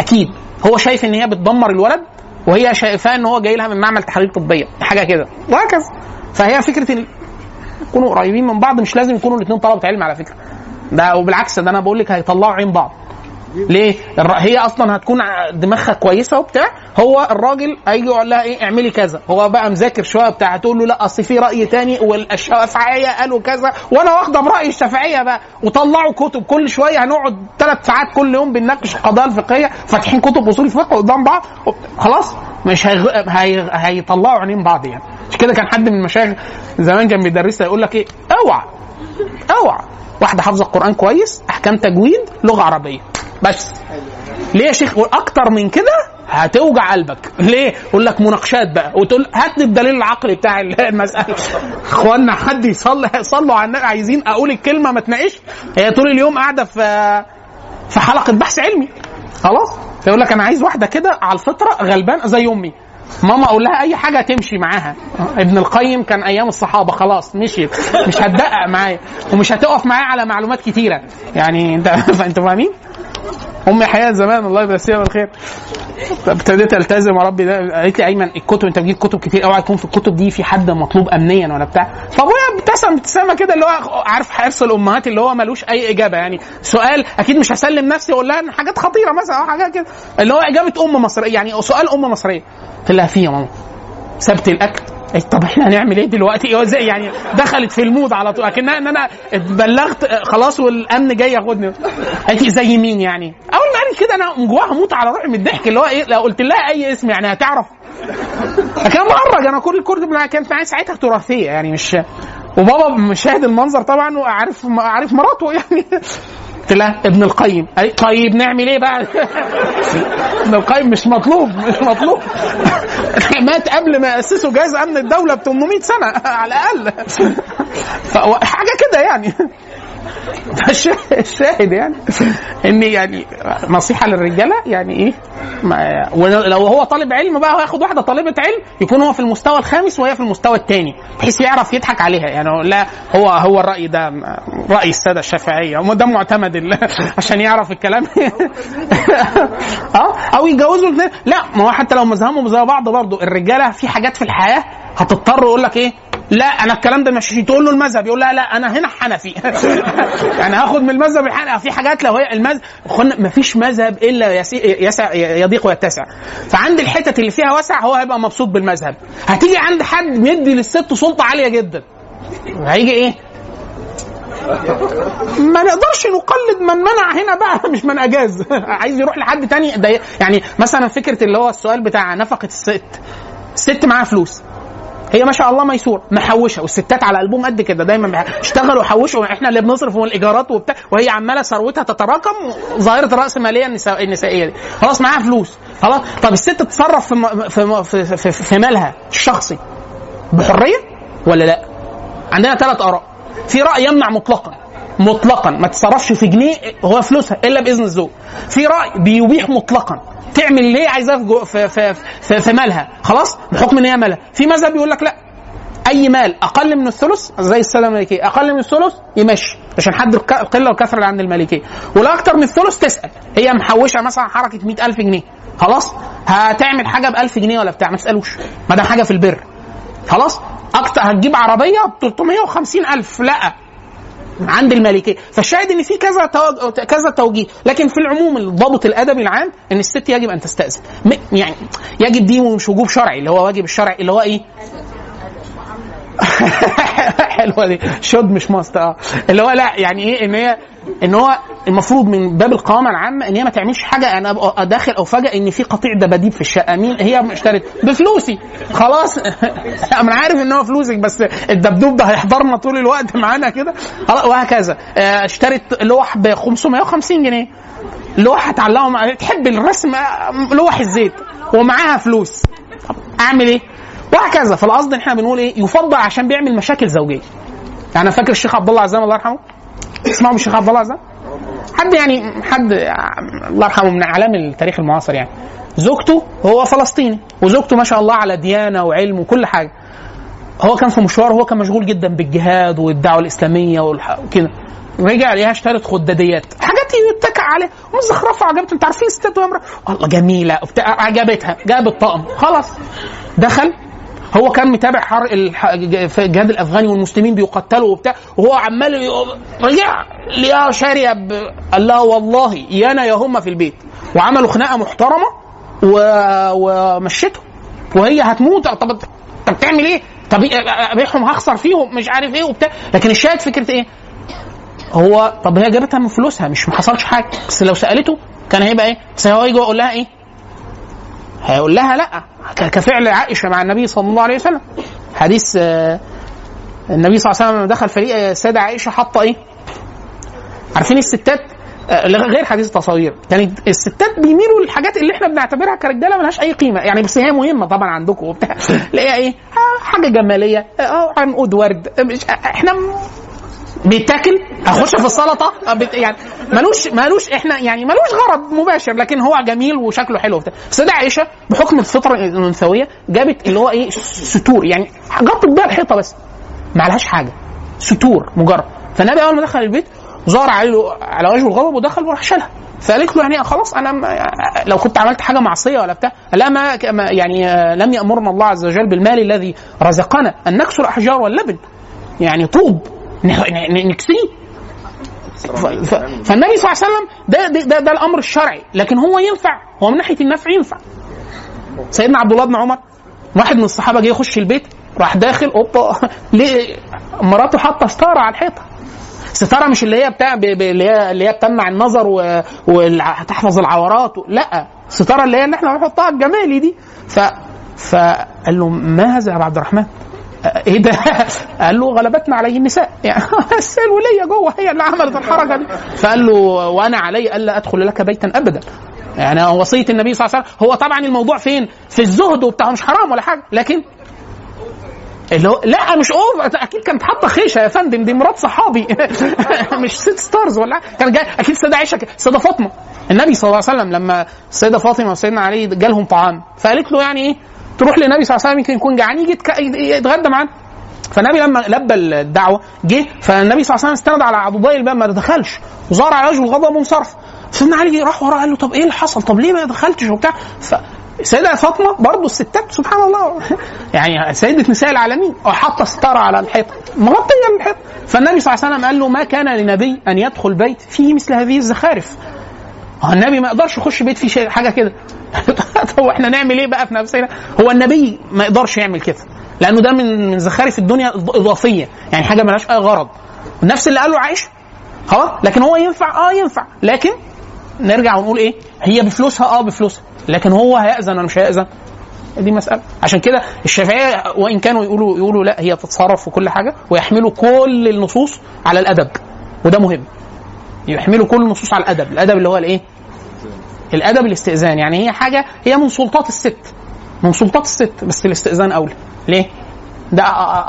أكيد. هو شايف إن هي بتدمر الولد وهي شايفاه إن هو جاي لها من معمل تحاليل طبية. حاجة كده. وهكذا. فهي فكرة ال... يكونوا قريبين من بعض مش لازم يكونوا الاثنين طلبة علم على فكرة. ده وبالعكس ده أنا بقول لك هيطلعوا عين بعض. ليه؟ هي أصلا هتكون دماغها كويسة وبتاع. هو الراجل هيجي يقول لها إيه اعملي كذا. هو بقى مذاكر شوية بتاع هتقول له لا أصل في رأي تاني والشافعيه قالوا كذا وأنا واخدة برأي الشافعية بقى. وطلعوا كتب كل شوية هنقعد ثلاث ساعات كل يوم بنناقش القضايا الفقهية فاتحين كتب أصول الفقه قدام بعض. خلاص مش هيغ... هي... هيطلعوا عينين بعض يعني. مش كده كان حد من المشايخ زمان كان بيدرسها يقول لك إيه؟ أوعى. أوعى. واحدة حافظة القرآن كويس أحكام تجويد لغة عربية. بس. ليه يا شيخ؟ أكتر من كده هتوجع قلبك. ليه؟ يقول لك مناقشات بقى. وتقول هات لي الدليل العقلي بتاع المسألة. إخوانا حد يصلي صلوا على النبي عايزين أقول الكلمة ما تناقش. هي طول اليوم قاعدة في في حلقة بحث علمي. خلاص؟ فيقول لك أنا عايز واحدة كده على الفطرة غلبان زي أمي. ماما أقول لها أي حاجة تمشي معاها. ابن القيم كان أيام الصحابة. خلاص مشيت. مش هتدقق معايا. ومش هتقف معايا على معلومات كتيرة. يعني انت أنتوا فاهمين؟ امي حياة زمان الله يمسيها بالخير. ابتديت ألتزم يا ربي. ده قالت لي أيمن الكتب أنت بتجيب كتب كتير اوعى يكون في الكتب دي في حد مطلوب امنيا ولا بتاع؟ فأبويا ابتسم ابتسامة كده اللي هو عارف حرص الأمهات اللي هو ملوش أي إجابة يعني. سؤال أكيد مش هسلم نفسي أقول لها إن حاجات خطيرة مثلا أو حاجات كده. اللي هو إجابة أم مصرية يعني سؤال أم مصرية. قلت لها في يا ماما. سبت الأكل. طب إحنا هنعمل إيه دلوقتي؟ زي يعني دخلت في المود على طول. اكنها إن أنا اتبلغت خلاص والأمن جاي ياخدني. قالت زي مين يعني؟ أول ما قالت كده أنا من جواها هموت على روحي من الضحك اللي هو إيه لو قلت لها أي اسم يعني هتعرف. كان مهرج أنا كل الكتب اللي كانت معايا ساعتها تراثية يعني مش وبابا مشاهد المنظر طبعا وعارف عارف مراته يعني. قلت لها ابن القيم. قالت طيب نعمل إيه بقى ابن القيم مش مطلوب مش مطلوب. مات قبل ما اسسوا جهاز أمن الدولة ب 800 سنة على الأقل. حاجة كده يعني. الشاهد يعني. ان يعني نصيحة للرجالة يعني إيه؟ ولو هو طالب علم بقى هياخد واحدة طالبة علم يكون هو في المستوى الخامس وهي في المستوى الثاني بحيث يعرف يضحك عليها. يعني لا هو هو الرأي ده رأي السادة الشافعية. هم ده معتمد عشان يعرف الكلام. أه؟ أو يتجوزوا لا ما هو حتى لو مذهبهم زي بعض برضه الرجالة في حاجات في الحياة هتضطر يقول لك إيه؟ لا أنا الكلام ده مش تقول له المذهب يقول لا لا أنا هنا حنفي. يعني هاخد من المذهب الحنفي. في حاجات لو هي المذهب ما فيش مذهب إلا يسع يضيق ويتسع. فعند الحتت اللي فيها وسع هو هيبقى مبسوط بالمذهب. هتيجي عند حد مدي للست سلطة عالية جدا. هيجي إيه؟ ما نقدرش نقلد من منع هنا بقى مش من أجاز. عايز يروح لحد تاني ده يعني مثلا فكرة اللي هو السؤال بتاع نفقة الست. الست معاها فلوس. هي ما شاء الله ميسوره محوشة والستات على قلبهم قد كده دايما اشتغلوا وحوشوا إحنا اللي بنصرف والايجارات وبتاع وهي عمالة ثروتها تتراكم ظاهرة الراسماليه النساء النسائية دي. خلاص معاها فلوس. خلاص؟ طب الست تتصرف في في في, في, في مالها الشخصي بحرية ولا لا؟ عندنا ثلاث آراء. في رأي يمنع مطلقا. مطلقا. ما تتصرفش في جنيه هو فلوسها إلا بإذن الزوج. في رأي بيبيح مطلقا. تعمل اللي هي عايزاه في, في, في, في, مالها؟ خلاص؟ بحكم إن هي مالها. في مذهب يقول لك لا. أي مال أقل من الثلث زي السلام الملكيه أقل من الثلث يمشي عشان حد القله والكثره اللي عند الملكيه ولا أكتر من الثلث تسأل. هي محوشة مثلا حركة 100000 جنيه. خلاص؟ هتعمل حاجة ب 1000 جنيه ولا بتاع؟ ما تسألوش. ما دام حاجة في البر. خلاص؟ أكتر هتجيب عربية ب 350 ألف. لا. عند الملكية. فالشاهد إن في كذا. كذا توجيه. لكن في العموم الضابط الادبي العام إن الست يجب أن تستأذن. يعني يجب دي مش وجوب شرعي اللي هو واجب الشرعي اللي هو إيه؟ حلوة دي. شود مش ماست آه. اللي هو لا يعني إيه إن هي إن هو المفروض من باب القوامة العامة إن هي ما تعملش حاجة. أنا أبقى داخل أو فجأة إن في قطيع دباديب في الشقة. مين؟ هي اشترت بفلوسي. خلاص. أنا عارف إن هو فلوسك بس الدبدوب ده هيحضرنا طول الوقت معانا كده. وهكذا. آه، اشترت لوح ب 550 جنيه. لوح عليه تحب الرسم آه، لوح الزيت. ومعاها فلوس. أعمل إيه؟ وهكذا فالقصد ان إحنا بنقول إيه؟ يفضل عشان بيعمل مشاكل زوجية. يعني أنا فاكر الشيخ عبد الله عزام الله يرحمه اسمعوا الشيخ عبد الله عزام؟ حد يعني حد الله يرحمه من أعلام التاريخ المعاصر يعني. زوجته هو فلسطيني وزوجته ما شاء الله على ديانة وعلم وكل حاجة. هو كان في مشوار هو كان مشغول جدا بالجهاد والدعوة الإسلامية وكده. رجع ليها اشترت خداديات حاجات يتكع عليها ومزخرفه عجبت انت عارفين ستات وامرأة والله جميلة وبتاع عجبتها جاب الطقم خلاص دخل هو كان متابع حر الجهاد الأفغاني والمسلمين بيقتلوا وبتاع وهو عمال رجع شاريه ب- قال لها والله يانا يا هم في البيت وعملوا خناقة محترمة و... ومشيته وهي هتموت طب طب بتعمل إيه؟ طب ابيعهم هخسر فيهم مش عارف إيه وبتاع لكن الشاهد فكرة إيه؟ هو طب هي جابتها من فلوسها مش ما حصلش حاجة بس لو سألته كان هيبقى إيه؟ بس هو يجي يقول لها إيه؟ هيقول لها لا كفعل عائشة مع النبي صلى الله عليه وسلم. حديث آه، النبي صلى الله عليه وسلم لما دخل فريق السيده عائشة حاطة إيه؟ عارفين الستات؟ آه، غير حديث التصاوير. يعني الستات بيميلوا للحاجات اللي إحنا بنعتبرها كرجالة ملهاش أي قيمة. يعني بس هي مهمة طبعا عندكم وبتاع. هي إيه؟ آه، حاجة جمالية. آه عنقود ورد آه، مش إحنا بيتاكل؟ أخش في السلطة؟ بت- يعني ملوش ملوش إحنا يعني ملوش غرض مباشر لكن هو جميل وشكله حلو وبتاع. السيده عائشة بحكم الفطرة الأنثوية جابت اللي هو إيه ستور. يعني غطت بيها الحيطة بس. ما عليهاش حاجة. ستور مجرد. فالنبي أول ما دخل البيت ظهر عليه على وجهه الغضب ودخل وراح شالها. فقالت له يعني خلاص أنا لو كنت عملت حاجة معصية ولا بتاع لا ما يعني آه، لم يأمرنا الله عز وجل بالمال الذي رزقنا أن نكسر الأحجار واللبن. يعني طوب. نكسيه. فالنبي صلى الله عليه وسلم ده ده, ده, ده الأمر الشرعي لكن هو ينفع هو من ناحية النفع ينفع. سيدنا عبد الله بن عمر واحد من الصحابة جه يخش البيت راح داخل أوبا ليه؟ مراته حاطة ستارة على الحيطة. ستارة مش اللي هي بتاع اللي هي اللي هي بتمنع النظر وتحفظ العورات لا ستارة اللي هي اللي إحنا بنحطها الجمالي دي. ف فقال له ما هذا يا عبد الرحمن؟ إيه ده؟ قال له غلبتنا عليه النساء. يعني بس الوليه جوه هي اللي عملت الحركة دي. فقال له وأنا علي ألا أدخل لك بيتا أبدا. يعني وصية النبي صلى الله عليه وسلم هو طبعا الموضوع فين؟ في الزهد وبتاع مش حرام ولا حاجة. لكن اللي هو لا مش over أكيد كانت حاطة خيشة يا فندم دي مرات صحابي. مش ست stars ولا كان جاي أكيد السيده عائشة السيده فاطمة. النبي صلى الله عليه وسلم لما السيده فاطمة وسيدنا علي جالهم طعام فقالت له يعني إيه؟ تروح للنبي صلى الله عليه وسلم يمكن يكون جعان يجي يتغدى معانا فالنبي لما لبى الدعوة جه فالنبي صلى الله عليه وسلم استند على عضدي الباب ما دخلش. وظهر على وجهه الغضب وانصرف سيدنا علي راح وراه قال له طب إيه اللي حصل؟ طب ليه ما دخلتش وبتاع؟ ف سيدة فاطمة برضه الستات سبحان الله. يعني سيدة نساء العالمين. حاطة ستارة على الحيط مغطية الحيط فالنبي صلى الله عليه وسلم قال له ما كان لنبي أن يدخل بيت فيه مثل هذه الزخارف. هو النبي ما يقدرش يخش بيت فيه حاجة كده. طب إحنا نعمل إيه بقى في نفسنا؟ هو النبي ما يقدرش يعمل كده لأنه ده من من زخارف الدنيا إضافية. يعني حاجة ملهاش أي غرض. نفس اللي قاله عائشة خلاص لكن هو ينفع آه ينفع. لكن نرجع ونقول إيه؟ هي بفلوسها آه بفلوسها. لكن هو هيأذن ولا مش هيأذن؟ دي مسألة. عشان كده الشافعية وإن كانوا يقولوا يقولوا لا هي تتصرف في كل حاجة ويحملوا كل النصوص على الأدب. وده مهم. يحملوا كل النصوص على الأدب. الأدب اللي هو الإيه؟ الأدب الاستئذان يعني هي حاجة هي من سلطات الست من سلطات الست بس الاستئذان أولى. ليه؟ ده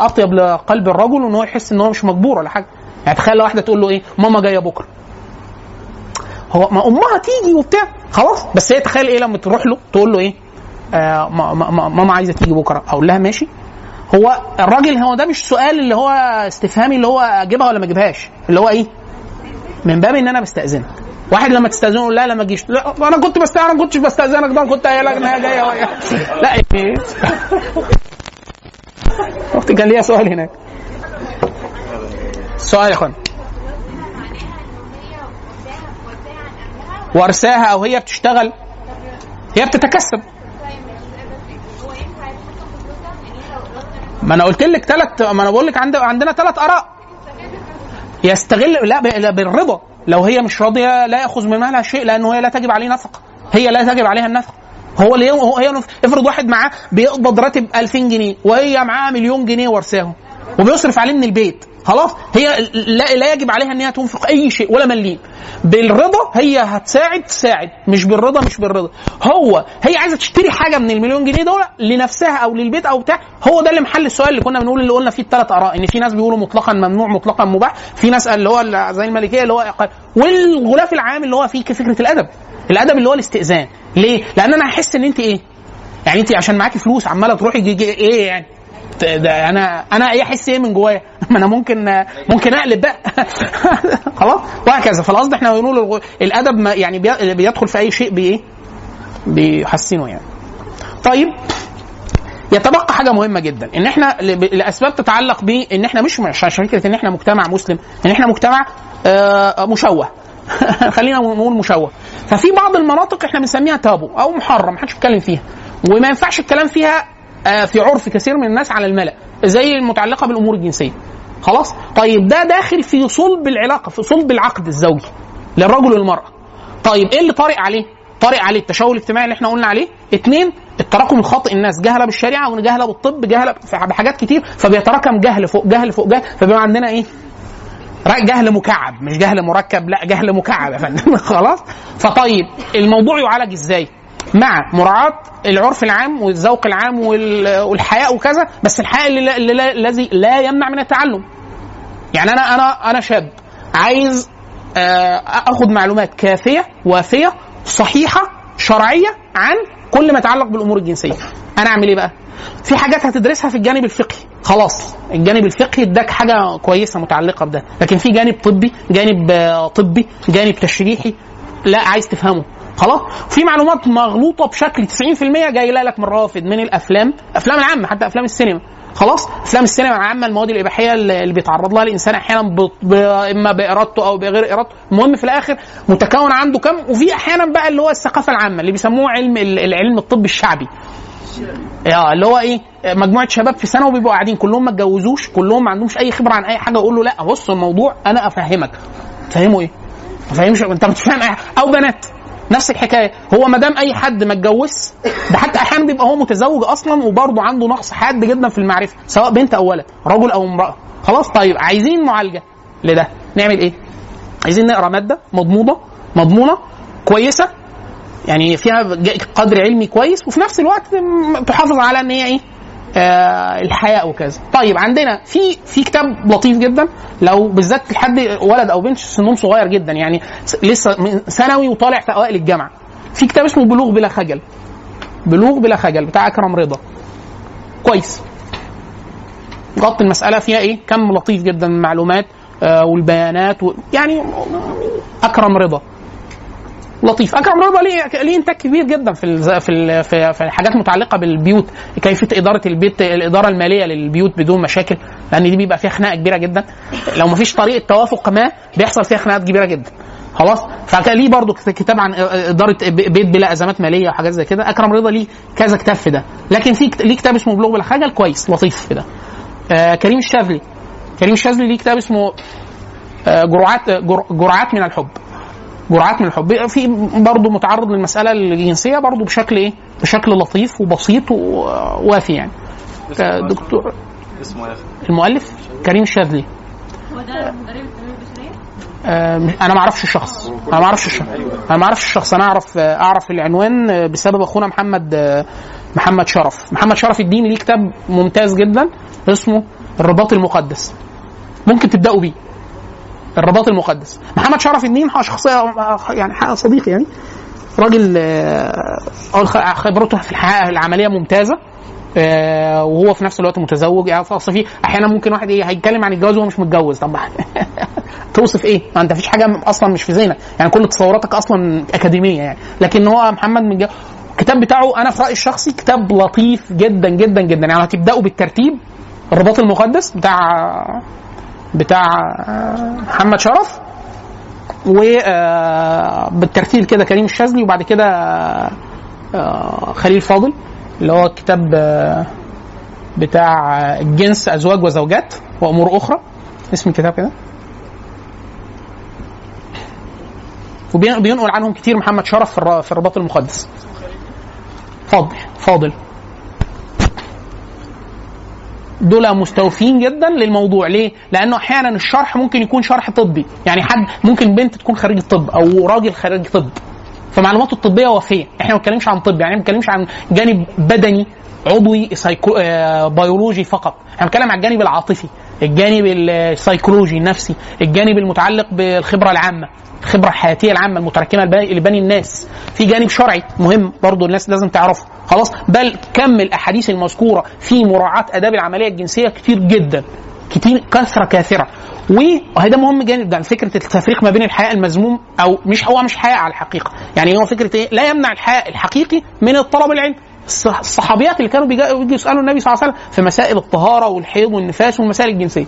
أطيب لقلب الرجل إن هو يحس إن هو مش مجبور ولا حاجة. يعني تخيل لو واحدة تقول له إيه؟ ماما جاية بكرة. هو ما أمها تيجي وبتاع خلاص. بس هي تخيل إيه لما تروح له تقول له إيه؟ آه ما- ما- ما- ماما عايزة تيجي بكرة. أقول لها ماشي. هو الراجل هو ده مش سؤال اللي هو استفهامي اللي هو أجيبها ولا ما أجيبهاش. اللي هو إيه؟ من باب إن أنا بستأذنك. واحد لما تستأذنه لا لا ما تجيش لا أنا كنت بستاذن أنا كنتش بستأذنك ده أنا كنت قايل لك ان هي جاية. لا إيه؟ أختي كان ليها سؤال هناك. سؤال يا إخوان. ورثاها أو هي بتشتغل؟ هي بتتكسب. ما أنا قلت لك ثلاث ما أنا بقول لك عند... عندنا ثلاث آراء. يستغل. لا بالرضا. لو هي مش راضية لا يأخذ من مالها شيء لأنه هي لا تجب عليه نفقة. هي لا تجب عليها النفقة. هو اليوم هو هي افرض واحد معاه بيقبض راتب 2000 جنيه وهي معاها مليون جنيه ورثاهم وبيصرف عليه من البيت. خلاص؟ هي لا, لا يجب عليها إن هي تنفق أي شيء ولا مليم. بالرضا هي هتساعد تساعد. مش بالرضا مش بالرضا. هو هي عايزة تشتري حاجة من المليون جنيه دول لنفسها أو للبيت أو بتاع. هو ده اللي محل السؤال اللي كنا بنقول اللي قلنا فيه الثلاث آراء. إن في ناس بيقولوا مطلقا ممنوع مطلقا مباح. في ناس اللي هو زي المالكيه اللي هو أقل والغلاف العام اللي هو فيه فكرة الأدب. الأدب اللي هو الاستئذان. ليه؟ لأن أنا هحس إن أنت إيه؟ يعني أنت عشان معاكي فلوس عمالة تروحي إيه يعني؟ ده أنا أنا إيه احس إيه من جوايا؟ ما أنا ممكن ممكن أقلب بقى. خلاص؟ وهكذا. فالقصد إحنا بنقول الأدب ما يعني بي- بيدخل في أي شيء بايه بيحسنه يعني. طيب. يتبقى حاجة مهمة جدا. إن إحنا لأسباب تتعلق بان إحنا مش عشان فكرة إن إحنا مجتمع مسلم إن إحنا مجتمع آه، مشوه. خلينا نقول مشوه. ففي بعض المناطق إحنا بنسميها تابو أو محرم محدش بيتكلم فيها. وما ينفعش الكلام فيها في عرف كثير من الناس على الملأ زي المتعلقة بالأمور الجنسية. خلاص؟ طيب ده داخل في صلب العلاقة في صلب العقد الزوجي للرجل والمرأة. طيب إيه اللي طارئ عليه؟ طارئ عليه التشوه الاجتماعي اللي إحنا قلنا عليه. اثنين التراكم الخاطئ الناس جهلة بالشريعة وجهلة بالطب جهلة بحاجات كتير فبيتراكم جهل فوق جهل فوق جهل فبيبقى عندنا إيه؟ جهل مكعب مش جهل مركب لا جهل مكعب يا فندم. خلاص؟ فطيب الموضوع يعالج إزاي؟ مع مراعاة العرف العام والذوق العام وال- والحياء وكذا بس الحياء الذي لا يمنع من التعلم. يعني أنا أنا أنا شاب عايز آه، اخد معلومات كافية وافية صحيحة شرعية عن كل ما يتعلق بالأمور الجنسية. أنا أعمل إيه بقى؟ في حاجات هتدرسها في الجانب الفقهي. خلاص الجانب الفقهي اداك حاجة كويسة متعلقة بده. لكن في جانب طبي جانب آه، طبي جانب تشريحي لا عايز تفهمه. خلاص؟ في معلومات مغلوطة بشكل 90% جاية لك من رافد من الأفلام أفلام العامة حتى أفلام السينما. خلاص؟ أفلام السينما العامة المواد الإباحية اللي بيتعرض لها الإنسان أحيانا ب... ب... إما بإرادته أو بغير إرادته. المهم في الآخر متكون عنده كم؟ وفي أحيانا بقى اللي هو الثقافة العامة اللي بيسموه علم ال- العلم الطبي الشعبي. آه اللي هو إيه؟ مجموعة شباب في ثانوي بيبقوا قاعدين كلهم ما اتجوزوش كلهم ما عندهمش أي خبرة عن أي حاجة أقول له لا بص الموضوع أنا أفهمك. تفهمه إيه؟ ما فاهمش أنت مش فاهم. أو بنات. نفس الحكاية. هو ما دام أي حد ما اتجوزش ده حتى أحيانا بيبقى هو متزوج أصلا وبرضه عنده نقص حاد جدا في المعرفة سواء بنت أو ولد رجل أو امرأة. خلاص طيب عايزين معالجة لده. نعمل إيه؟ عايزين نقرأ مادة مضموضه مضمونة كويسة يعني فيها قدر علمي كويس وفي نفس الوقت تحافظ على إن هي إيه؟ آه الحياء وكذا. طيب عندنا في في كتاب لطيف جدا. لو بالذات لحد ولد أو بنت سنهم صغير جدا. يعني لسه ثانوي وطالع في أوائل الجامعة. في كتاب اسمه بلوغ بلا خجل. بلوغ بلا خجل بتاع أكرم رضا. كويس. غطي المسألة فيها إيه؟ كم لطيف جدا من المعلومات آه والبيانات و... يعني أكرم رضا. لطيف. اكرم رضا ليه ليه انتاج كبير جدا في في في حاجات متعلقة بالبيوت كيفية إدارة البيت الإدارة المالية للبيوت بدون مشاكل لأن دي بيبقى فيها خناقة كبيرة جدا. لو ما فيش طريقة توافق ما بيحصل فيها خناقات كبيرة جدا. خلاص؟ فكان ليه برضو كتاب عن إدارة بيت بلا أزمات مالية وحاجات زي كده؟ أكرم رضا ليه كذا كتاب في ده. لكن في ليه كتاب اسمه بلوغ بلا خجل كويس لطيف في ده. آه كريم الشاذلي. كريم الشاذلي ليه كتاب اسمه آه جرعات جر- جرعات من الحب. جرعات من الحب. في برضه متعرض للمسألة الجنسية برضه بشكل إيه؟ بشكل لطيف وبسيط ووافي يعني. آه، دكتور اسمه إيه؟ المؤلف كريم الشاذلي. هو ده مدرب البشرية؟ آه، أنا ما أعرفش الشخص. أنا ما أعرفش الشخص. أنا ما أعرفش الشخص. أنا اعرف آه، أعرف العنوان آه، بسبب أخونا محمد آه، محمد شرف. محمد شرف الدين ليه كتاب ممتاز جدا اسمه الرباط المقدس. ممكن تبدأوا بيه. الرباط المقدس. محمد شرف الدين شخصيه آه، يعني صديقي يعني. راجل آه، خ- خبرته في الحياة العملية ممتازة آه، وهو في نفس الوقت متزوج. يعني أصل في أحيانا ممكن واحد إيه هيتكلم عن الجواز وهو مش متجوز. طب توصف إيه؟ ما أنت فيش حاجة أصلا مش في ذهنك. يعني كل تصوراتك أصلا أكاديمية يعني. لكن هو محمد جا... الكتاب بتاعه أنا في رأيي الشخصي كتاب لطيف جدا جدا جدا. يعني هتبداوا بالترتيب. الرباط المقدس بتاع بتاع محمد شرف وبالترتيب كده كريم الشاذلي وبعد كده آه، خليل فاضل اللي هو كتاب آه، بتاع الجنس أزواج وزوجات وأمور أخرى. اسم الكتاب كده. وبينقل عنهم كتير محمد شرف في الرباط المقدس. فاضل فاضل. دول مستوفين جدا للموضوع. ليه؟ لأنه أحيانا الشرح ممكن يكون شرح طبي. يعني حد ممكن بنت تكون خريجة طب أو راجل خريج طب. فمعلوماته الطبية وفيه إحنا ما بنتكلمش عن طب يعني ما بنتكلمش عن جانب بدني عضوي سايكو... آه، بيولوجي فقط. إحنا بنتكلم عن الجانب العاطفي. الجانب السيكولوجي النفسي الجانب المتعلق بالخبرة العامة الخبرة الحياتية العامة المتراكمه لبني الناس. في جانب شرعي مهم برضو الناس لازم تعرفه. خلاص؟ بل كم الأحاديث المذكورة في مراعاة أداب العملية الجنسية كتير جدا. كتير كثرة كاثره وهذا مهم جدا فكرة التفريق ما بين الحياء المذموم أو مش هو مش حياء على الحقيقة. يعني هو فكرة إيه؟ لا يمنع الحياء الحقيقي من الطلب العلم الصح- الصحابيات اللي كانوا بيجوا يسألوا النبي صلى الله عليه وسلم في مسائل الطهارة والحيض والنفاس والمسائل الجنسية.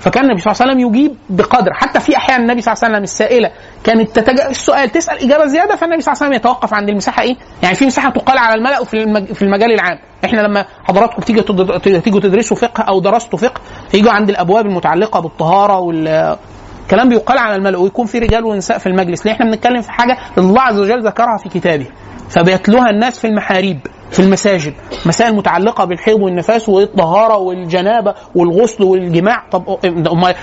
فكان النبي صلى الله عليه وسلم يجيب بقدر. حتى في أحيان النبي صلى الله عليه وسلم السائلة كانت تتج... السؤال تسأل إجابة زيادة فالنبي صلى الله عليه وسلم يتوقف عند المساحة إيه؟ يعني في مساحة تقال على الملأ وفي المج... في المجال العام، إحنا لما حضراتكم تيجوا تد... تيجوا تدرسوا فقه أو درستوا فقه تيجوا عند الأبواب المتعلقة بالطهارة وال كلام بيقال على الملأ ويكون في رجال ونساء في المجلس. ليه؟ إحنا بنتكلم في حاجة الله عز وجل ذكرها في كتابه. فبيتلوها الناس في المحاريب في المساجد. مسائل متعلقة بالحيض والنفاس والطهارة والجنابة والغسل والجماع. طب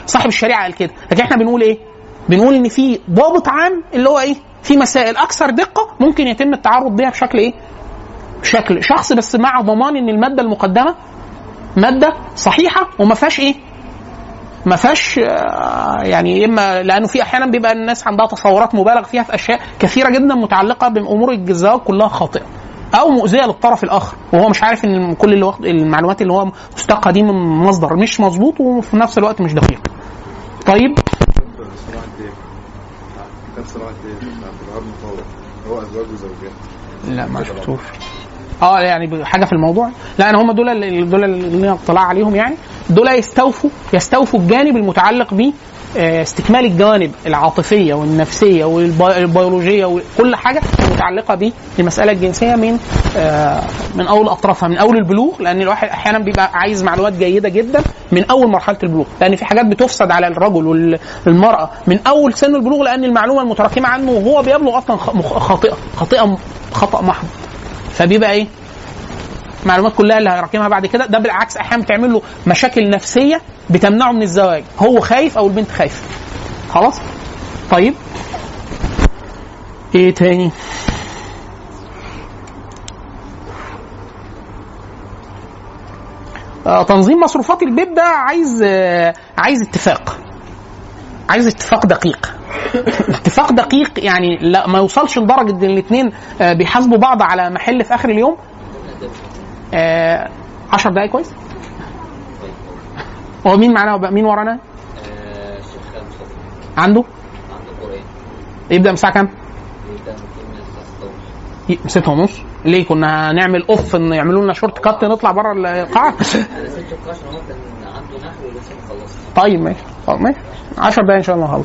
صاحب الشريعة قال كده. لكن إحنا بنقول إيه؟ بنقول إن في ضابط عام اللي هو إيه؟ في مسائل أكثر دقة ممكن يتم التعرض بها بشكل إيه؟ بشكل شخصي بس مع ضمان إن المادة المقدمة مادة صحيحة وما فيهاش إيه؟ ما فيهاش يعني إما لأنه في أحيانا بيبقى الناس عندها تصورات مبالغ فيها في أشياء كثيرة جدا متعلقة بأمور الزواج كلها خاطئة أو مؤذية للطرف الآخر وهو مش عارف إن كل اللي واخد المعلومات اللي هو مستقى دي من مصدر مش مظبوط وفي نفس الوقت مش دقيق. طيب؟ لا ما شفتوش آه يعني حاجة في الموضوع. لا أنا هم دول اللي دول اللي اطلاع عليهم يعني. دول يستوفوا يستوفوا الجانب المتعلق ب آه، استكمال الجوانب العاطفية والنفسية والبيولوجية وكل حاجة متعلقة بالمساله الجنسية من آه، من أول أطرافها من أول البلوغ لأن الواحد أحيانا بيبقى عايز معلومات جيدة جدا من أول مرحلة البلوغ. لأن في حاجات بتفسد على الرجل والمراه من أول سن البلوغ لأن المعلومة المتراكمة عنه وهو بيبلغ أصلا خاطئة خاطئة خطأ محض. فبيبقى إيه؟ المعلومات كلها اللي هيراكمها بعد كده. ده بالعكس أحيانا بتعمل له مشاكل نفسية بتمنعه من الزواج. هو خايف أو البنت خايفة. خلاص؟ طيب. إيه تاني؟ آه، تنظيم مصروفات البيت ده عايز آه، عايز اتفاق. عايز اتفاق دقيق. اتفاق دقيق يعني لا ما يوصلش لدرجة إن الاثنين بيحاسبوا بعض على محل في آخر اليوم. 10 دقايق كويس؟ هو مين معانا؟ مين ورانا؟ آه، عنده؟ يبدأ من الساعة كام؟ بيبدأ من الساعة 6 ونص ستة ونص. ليه؟ كنا هنعمل offer إن يعملوا لنا shortcut نطلع بره القاعة. طيب ماشي. ماشي. 10 دقايق إن شاء الله آه آه،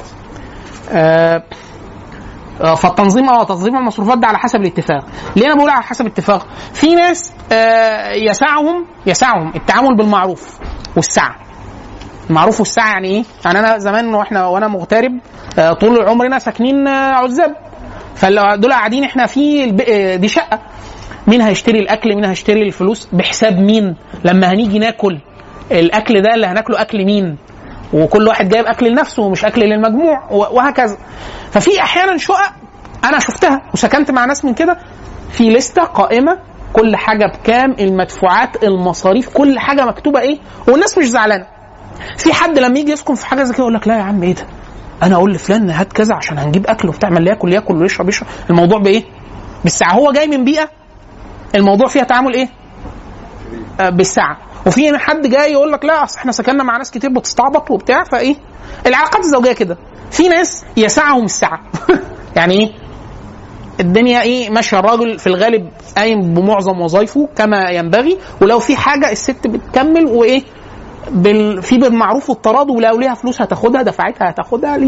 فالتنظيم آه تنظيم المصروفات ده على حسب الاتفاق. ليه أنا بقول على حسب الاتفاق؟ في ناس آه يسعهم يسعهم التعامل بالمعروف والسعة. المعروف والسعة يعني إيه؟ يعني أنا زمان وإحنا وأنا مغترب آه طول عمرنا ساكنين آه عزاب. فدول قاعدين إحنا في. آه، دي شقة. مين هيشتري الأكل؟ مين هيشتري الفلوس؟ بحساب مين؟ لما هنيجي ناكل الأكل ده اللي هناكله أكل مين؟ وكل واحد جايب أكل لنفسه ومش أكل للمجموع وهكذا. ففي أحيانا شقق أنا شفتها وسكنت مع ناس من كده في لستة قائمة كل حاجة بكام المدفوعات المصاريف كل حاجة مكتوبة إيه والناس مش زعلانة. في حد لما يجي يسكن في حاجة زي كده يقول لك لا يا عم إيه ده؟ أنا أقول لفلان هات كذا عشان هنجيب أكل وبتاع اللي ياكل ياكل ويشرب يشرب. الموضوع بإيه؟ بالساعة. هو جاي من بيئة الموضوع فيها تعامل إيه؟ بالساعة. وفي حد جاي يقول لك لا أصل إحنا سكننا مع ناس كتير بتستعبط وبتاع فإيه؟ العلاقات الزوجية كده. في ناس يسعهم السعه يعني إيه؟ الدنيا إيه؟ ماشية. الراجل في الغالب قايم بمعظم وظائفه كما ينبغي ولو في حاجة الست بتكمل وإيه؟ بال... في بالمعروف والتراضي ولو ليها فلوس هتاخدها دفعتها هتاخدها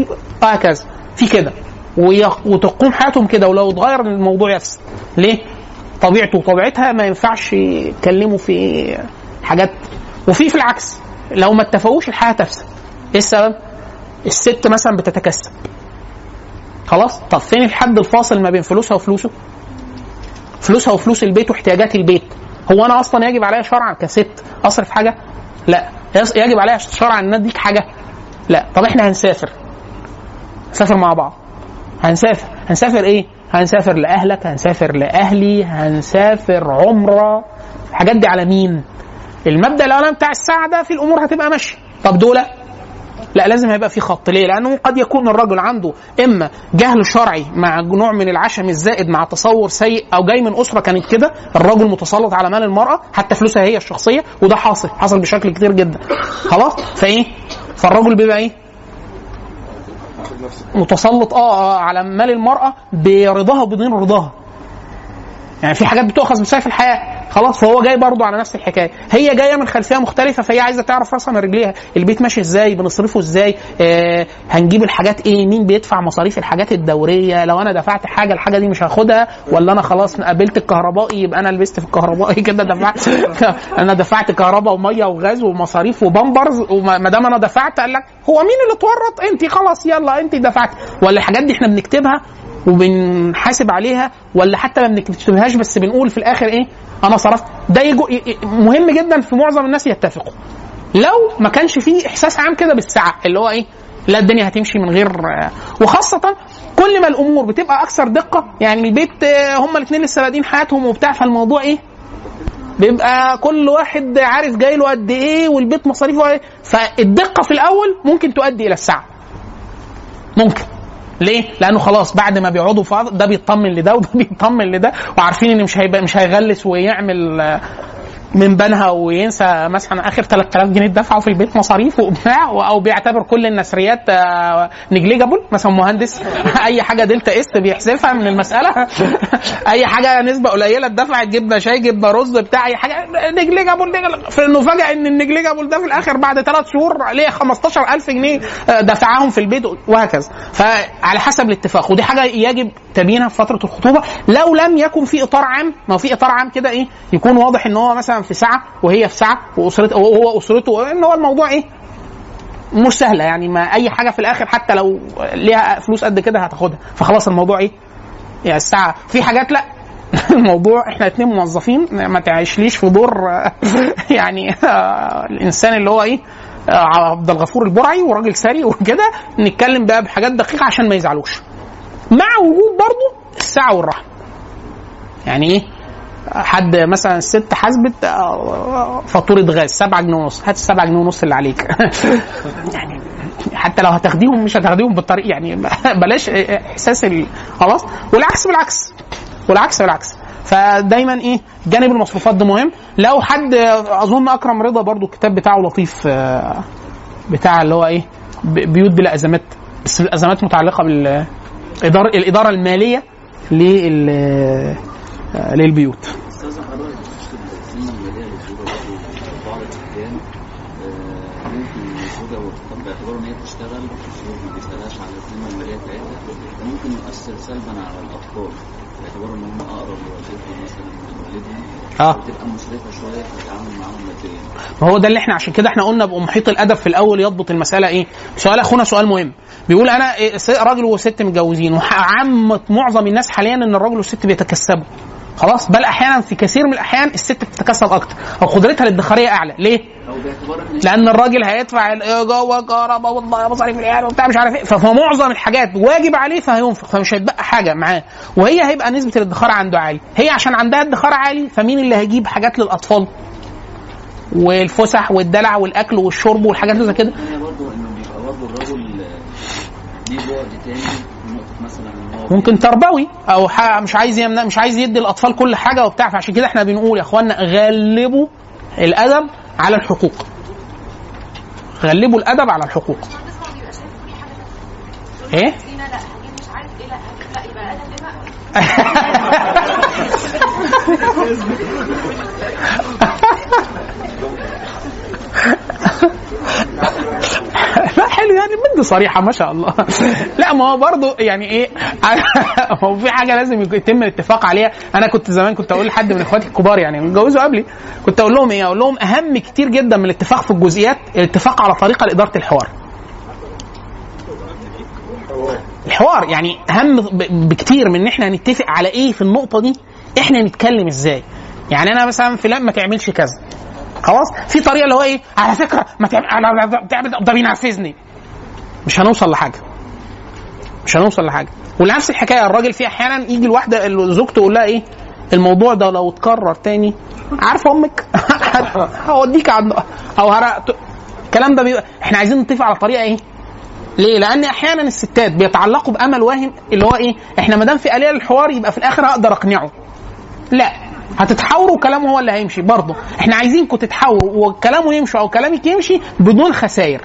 وهكذا. في كده. وتقوم حياتهم كده ولو اتغير الموضوع يفسد ليه؟ طبيعته وطبيعتها ما ينفعش يتكلموا في حاجات وفي في العكس لو ما اتفقوش الحياة تفسد إيه السبب؟ الست مثلا بتتكسب خلاص طب فين الحد الفاصل ما بين فلوسها وفلوسه؟ فلوسها وفلوس البيت واحتياجات البيت هو أنا أصلا يجب عليا شرعا كست أصرف حاجة؟ لا يجب عليا شرعا إن أديك حاجة؟ لا طب إحنا هنسافر نسافر مع بعض هنسافر هنسافر إيه؟ هنسافر لأهلك هنسافر لأهلي هنسافر عمرة الحاجات دي على مين؟ المبدأ الأولاني بتاع الساعة ده في الأمور هتبقى ماشية طب دول لا لازم هيبقى في خط ليه؟ لأنه قد يكون الرجل عنده إما جهل شرعي مع نوع من العشم الزائد مع تصور سيء أو جاي من أسرة كانت كده الرجل متسلط على مال المرأة حتى فلوسها هي الشخصية وده حاصل حصل بشكل كتير جدا خلاص فإيه؟ فالرجل بيبقى إيه؟ متسلط آه آه، على مال المرأة برضاها وبدون رضاها. يعني في حاجات بتؤخذ بسيف الحياة. خلاص فهو جاي برضه على نفس الحكاية. هي جاية من خلفية مختلفة فهي عايزة تعرف راسها من رجليها. البيت ماشي إزاي؟ بنصرفه إزاي؟ آه هنجيب الحاجات إيه؟ مين بيدفع مصاريف الحاجات الدورية؟ لو أنا دفعت حاجة الحاجة دي مش هاخدها؟ ولا أنا خلاص قابلت الكهربائي؟ يبقى أنا لبست في الكهربائي كده دفعت أنا دفعت كهرباء ومية وغاز ومصاريف وبامبرز وما دام أنا دفعت قال لك هو مين اللي اتورط؟ انت خلاص يلا انت دفعت. ولا الحاجات دي إحنا بنكتبها وبنحاسب عليها ولا حتى ما بنكتبهاش بس بنقول في الآخر إيه؟ أنا صرفت. ده مهم جدا في معظم الناس يتفقوا. لو ما كانش فيه إحساس عام كده بالسعة اللي هو إيه؟ لا الدنيا هتمشي من غير وخاصة كل ما الأمور بتبقى أكثر دقة يعني البيت آه، هما الاثنين لسه بادئين حياتهم وبتاع فالموضوع إيه؟ بيبقى كل واحد عارف جاي له قد إيه والبيت مصاريفه إيه. فالدقة في الأول ممكن تؤدي إلى السعة. ممكن. ليه؟ لأنه خلاص بعد ما بيقعدوا في ده بيطمن لده وده بيطمن لده وعارفين إن مش هيبقى مش هيغلس ويعمل من بنها وينسى مثلا آخر 3000 جنيه دفعوا في البيت مصاريف وبتاع أو بيعتبر كل النثريات negligible مثلا مهندس. أي حاجة delta S بيحذفها من المسألة. أي حاجة نسبة قليلة اتدفعت جبنة شاي جبنة رز بتاع أي حاجة. negligible فانه فجأة إن ال negligible ده في الآخر بعد ثلاث شهور ليه 15000 جنيه آه، دفعهم في البيت وهكذا. فعلى حسب الاتفاق. ودي حاجة يجب تبيينها في فترة الخطوبة. لو لم يكن في إطار عام ما في إطار عام كده إيه يكون واضح إن هو مثلا في ساعه وهي في ساعه وأسرته وهو أسرته. إن هو الموضوع إيه؟ مش سهلة يعني ما أي حاجة في الآخر حتى لو ليها فلوس قد كده هتاخدها. فخلاص الموضوع إيه؟ يعني الساعة. في حاجات لأ. الموضوع إحنا اتنين موظفين ما تعيشليش في دور يعني الإنسان اللي هو إيه؟ عبد الغفور البرعي وراجل ثري وكده. نتكلم بقى بحاجات دقيقة عشان ما يزعلوش. مع وجود برضه السعة والرحمة. يعني إيه؟ حد مثلا الست حاسبت فاتورة غاز 7 جنيه ونص. هات السبعة جنيه ونص اللي عليك. يعني حتى لو هتاخديهم مش هتاخديهم بالطريق. يعني بلاش إحساس ال- خلاص. والعكس بالعكس. والعكس بالعكس. فدايما إيه جانب المصروفات ده مهم. لو حد أظن أكرم رضا برضو الكتاب بتاعه لطيف آه، بتاع اللي هو إيه بيوت بلا أزمات. بس الأزمات متعلقة بالاداره الإدارة المالية لل للبيوت آه، وتطبق باعتبار ان هي بتشتغل الزوج ما بيشتغلش على الماليه بتاعتها يؤثر سلبا على الاطفال باعتبار ان هم اقرب آه. مشرفه شوية في التعامل معاهم ماديا ما هو ده اللي إحنا عشان كده إحنا قلنا بمحيط الأدب في الأول يضبط المسألة إيه؟ سؤال أخونا سؤال مهم. بيقول أنا إيه، راجل وست متجوزين وعامة معظم الناس حاليا إن الراجل والست بيتكسبوا. خلاص؟ بل أحيانا في كثير من الأحيان الست بتتكسب أكتر أو قدرتها الادخارية أعلى. ليه؟ لأن الراجل هيدفع الايجار والكهرباء والمصاريف العيال وبتاع مش عارف إيه. فمعظم الحاجات واجب عليه فهينفق فمش هيتبقى حاجة معاه. وهي هيبقى نسبة الادخار عنده عالي. هي عشان عندها ادخار عالي فمين اللي هيجيب حاجات للأطفال؟ والفسح والدلع والأكل والشرب والحاجات اللي زي كده. برضه إنه بيبقى برضه ليه بعد تاني في نقطه مثلا ان هو ممكن تربوي أو مش عايز يمنع مش عايز يدي الأطفال كل حاجة وبتاع. فعشان كده إحنا بنقول يا اخوانا غلبوا الأدب على الحقوق. غلبوا الأدب على الحقوق. إيه؟ لا حلو يعني بنت صريحة ما شاء الله. لا ما هو برضه يعني إيه هو في حاجة لازم يتم الاتفاق عليها. أنا كنت زمان كنت أقول لحد من إخواتي الكبار يعني متجوزوا قبلي. كنت أقول لهم إيه أقول لهم أهم كتير جدا من الاتفاق في الجزئيات الاتفاق على طريقة لإدارة الحوار. الحوار يعني أهم بكتير من إن إحنا نتفق على إيه في النقطة دي إحنا نتكلم إزاي. يعني أنا مثلا فلان ما تعملش كذا. خلاص؟ في طريقة اللي هو إيه؟ على فكرة ما تعمل أنا- بتعمل ده بينرفزني. مش هنوصل لحاجة. مش هنوصل لحاجة. ونفس الحكاية الراجل في أحيانا يجي الواحدة ال- زوجته يقول لها إيه؟ الموضوع ده لو اتكرر تاني عارفه أمك؟ هوديك عند أو هرقت الكلام ده بيبقى إحنا عايزين نتفق على طريقة إيه؟ ليه؟ لأن أحيانا الستات بيتعلقوا بأمل واهم اللي هو إيه؟ إحنا ما دام في اليه للحوار يبقى في الآخر هقدر أقنعه. لا. هتتحاوروا وكلامه هو اللي هيمشي برضه. إحنا عايزينكم تتحاوروا وكلامه يمشي أو كلامك يمشي بدون خسائر.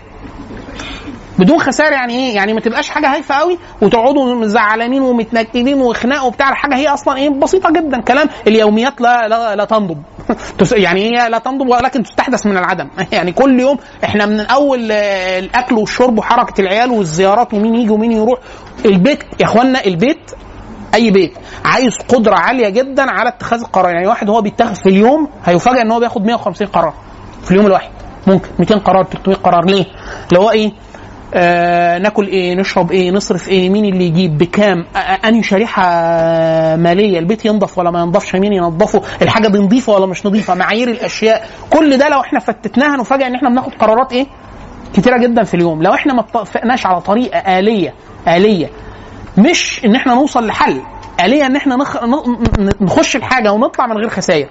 بدون خسائر يعني إيه؟ يعني ما تبقاش حاجة هايفة قوي وتقعدوا زعلانين ومتنكدين وخناق وبتاع. حاجة هي أصلا إيه؟ بسيطة جدا. كلام اليوميات لا لا, لا تنضب. يعني هي لا تنضب ولكن تستحدث من العدم. يعني كل يوم إحنا من اول الأكل والشرب وحركة العيال والزيارات ومين يجي ومين يروح. البيت يا إخوانا البيت أي بيت عايز قدرة عالية جدا على اتخاذ القرار. يعني واحد هو بيتخذ في اليوم هيفاجئ إن هو بياخد 150 قرار في اليوم الواحد. ممكن 200 قرار 300 قرار. ليه؟ اللي هو إيه؟ آه ناكل إيه؟ نشرب إيه؟ نصرف إيه؟ مين اللي يجيب؟ بكام؟ آه أنهي شريحة مالية؟ البيت ينضف ولا ما ينضفش؟ مين ينضفه؟ الحاجة دي نظيفه ولا مش نظيفه معايير الأشياء. كل ده لو إحنا فتتناها نفاجئ إن إحنا بناخد قرارات إيه؟ كتيرة جدا في اليوم. لو إحنا ما اتفقناش على طريقة آلية آلية مش إن إحنا نوصل لحل آلية إن إحنا نخ... نخش الحاجة ونطلع من غير خسائر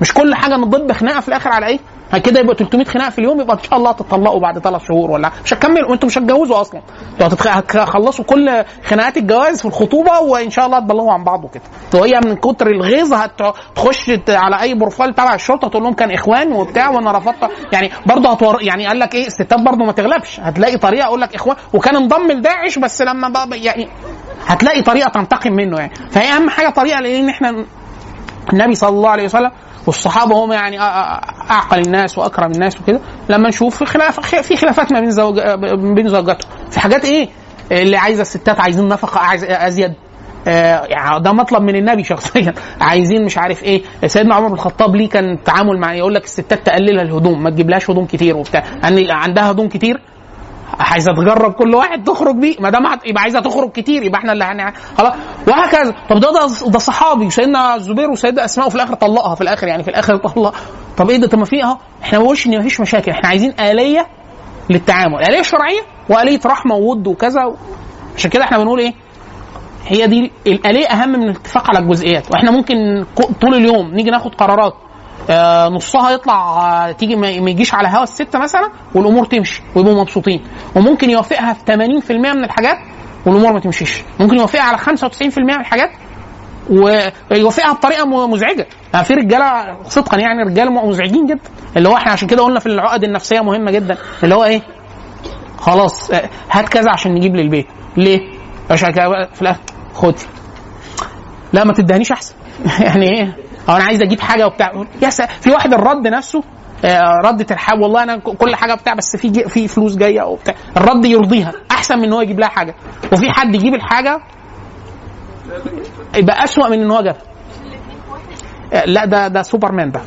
مش كل حاجة نضب خناقه في الآخر على إيه؟ كده يبقى 300 خناقه في اليوم يبقى إن شاء الله تطلقوا بعد ثلاث شهور ولا مش هتكملوا وأنتم مش هتجوزوا أصلا. أنتوا هتخلصوا كل خناقات الجواز في الخطوبة وإن شاء الله هتبلغوا عن بعض وكده. وهي من كتر الغيظ هتخش على أي بروفايل تبع الشرطة تقول لهم كان إخوان وبتاع وأنا رفضت. يعني برضه هتور... يعني قال لك إيه الستات برضه ما تغلبش. هتلاقي طريقة أقول لك إخوان وكان انضم لداعش بس لما بقى يعني هتلاقي طريقة تنتقم منه يعني. فهي أهم حاجة طريقة لأن إحنا النبي صلى الله عليه وسلم والصحابة هم يعني أعقل الناس وأكرم الناس وكده. لما نشوف في خلاف في خلافات ما بين زوج بين زوجاتهم في حاجات إيه؟ اللي عايزة الستات عايزين نفقة عايز أزيد. آه، يعني ده مطلب من النبي شخصيا. عايزين مش عارف إيه. سيدنا عمر بن الخطاب ليه كان التعامل مع يقول لك الستات تقللها الهدوم ما تجيبلهاش هدوم كتير وبتاع. ان عندها هدوم كتير عايزة تجرب كل واحد تخرج بيه. ما دام يبقى عايزة تخرج كتير يبقى إحنا اللي هن خلاص. وهكذا. طب ده ده, ده صحابي وسيدنا الزبير وسيدنا أسماء وفي الآخر طلقها في الآخر يعني في الآخر طلق. طب إيه ده؟ طب ما في أهو إحنا ما بنقولش ان مفيش مشاكل إحنا عايزين آلية للتعامل. آلية شرعية وآلية رحمة وود وكذا. عشان كده إحنا بنقول إيه؟ هي دي الآلية أهم من الاتفاق على الجزئيات. وإحنا ممكن طول اليوم نيجي ناخد قرارات آه، نصها يطلع آه، تيجي ما يجيش على هوا الستة مثلا والأمور تمشي ويبقوا مبسوطين. وممكن يوافقها في 80% من الحاجات والأمور ما تمشيش. ممكن يوافقها على 95% من الحاجات ويوافقها بطريقة مزعجة. يعني في رجالة صدقا يعني رجالة مزعجين جدا. اللي هو إحنا عشان كده قلنا في العقد النفسية مهمة جدا. اللي هو إيه؟ خلاص آه، هات كذا عشان نجيب للبيت. ليه؟ عشان في الآخر خد. لا ما تدهنيش أحسن. يعني إيه؟ أو أنا عايز أجيب حاجة وبتاع. يا. في واحد الرد نفسه آه، رد ترحاب والله أنا كل حاجة بتاع بس في في فلوس جاية وبتاع الرد يرضيها. أحسن من إن هو يجيب لها حاجة. وفي حد يجيب الحاجة يبقى أسوأ من إن هو جابها. آه، لا ده ده سوبرمان ده.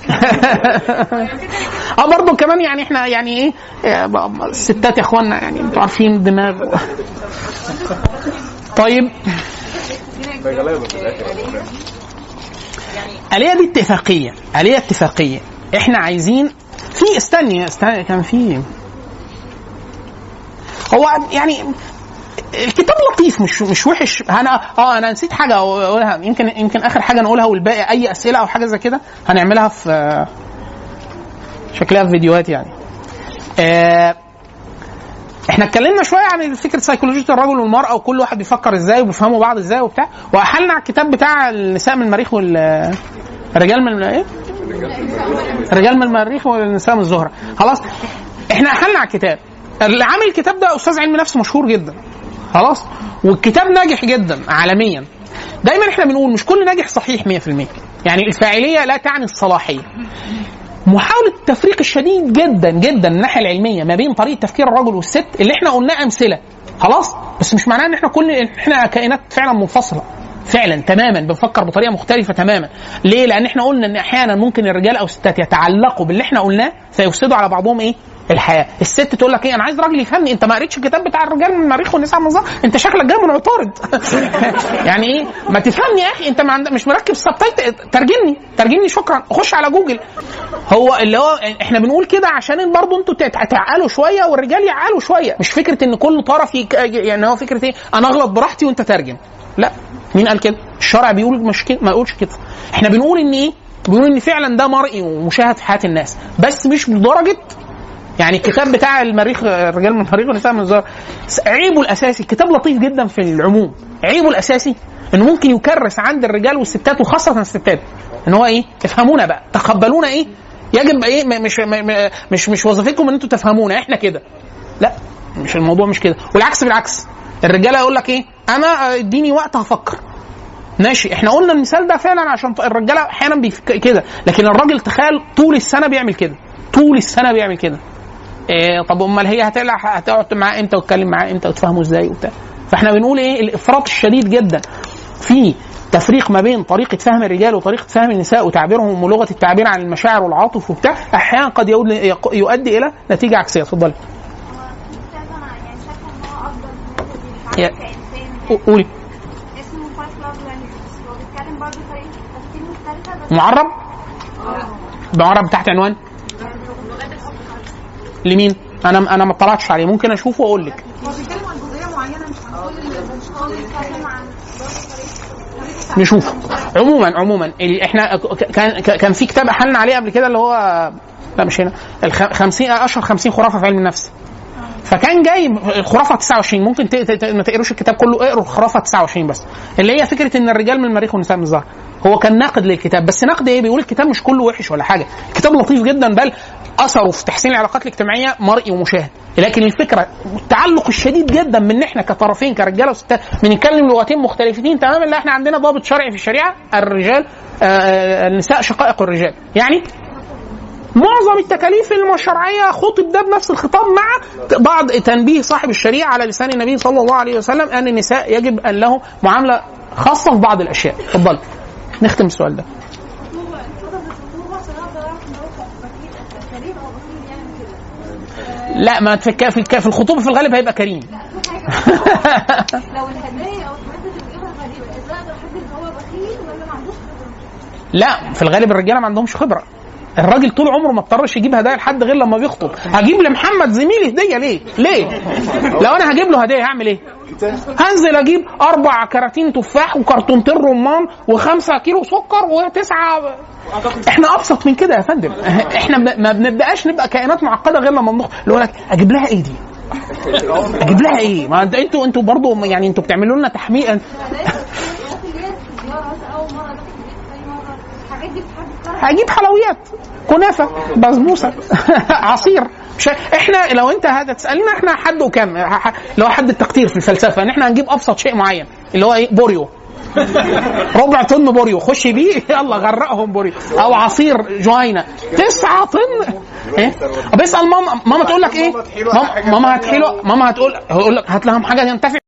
آه برضه كمان يعني إحنا يعني إيه آه، الستات يا اخوانا يعني أنتوا عارفين الدماغ طيب. آلية دي اتفاقية آلية اتفاقية. إحنا عايزين في استني استني كان في هو يعني الكتاب لطيف مش مش وحش. أنا آه أنا نسيت حاجة أقولها. يمكن يمكن آخر حاجة نقولها والباقي أي أسئلة أو حاجة زي كده هنعملها في شكلها في فيديوهات يعني. آه إحنا اتكلمنا شوية عن فكرة سيكولوجيه الرجل والمرأة وكل واحد بيفكر إزاي وبيفهموا بعض إزاي وبتاع. وأحلنا على الكتاب بتاع النساء من المريخ وال الرجال من إيه؟ الرجال من المريخ والنساء من الزهرة. خلاص؟ إحنا أحلنا على الكتاب. اللي عامل الكتاب ده أستاذ علم نفس مشهور جدا. خلاص؟ والكتاب ناجح جدا عالميا. دايما إحنا بنقول مش كل ناجح صحيح 100% يعني الفاعلية لا تعني الصلاحية. محاولة التفريق الشديد جدا جدا من الناحية العلمية ما بين طريقة تفكير الرجل والست اللي إحنا قلناه أمثلة. خلاص؟ بس مش معناه إن إحنا كل إحنا كائنات فعلا منفصلة. فعلا تماما بنفكر بطريقة مختلفة تماما. ليه؟ لأن إحنا قلنا إن أحيانا ممكن الرجال أو الستات يتعلقوا باللي إحنا قلناه فيفسدوا على بعضهم إيه؟ الحياة. الست تقول لك إيه؟ أنا عايز راجل يفهمني. أنت ما قريتش الكتاب بتاع الرجال من المريخ والنساء من أنت شكلك جاي من عطارد يعني إيه؟ ما تفهمني يا أخي. أنت ما. مش مركب subtitle ترجمني. ترجمني شكرا. خش على جوجل. هو اللي هو إحنا بنقول كده عشان برضه أنتوا تع- تعقلوا شوية والرجال يعقلوا شوية. مش فكرة إن كل طرف يك... يعني هو فكرة إيه؟ أنا أغلط براحتي وأنت ترجم. لا. مين قال كده؟ الشرع بيقول مش كده ما يقولش كده. إحنا بنقول إن إيه؟ بنقول إن فعلا ده مرئي ومشاهد في حياة الناس بس مش بدرجه يعني الكتاب بتاع المريخ الرجال من المريخ والنساء من الزهر عيبه الأساسي الكتاب لطيف جدا في العموم عيبه الأساسي إنه ممكن يكرس عند الرجال والستات وخاصة الستات إن هو إيه؟ افهمونا بقى تقبلونا إيه؟ يجب إيه؟ مش مش مش وظيفتكم إن أنتوا تفهمونا إحنا كده. لا مش الموضوع مش كده. والعكس بالعكس الرجاله يقول لك إيه؟ أنا إديني وقت هفكر. ماشي إحنا قلنا المثال ده فعلا عشان الرجالة أحيانا بيفك كده. لكن الراجل تخيل طول السنة بيعمل كده. طول السنة بيعمل كده. إيه طب أمال هي هتقلع هتقعد معاه إمتى وتتكلم معاه إمتى وتفهمه إزاي وبتاع. فإحنا بنقول إيه؟ الإفراط الشديد جدا. في تفريق ما بين طريقة فهم الرجال وطريقة فهم النساء وتعبيرهم ولغة التعبير عن المشاعر والعاطف وبتاع أحيانا قد يؤدي, يؤدي إلى نتيجة عكسية. اتفضلي. يعني قولي هو بيتكلم برضه طريقه تفكير مختلفة بس معرب؟ معرب تحت عنوان؟ لمين؟ أنا أنا ما اطلعتش عليه. ممكن أشوفه وأقول لك. هو بيتكلم عن جزئية معينة مش عن كل بيتكلم عن نشوف. عموما عموما إحنا كان كان في كتاب أحلنا عليه قبل كده اللي هو لا مش هنا. الخ- 50 أشهر 50 خرافة في علم النفس. فكان جاي الخرافه 29 ممكن ما تقروش الكتاب كله اقروا الخرافه 29 بس. اللي هي فكرة إن الرجال من المريخ والنساء من الزهر. هو كان ناقد للكتاب. بس نقد إيه؟ بيقول الكتاب مش كله وحش ولا حاجة. الكتاب لطيف جدا بل أثره في تحسين العلاقات الاجتماعية مرئي ومشاهد. لكن الفكرة التعلق الشديد جدا من إحنا كطرفين كرجاله وستات بنتكلم لغتين مختلفتين تماما. لا إحنا عندنا ضابط شرعي في الشريعة الرجال آه النساء شقائق الرجال. يعني معظم التكاليف الشرعيه خطب ده بنفس الخطاب مع بعض تنبيه صاحب الشريعة على لسان النبي صلى الله عليه وسلم أن النساء يجب أن له معاملة خاصة في بعض الأشياء. اتفضل. نختم السؤال ده. لا ما في في الخطوبة في الغالب هيبقى كريم. لو الهدايا أو الحاجات اللي غريبة هو بخيل ولا ما عندوش خبرة؟ لا في الغالب الرجالة ما عندهمش خبرة. الراجل طول عمره ما اضطرش يجيب هدايا لحد غير لما بيخطب. هجيب لمحمد زميلي هدية ليه؟ ليه؟ لو أنا هجيب له هدية هعمل إيه؟ هنزل أجيب أربع كراتين تفاح وكرتونتين رمان وخمسة كيلو سكر وتسعة. إحنا أبسط من كده يا فندم. إحنا ما- بنبدأش نبقى كائنات معقدة غير لما نخطب اللي هو لك أجيب لها إيه دي؟ أجيب لها إيه؟ ما أنت- أنتوا أنتوا برضه يعني أنتوا بتعملوا لنا تحميل هدايا الحاجات اللي هي الزيارة مثلا أول مرة داخل البيت أي مرة الحاجات دي بتحب هجيب حلويات. كنافة بسبوسة عصير. مش إحنا لو أنت هذا تسألنا إحنا حد ح- ح- لو حد التقدير في الفلسفة. إن إحنا هنجيب أبسط شيء معين اللي هو إيه؟ بوريو. ربع طن بوريو. خش بيه. يلا غرقهم بوريو. أو عصير جوينا تسعة طن. إيه؟ بسال ماما ماما تقول لك إيه؟ ماما- هتحيله ماما هتقول هقول لك هات لهم حاجة ينتفع